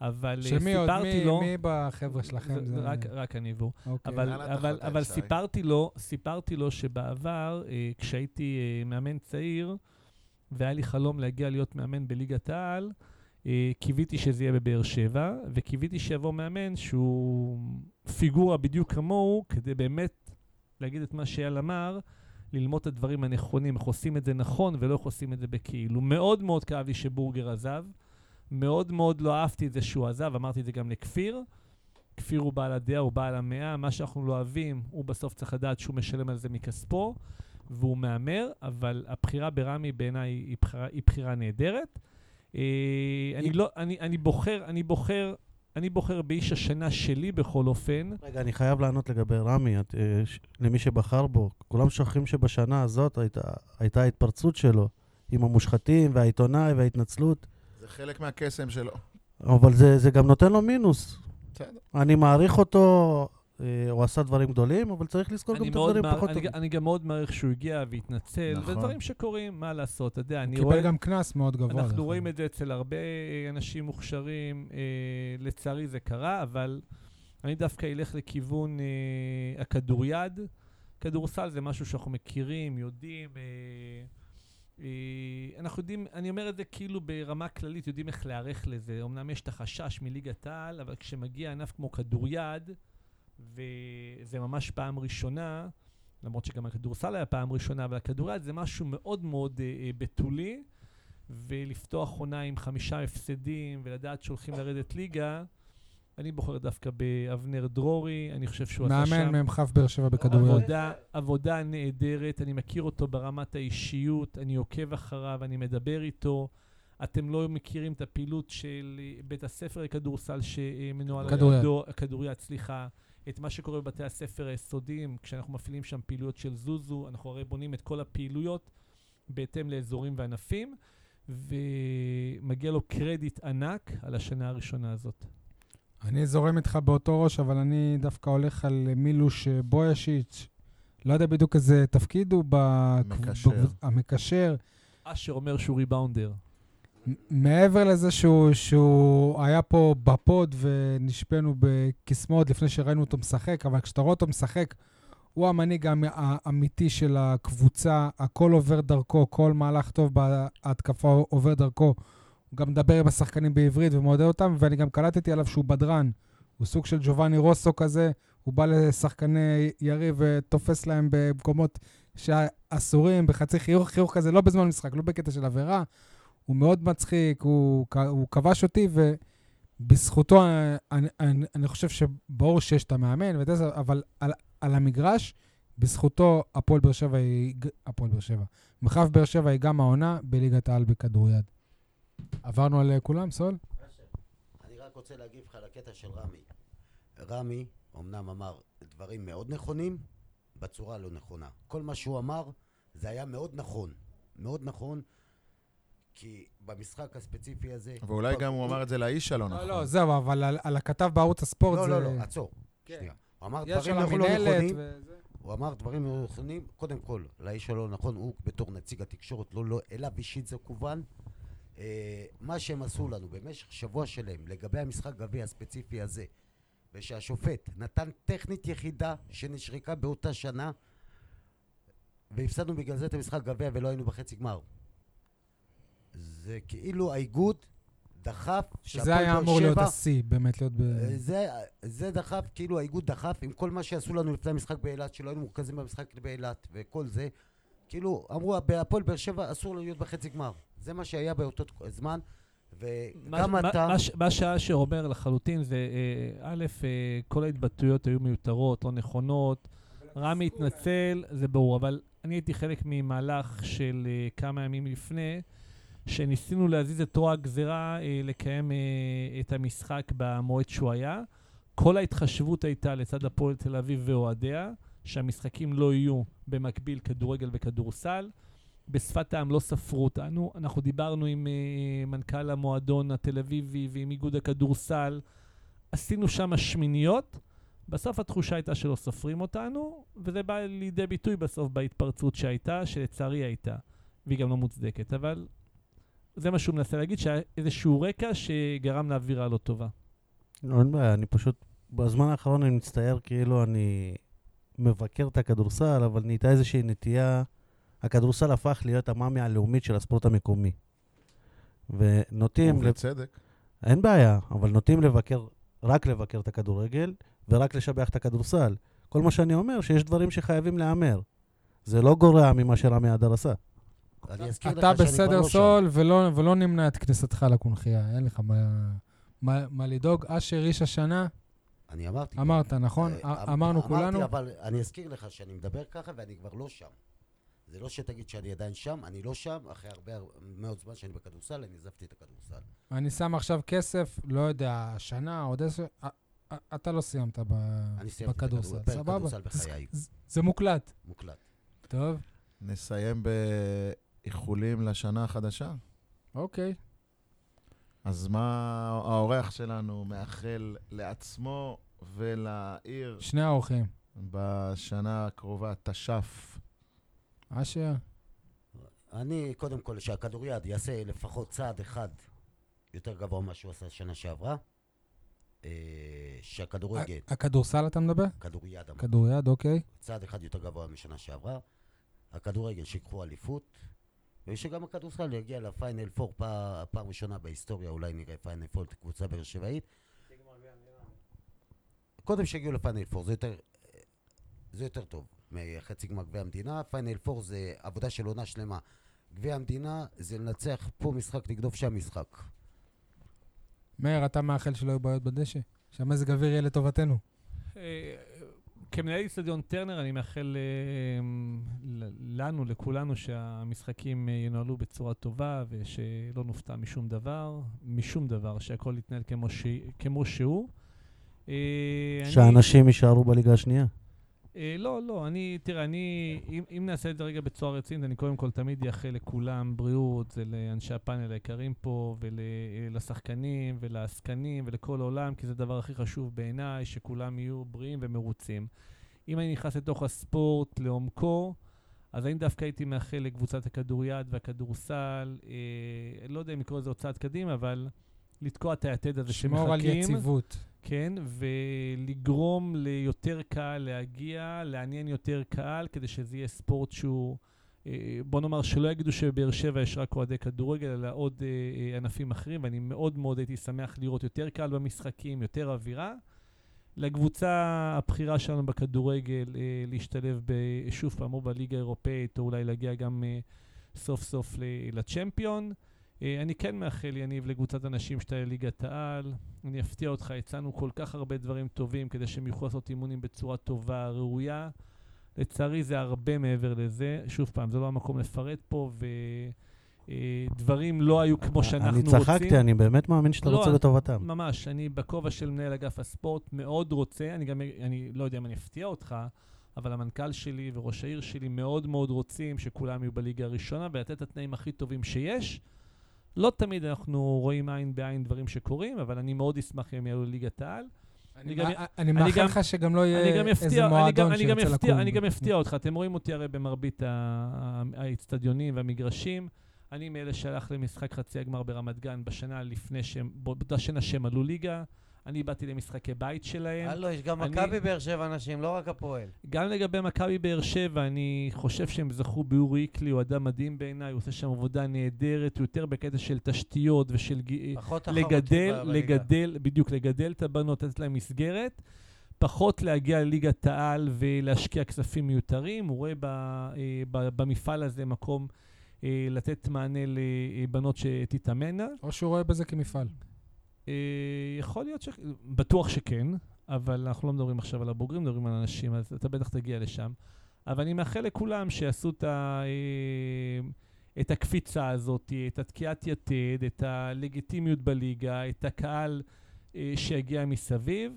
B: אבל אה,
A: שמי עוד?
B: סיפרתי
A: מי-
B: לו...
A: מי בחבר'ה שלכם?
B: זה רק, רק אני והוא.
A: אוקיי.
B: אבל, אבל, אבל
C: שי?
B: סיפרתי לו, סיפרתי לו שבעבר, אה, כשהייתי אה, מאמן צעיר, והיה לי חלום להגיע להיות מאמן בליגת העל, אה, קיוויתי שזה יהיה בבאר שבע, וקיוויתי שיבוא מאמן שהוא פיגורה בדיוק כמוהו, כדי באמת להגיד את מה שאייל אמר, ללמוד את הדברים הנכונים, איך עושים את זה נכון ולא איך עושים את זה בכאילו. מאוד מאוד כאב לי שבורגר עזב, מאוד מאוד לא אהבתי את זה שהוא עזב, אמרתי את זה גם לכפיר. כפיר הוא בעל הדעה, הוא בעל המאה, מה שאנחנו לא אוהבים, הוא בסוף צריך לדעת שהוא משלם על זה מכספו, והוא מהמר, אבל הבחירה ברמי בעיניי היא היא בחירה נהדרת. אה, אני, לא, אני, אני בוחר, אני בוחר, אני בוחר באיש השנה שלי בכל אופן.
D: רגע, אני חייב לענות לגבי רמי, את, אה, ש- למי שבחר בו. כולם שוכחים שבשנה הזאת הייתה, הייתה ההתפרצות שלו עם המושחתים והעיתונאי וההתנצלות,
C: זה חלק מהקסם שלו.
D: אבל זה, זה גם נותן לו מינוס.
C: בסדר.
D: אני מעריך אותו, אה, הוא עשה דברים גדולים, אבל צריך לזכור גם
B: אני,
D: את
B: מאוד
D: הדברים
B: מער,
D: פחות
B: אני,
D: טובים.
B: אני גם מאוד מעריך שהוא הגיע והתנצל,
C: נכון.
B: זה דברים שקורים, מה לעשות, אתה יודע, אני
A: הוא
B: רואה...
A: קיבל גם קנס מאוד גבוה.
B: אנחנו רואים
A: אגב.
B: את זה אצל הרבה אה, אנשים מוכשרים, אה, לצערי זה קרה, אבל אני דווקא אלך לכיוון אה, הכדוריד. כדורסל זה משהו שאנחנו מכירים, יודעים. אה, אנחנו יודעים, אני אומר את זה כאילו ברמה כללית, יודעים איך להיערך לזה. אמנם יש את החשש מליגת העל, אבל כשמגיע ענף כמו כדוריד, וזה ממש פעם ראשונה, למרות שגם הכדורסל היה פעם ראשונה, אבל הכדוריד זה משהו מאוד מאוד אה, אה, בתולי. ולפתוח עונה עם חמישה הפסדים ולדעת שהולכים לרדת ליגה, אני בוחר דווקא באבנר דרורי, אני חושב שהוא עשה שם
A: מאמן מ"כ באר שבע בכדורגל.
B: עבודה, עבודה נהדרת, אני מכיר אותו ברמת האישיות, אני עוקב אחריו, אני מדבר איתו, אתם לא מכירים את הפעילות של אה, בית הספר לכדורסל שמנוהל על. ידו, כדוריד, סליחה, את מה שקורה בבתי הספר היסודיים, כשאנחנו מפעילים שם פעילויות של זוזו, אנחנו הרי בונים את כל הפעילויות בהתאם לאזורים וענפים, ומגיע לו קרדיט ענק על השנה הראשונה הזאת.
A: אני זורם איתך באותו ראש, אבל אני דווקא הולך על מילוש אה, בויאשיץ'. לא יודע בדיוק איזה תפקיד הוא בקב-
C: מקשר.
A: בקבוצ- המקשר.
B: אשר אומר שהוא ריבאונדר.
A: מעבר לזה שהוא, שהוא היה פה בפוד ונשפנו בקסמות לפני שראינו אותו משחק, אבל כשאתה רואה אותו משחק, הוא המנהיג האמ- האמיתי של הקבוצה, הכל עובר דרכו, כל מהלך טוב בהתקפה עובר דרכו. הוא גם מדבר עם השחקנים בעברית ומעודד אותם, ואני גם קלטתי עליו שהוא בדרן. הוא סוג של ג'ובאני רוסו כזה, הוא בא לשחקני יריב ותופס להם במקומות שאסורים, בחצי חיוך, חיוך כזה, לא בזמן משחק, לא בקטע של עבירה. הוא מאוד מצחיק, הוא, הוא כבש אותי, ובזכותו אני, אני, אני חושב שברור שיש את המאמן, ואת זה, אבל על, על המגרש, בזכותו הפועל באר שבע היא, הפועל באר שבע. מרחב באר שבע היא גם העונה בליגת העל בכדוריד. עברנו על אה, כולם, סול?
F: אני רק רוצה להגיב לך על הקטע של רמי. רמי אמנם אמר דברים מאוד נכונים, בצורה לא נכונה. כל מה שהוא אמר זה היה מאוד נכון. מאוד נכון, כי במשחק הספציפי הזה...
C: ואולי גם הוא אמר את זה לאיש הלא
A: לא,
C: נכון.
A: לא, זהו, אבל על, על הכתב בערוץ הספורט
F: לא,
A: זה...
F: לא, לא, עצור.
A: כן.
F: שנייה. הוא אמר דברים לא לא נכונים.
A: וזה.
F: הוא אמר דברים לא נכונים, קודם כל, לאיש הלא נכון, הוא בתור נציג התקשורת, לא, לא, אליו אישית זה כוון. אה, מה שהם עשו לנו במשך שבוע שלם לגבי המשחק גביע הספציפי הזה, ושהשופט נתן טכנית יחידה שנשרקה באותה שנה, והפסדנו בגלל זה את המשחק גביע ולא היינו בחצי גמר. זה כאילו האיגוד דחף,
A: שזה היה אמור להיות השיא, באמת להיות ב...
F: אה, זה, זה דחף, כאילו האיגוד דחף עם כל מה שעשו לנו לפני המשחק באילת, שלא היינו מורכזים במשחק באילת וכל זה. כאילו, אמרו, בהפועל באר שבע אסור להיות בחצי גמר. זה מה שהיה באותו זמן, וגם
B: מה,
F: אתה...
B: מה, מה שאשר אומר לחלוטין זה, אה, א', אה, כל ההתבטאויות היו מיותרות, לא נכונות. רמי התנצל, זה ברור, אבל אני הייתי חלק ממהלך של אה, כמה ימים לפני, שניסינו להזיז את רוע הגזירה לקיים את המשחק במועד שהוא היה. כל ההתחשבות הייתה לצד הפועל תל אביב ואוהדיה, שהמשחקים לא יהיו במקביל כדורגל וכדורסל. בשפת העם לא ספרו אותנו. אנחנו דיברנו עם uh, מנכ"ל המועדון התל אביבי ועם איגוד הכדורסל. עשינו שם שמיניות. בסוף התחושה הייתה שלא סופרים אותנו, וזה בא לידי ביטוי בסוף בהתפרצות שהייתה, שלצערי הייתה, והיא גם לא מוצדקת. אבל זה מה שהוא מנסה להגיד, שהיה איזשהו רקע שגרם לאווירה לא טובה.
D: לא, אין בעיה, אני פשוט, בזמן האחרון אני מצטייר כאילו אני מבקר את הכדורסל, אבל נהייתה איזושהי נטייה, הכדורסל הפך להיות המאמי הלאומית של הספורט המקומי. ונוטים, לב...
C: ובצדק.
D: אין בעיה, אבל נוטים לבקר, רק לבקר את הכדורגל, ורק לשבח את הכדורסל. כל מה שאני אומר, שיש דברים שחייבים להיאמר. זה לא גורע ממה שרמי אדר עשה.
F: אני אזכיר לך
A: אתה
F: שאני כבר
A: בסדר
F: לא שם.
A: סול, ולא, ולא נמנע את כניסתך לקונכייה, אין לך מה, מה, מה לדאוג. אשר איש השנה,
F: אני אמרתי.
A: אמרת, נכון?
F: אה, אמ-
A: אמרנו
F: אמרתי,
A: כולנו.
F: אבל אני אזכיר לך שאני מדבר ככה ואני כבר לא שם. זה לא שתגיד שאני עדיין שם, אני לא שם, אחרי הרבה מאוד זמן שאני בכדורסל, אני עזבתי את הכדורסל.
A: אני שם עכשיו כסף, לא יודע, שנה, עוד עשר... א- א- אתה לא סיימת ב-
F: אני סיימתי את
A: בכדורסל, סבבה? זה מוקלט.
F: מוקלט.
A: טוב,
C: נסיים באיחולים לשנה החדשה.
A: אוקיי.
C: אז מה האורח שלנו מאחל לעצמו ולעיר
A: שני האורחים.
C: בשנה הקרובה, תש"ף?
A: אשר,
F: אני, קודם כל, שהכדוריד יעשה לפחות צעד אחד יותר גבוה ממה שהוא עשה שנה שעברה. אה, שהכדורגל,
A: הכדורסל אתה מדבר?
F: כדוריד,
A: כדוריד, אוקיי.
F: צעד אחד יותר גבוה משנה שעברה. הכדורגל שיקחו אליפות, ושגם הכדורסל יגיע לפיינל פור פע- פעם ראשונה בהיסטוריה, אולי נראה פיינל פור קבוצה באר שבעית. קודם שיגיעו לפיינל פור, זה יותר, זה יותר טוב מחצי גמר גביע המדינה. פיינל פור זה עבודה של עונה שלמה. גביע המדינה זה לנצח פה משחק, לגדוף שם משחק.
A: מאיר, אתה מאחל שלא יהיו בעיות בדשא? שהמזג אוויר יהיה לטובתנו.
B: אה, כמנהל איצטדיון טרנר, אני מאחל אה, לנו, לכולנו, שהמשחקים אה, ינוהלו בצורה טובה ושלא נופתע משום דבר, משום דבר, שהכל יתנהל כמו, ש... כמו שהוא.
D: שאנשים אני... יישארו בליגה השנייה.
B: אה, לא, לא, אני, תראה, אני, אם, אם נעשה את זה רגע בצורה רצינית, אני קודם כל תמיד אאחל לכולם בריאות, לאנשי הפאנל היקרים פה, ולשחקנים, ולעסקנים, ולכל העולם, כי זה הדבר הכי חשוב בעיניי, שכולם יהיו בריאים ומרוצים. אם אני נכנס לתוך הספורט לעומקו, אז אני דווקא הייתי מאחל לקבוצת הכדוריד והכדורסל, אה, לא יודע אם לקרוא לזה צעד קדימה, אבל לתקוע את היתד הזה שמחכים.
A: שמור על יציבות.
B: כן, ולגרום ליותר קהל להגיע, לעניין יותר קהל, כדי שזה יהיה ספורט שהוא, אה, בוא נאמר שלא יגידו שבבאר שבע יש רק אוהדי כדורגל, אלא עוד אה, אה, ענפים אחרים, ואני מאוד מאוד הייתי שמח לראות יותר קהל במשחקים, יותר אווירה. לקבוצה הבכירה שלנו בכדורגל להשתלב שוב פעם או בליגה האירופאית, או אולי להגיע גם סוף סוף לצ'מפיון. אה, אני כן מאחל, יניב, לקבוצת אנשים שתהיה ליגת העל. אני אפתיע אותך, הצענו כל כך הרבה דברים טובים כדי שהם יוכלו לעשות אימונים בצורה טובה, ראויה. לצערי זה הרבה מעבר לזה. שוב פעם, זה לא המקום לפרט פה, ודברים אה, לא היו כמו שאנחנו רוצים.
D: אני צחקתי, אני באמת מאמין שאתה לא, רוצה לטובתם.
B: ממש, אני בכובע של מנהל אגף הספורט מאוד רוצה, אני גם, אני לא יודע אם אני אפתיע אותך, אבל המנכ"ל שלי וראש העיר שלי מאוד מאוד רוצים שכולם יהיו בליגה הראשונה ולתת את התנאים הכי טובים שיש. לא תמיד אנחנו רואים עין בעין דברים שקורים, אבל אני מאוד אשמח אם יעלו ליגת העל.
A: אני מאחל לך שגם לא יהיה איזה מועדון שירצה לקום.
B: אני גם אפתיע אותך, אתם רואים אותי הרי במרבית האצטדיונים והמגרשים. אני מאלה שהלך למשחק חצי הגמר ברמת גן בשנה לפני שהם, באותה שנה שהם עלו ליגה. אני באתי למשחקי בית שלהם.
E: הלו, יש גם מכבי באר שבע אנשים, לא רק הפועל.
B: גם לגבי מכבי באר שבע, אני חושב שהם זכו באורי איקלי, הוא אדם מדהים בעיניי, הוא עושה שם עבודה נהדרת, הוא יותר בקטע של תשתיות ושל...
E: פחות
B: לגדל, לגדל, בדיוק, לגדל את הבנות, לתת להם מסגרת. פחות להגיע לליגת העל ולהשקיע כספים מיותרים. הוא רואה ב, אה, ב, במפעל הזה מקום אה, לתת מענה לבנות שתתאמנה.
A: או שהוא רואה בזה כמפעל.
B: אה, יכול להיות ש... בטוח שכן, אבל אנחנו לא מדברים עכשיו על הבוגרים, מדברים על אנשים, אז אתה בטח תגיע לשם. אבל אני מאחל לכולם שיעשו את, ה... אה, את הקפיצה הזאת, את התקיעת יתד, את הלגיטימיות בליגה, את הקהל אה, שיגיע מסביב.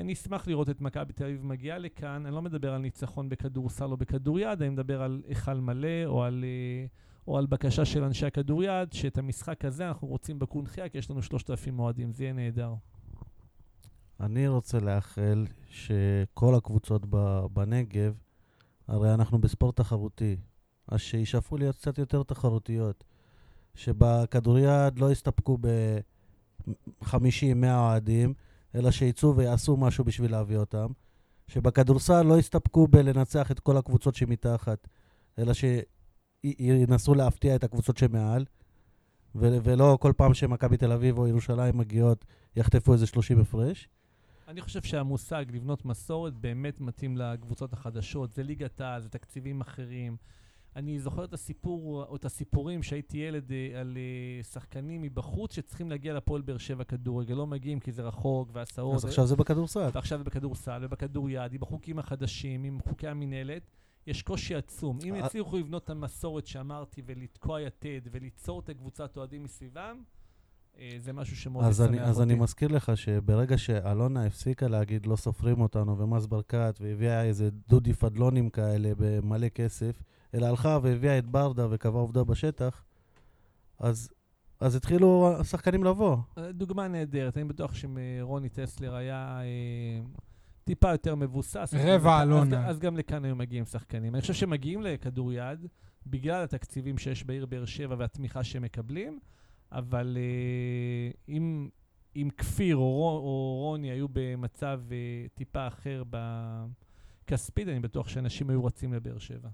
B: אני אשמח לראות את מכבי תל אביב מגיעה לכאן. אני לא מדבר על ניצחון בכדורסל או בכדוריד, אני מדבר על היכל מלא או על... או על בקשה של אנשי הכדוריד, שאת המשחק הזה אנחנו רוצים בקונחייה, כי יש לנו 3,000 אוהדים, זה יהיה נהדר.
D: אני רוצה לאחל שכל הקבוצות בנגב, הרי אנחנו בספורט תחרותי, אז שישאפו להיות קצת יותר תחרותיות. שבכדוריד לא יסתפקו ב-50-100 אוהדים, אלא שיצאו ויעשו משהו בשביל להביא אותם. שבכדורסל לא יסתפקו בלנצח את כל הקבוצות שמתחת, אלא ש... ינסו להפתיע את הקבוצות שמעל, ו- ולא כל פעם שמכבי תל אביב או ירושלים מגיעות, יחטפו איזה 30 הפרש.
B: אני חושב שהמושג לבנות מסורת באמת מתאים לקבוצות החדשות. זה ליגת העל, זה תקציבים אחרים. אני זוכר את הסיפור, או את הסיפורים שהייתי ילד אה, על אה, שחקנים מבחוץ שצריכים להגיע לפועל באר שבע כדורגל, לא מגיעים כי זה רחוק והסעות.
D: אז עכשיו זה בכדורסל.
B: ועכשיו זה בכדורסל ובכדוריד, עם החוקים החדשים, עם חוקי המינהלת. יש קושי עצום. אם אה, יצליחו לבנות את המסורת שאמרתי ולתקוע יתד וליצור את הקבוצת אוהדים מסביבם, אה, זה משהו שמאוד ישמח אותי.
D: אז אני מזכיר לך שברגע שאלונה הפסיקה להגיד לא סופרים אותנו ומס ברקת והביאה איזה דודי פדלונים כאלה במלא כסף, אלא הלכה והביאה את ברדה וקבעה עובדה בשטח, אז, אז התחילו השחקנים לבוא.
B: אה, דוגמה נהדרת, אני בטוח שאם רוני טסלר היה... טיפה יותר מבוסס.
A: רבע אלונה.
B: אז, אז גם לכאן היו מגיעים שחקנים. אני חושב שמגיעים לכדוריד בגלל התקציבים שיש בעיר באר שבע והתמיכה שהם מקבלים, אבל uh, אם, אם כפיר או, או רוני היו במצב uh, טיפה אחר בכספית, אני בטוח שאנשים היו רצים לבאר שבע.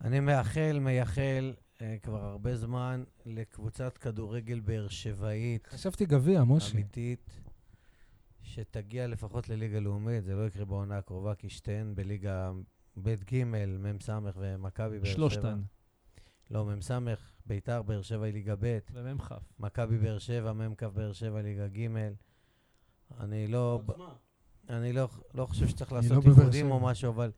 E: אני מאחל, מייחל uh, כבר הרבה זמן לקבוצת כדורגל באר שבעית.
A: חשבתי גביע, משה.
E: אמיתית. שתגיע לפחות לליגה לאומית, זה לא יקרה בעונה הקרובה, כי שתיהן בליגה ב' ג', מ"ס ומכבי באר שבע.
B: שלושתן.
E: לא, מ"ס, ביתר באר שבע היא ליגה ב'.
B: ומ"כ.
E: מכבי באר שבע, מ"כ באר שבע ליגה ג'. אני לא... אני לא, לא חושב שצריך לעשות
A: לא בבאר
E: עיבודים או. משהו, אבל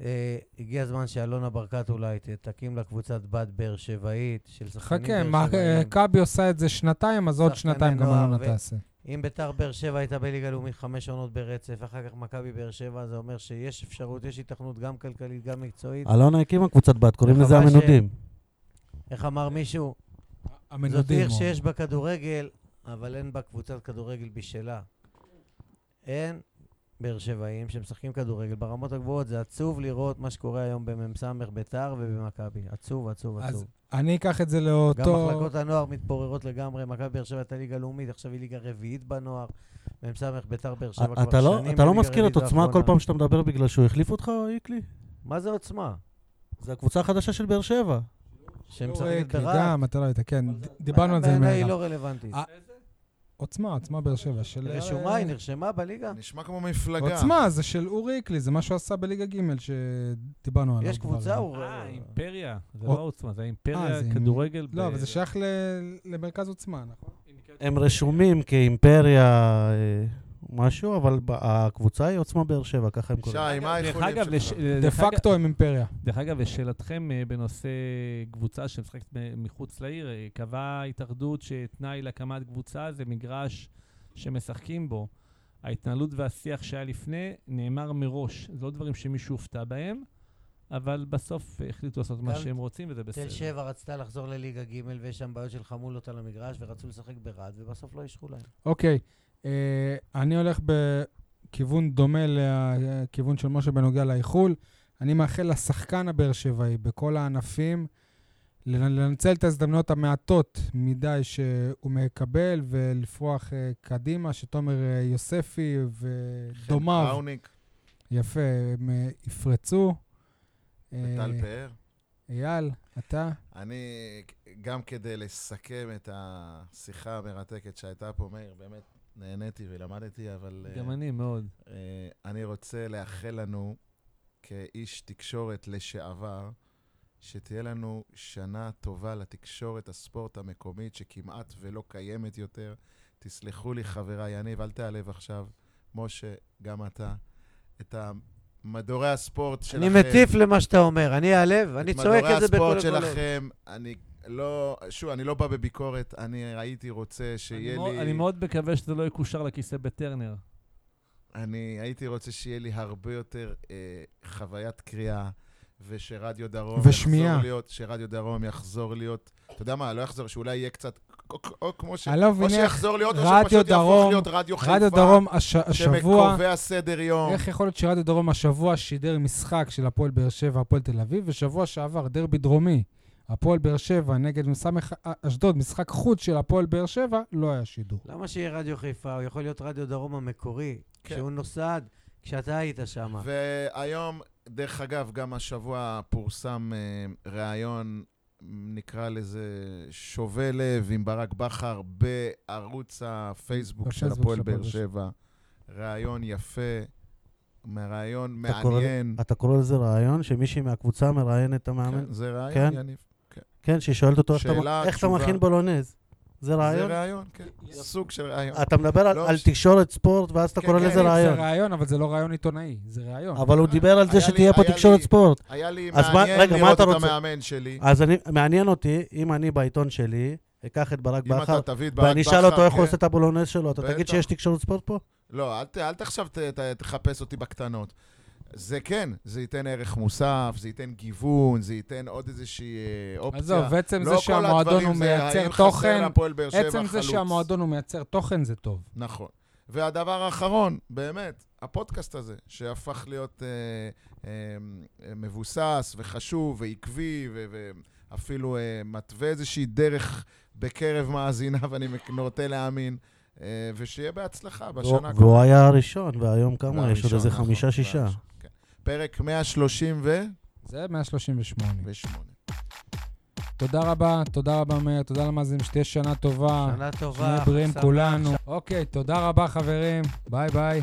E: אה, הגיע הזמן שאלונה ברקת אולי תקים לה קבוצת בת באר שבעית של שחקנים
A: חכה,
E: באר
A: מה, אה,
E: שבעים.
A: מכבי עושה את זה שנתיים, אז עוד שנתיים גם אלונה תעשה.
E: אם ביתר באר שבע הייתה בליגה לאומית חמש עונות ברצף, אחר כך מכבי באר שבע, זה אומר שיש אפשרות, יש התכנות גם כלכלית, גם מקצועית.
F: אלונה הקימה קבוצת בת, קוראים לזה
E: וחבל ש-
F: המנודים.
E: איך אמר מישהו? זאת
A: המנודים.
E: עיר
A: או-
E: שיש בה כדורגל, אבל אין בה קבוצת כדורגל בשלה. אין באר שבעים שמשחקים כדורגל ברמות הגבוהות. זה עצוב לראות מה שקורה היום במ"ס ביתר ובמכבי. עצוב, עצוב,
A: אז
E: עצוב.
A: אני אקח את זה
E: גם
A: לאותו...
E: מחלקות הנוער מתפוררות לגמרי. מכבי באר שבע הייתה ליגה לאומית, עכשיו היא ליגה רביעית בנוער. מ"ס ביתר באר שבע כבר
F: אתה לא-
E: שנים
F: אתה לא מזכיר את עוצמה כל. פעם שאתה מדבר בגלל שהוא החליף אותך, איקלי?
E: מה זה עוצמה?
F: זה הקבוצה החדשה של באר שבע.
E: שמשחקת
A: אורי,
E: ברהט?
A: גם, אתה לא היית, כן. דיברנו על זה עם
E: בעיניי היא. לא רלוונטית.
A: אה, עוצמה, עוצמה באר שבע. של...
E: רשומה, היא נרשמה בליגה?
C: נשמע כמו מפלגה.
A: עוצמה, זה של אורי איקלי, זה מה שהוא עשה בליגה ג' שדיברנו עליו.
E: יש. קבוצה? הוא...
B: אה, אימפריה. זה
A: או-
B: לא עוצמה, זה
A: אה,
B: האימפריה
A: זה עם-
B: כדורגל.
A: לא, אבל זה שייך ל- למרכז עוצמה, נכון?
F: הם רשומים כאימפריה אה, משהו, אבל הקבוצה היא עוצמה באר שבע, ככה הם קוראים.
C: שי, מה האיחולים שלך?
A: דה פקטו הם אימפריה.
B: דרך אגב, לשאלתכם אה, בנושא קבוצה שמשחקת מחוץ לעיר, אה, קבעה ההתאחדות שתנאי להקמת קבוצה זה מגרש שמשחקים בו. ההתנהלות והשיח שהיה לפני נאמר מראש. זה לא דברים שמישהו הופתע בהם, אבל בסוף אה, החליטו לעשות מה שהם רוצים, וזה בסדר.
E: תל שבע רצתה לחזור לליגה ג' ויש שם בעיות של חמולות על המגרש ורצו לשחק ברהט ובסוף לא אישרו להם.
A: אוקיי, אה, אני הולך בכיוון דומה לכיוון של משה בנוגע לאיחול. אני מאחל לשחקן הבאר שבעי בכל הענפים לנ- לנצל את ההזדמנויות המעטות מדי שהוא מקבל ולפרוח אה, קדימה, שתומר אה, יוספי ודומיו,
C: חאוניק
A: יפה, הם אה, יפרצו. אה,
C: וטל פאר.
A: אייל, אתה?
C: אני, גם כדי לסכם את השיחה המרתקת שהייתה פה, מאיר, באמת נהניתי ולמדתי, אבל... אה,
B: גם אני מאוד.
C: אה, אני רוצה לאחל לנו, כאיש תקשורת לשעבר, שתהיה לנו שנה טובה לתקשורת הספורט המקומית, שכמעט ולא קיימת יותר. תסלחו לי, חבריי, יניב, אל תיעלב עכשיו. משה, גם אתה. את מדורי הספורט שלכם.
E: אני מטיף למה שאתה אומר, אני אעלב, אני צועק את זה בכל
C: מדורי
E: הלב.
C: הספורט שלכם, אני לא... שוב, אני לא בא בביקורת, אני הייתי רוצה
B: אני
C: שיהיה
B: מאוד-
C: לי...
B: אני מאוד מקווה שזה לא יקושר לכיסא בטרנר.
C: אני הייתי רוצה שיהיה לי הרבה יותר אה, חוויית קריאה, ושרדיו דרום
A: ושמיעה.
C: יחזור להיות, שרדיו דרום יחזור להיות, אתה יודע מה, לא יחזור, שאולי יהיה קצת, או, או כמו ש...
A: אני לא
C: או שיחזור להיות, או
A: רדיו
C: שפשוט יהפוך
A: דרום-
C: להיות רדיו חיפה,
A: רדיו דרום הש... השבוע...
C: שמקובע סדר יום.
A: איך יכול להיות שרדיו דרום השבוע שידר משחק של הפועל באר שבע, הפועל תל אביב, ושבוע שעבר דרבי דרומי, הפועל באר שבע נגד מסמך אשדוד, משחק חוץ של הפועל באר שבע, לא היה שידור.
E: למה שיהיה רדיו חיפה? הוא יכול להיות רדיו דרום המקורי,
C: כן.
E: כשהוא נוסד, כשאתה היית שם.
C: והיום, דרך אגב, גם השבוע פורסם אה, ראיון, נקרא לזה שובה לב, עם ברק בכר בערוץ הפייסבוק של הפועל באר שבע. ראיון יפה, ראיון
F: קורא-
C: מעניין.
F: אתה קורא לזה רעיון שמישהי מהקבוצה מראיין את המאמן?
C: כן, זה ראיון,
F: כן?
C: יניב.
F: כן, שהיא שואלת אותו איך אתה- איך. מכין בולונז. זה
C: זה
F: רעיון?
C: ראיון, כן. סוג של ראיון.
F: אתה מדבר על-
C: לא,
F: על
C: ש-
F: תקשורת ספורט, ואז אתה
C: כן,
F: קורא
C: כן,
F: לזה
A: זה
F: רעיון.
A: ראיון, אבל זה לא ראיון עיתונאי, זה ראיון.
F: אבל הוא דיבר על זה
C: היה
F: שתהיה פה תקשורת ספורט.
C: היה לי מעניין לראות את? המאמן שלי.
F: אז אני, מעניין אותי, אם אני בעיתון שלי, אקח את ברק
C: אם
F: בכר, ואני אשאל אותו איך הוא
C: כן.
F: עושה את הבולונז שלו, אתה תגיד. שיש תקשורת ספורט פה?
C: לא, אל, תחשב, ת, ת, תחפש אותי בקטנות. זה כן, זה ייתן ערך מוסף, זה ייתן גיוון, זה ייתן עוד איזושהי אה, אופציה.
A: עזוב, עצם
C: לא
A: זה שהמועדון הוא
C: זה
A: מייצר תוכן, עצם זה. שהמועדון הוא מייצר תוכן זה טוב.
C: נכון. והדבר האחרון, באמת, הפודקאסט הזה, שהפך להיות אה, אה, אה, מבוסס וחשוב ועקבי, ו- ואפילו אה, מתווה איזושהי דרך בקרב מאזיניו, <laughs> אני נוטה להאמין, אה, ושיהיה בהצלחה בשנה
F: והוא היה הראשון, והיום כמה? יש עוד איזה
C: נכון,
F: חמישה-שישה.
C: פרק 138.
A: זה 138. תודה רבה, תודה רבה מאיר, תודה למאזינים, שתהיה שנה טובה.
E: שנה טובה.
A: נהיה בריאים. כולנו. אוקיי, תודה רבה חברים, ביי ביי.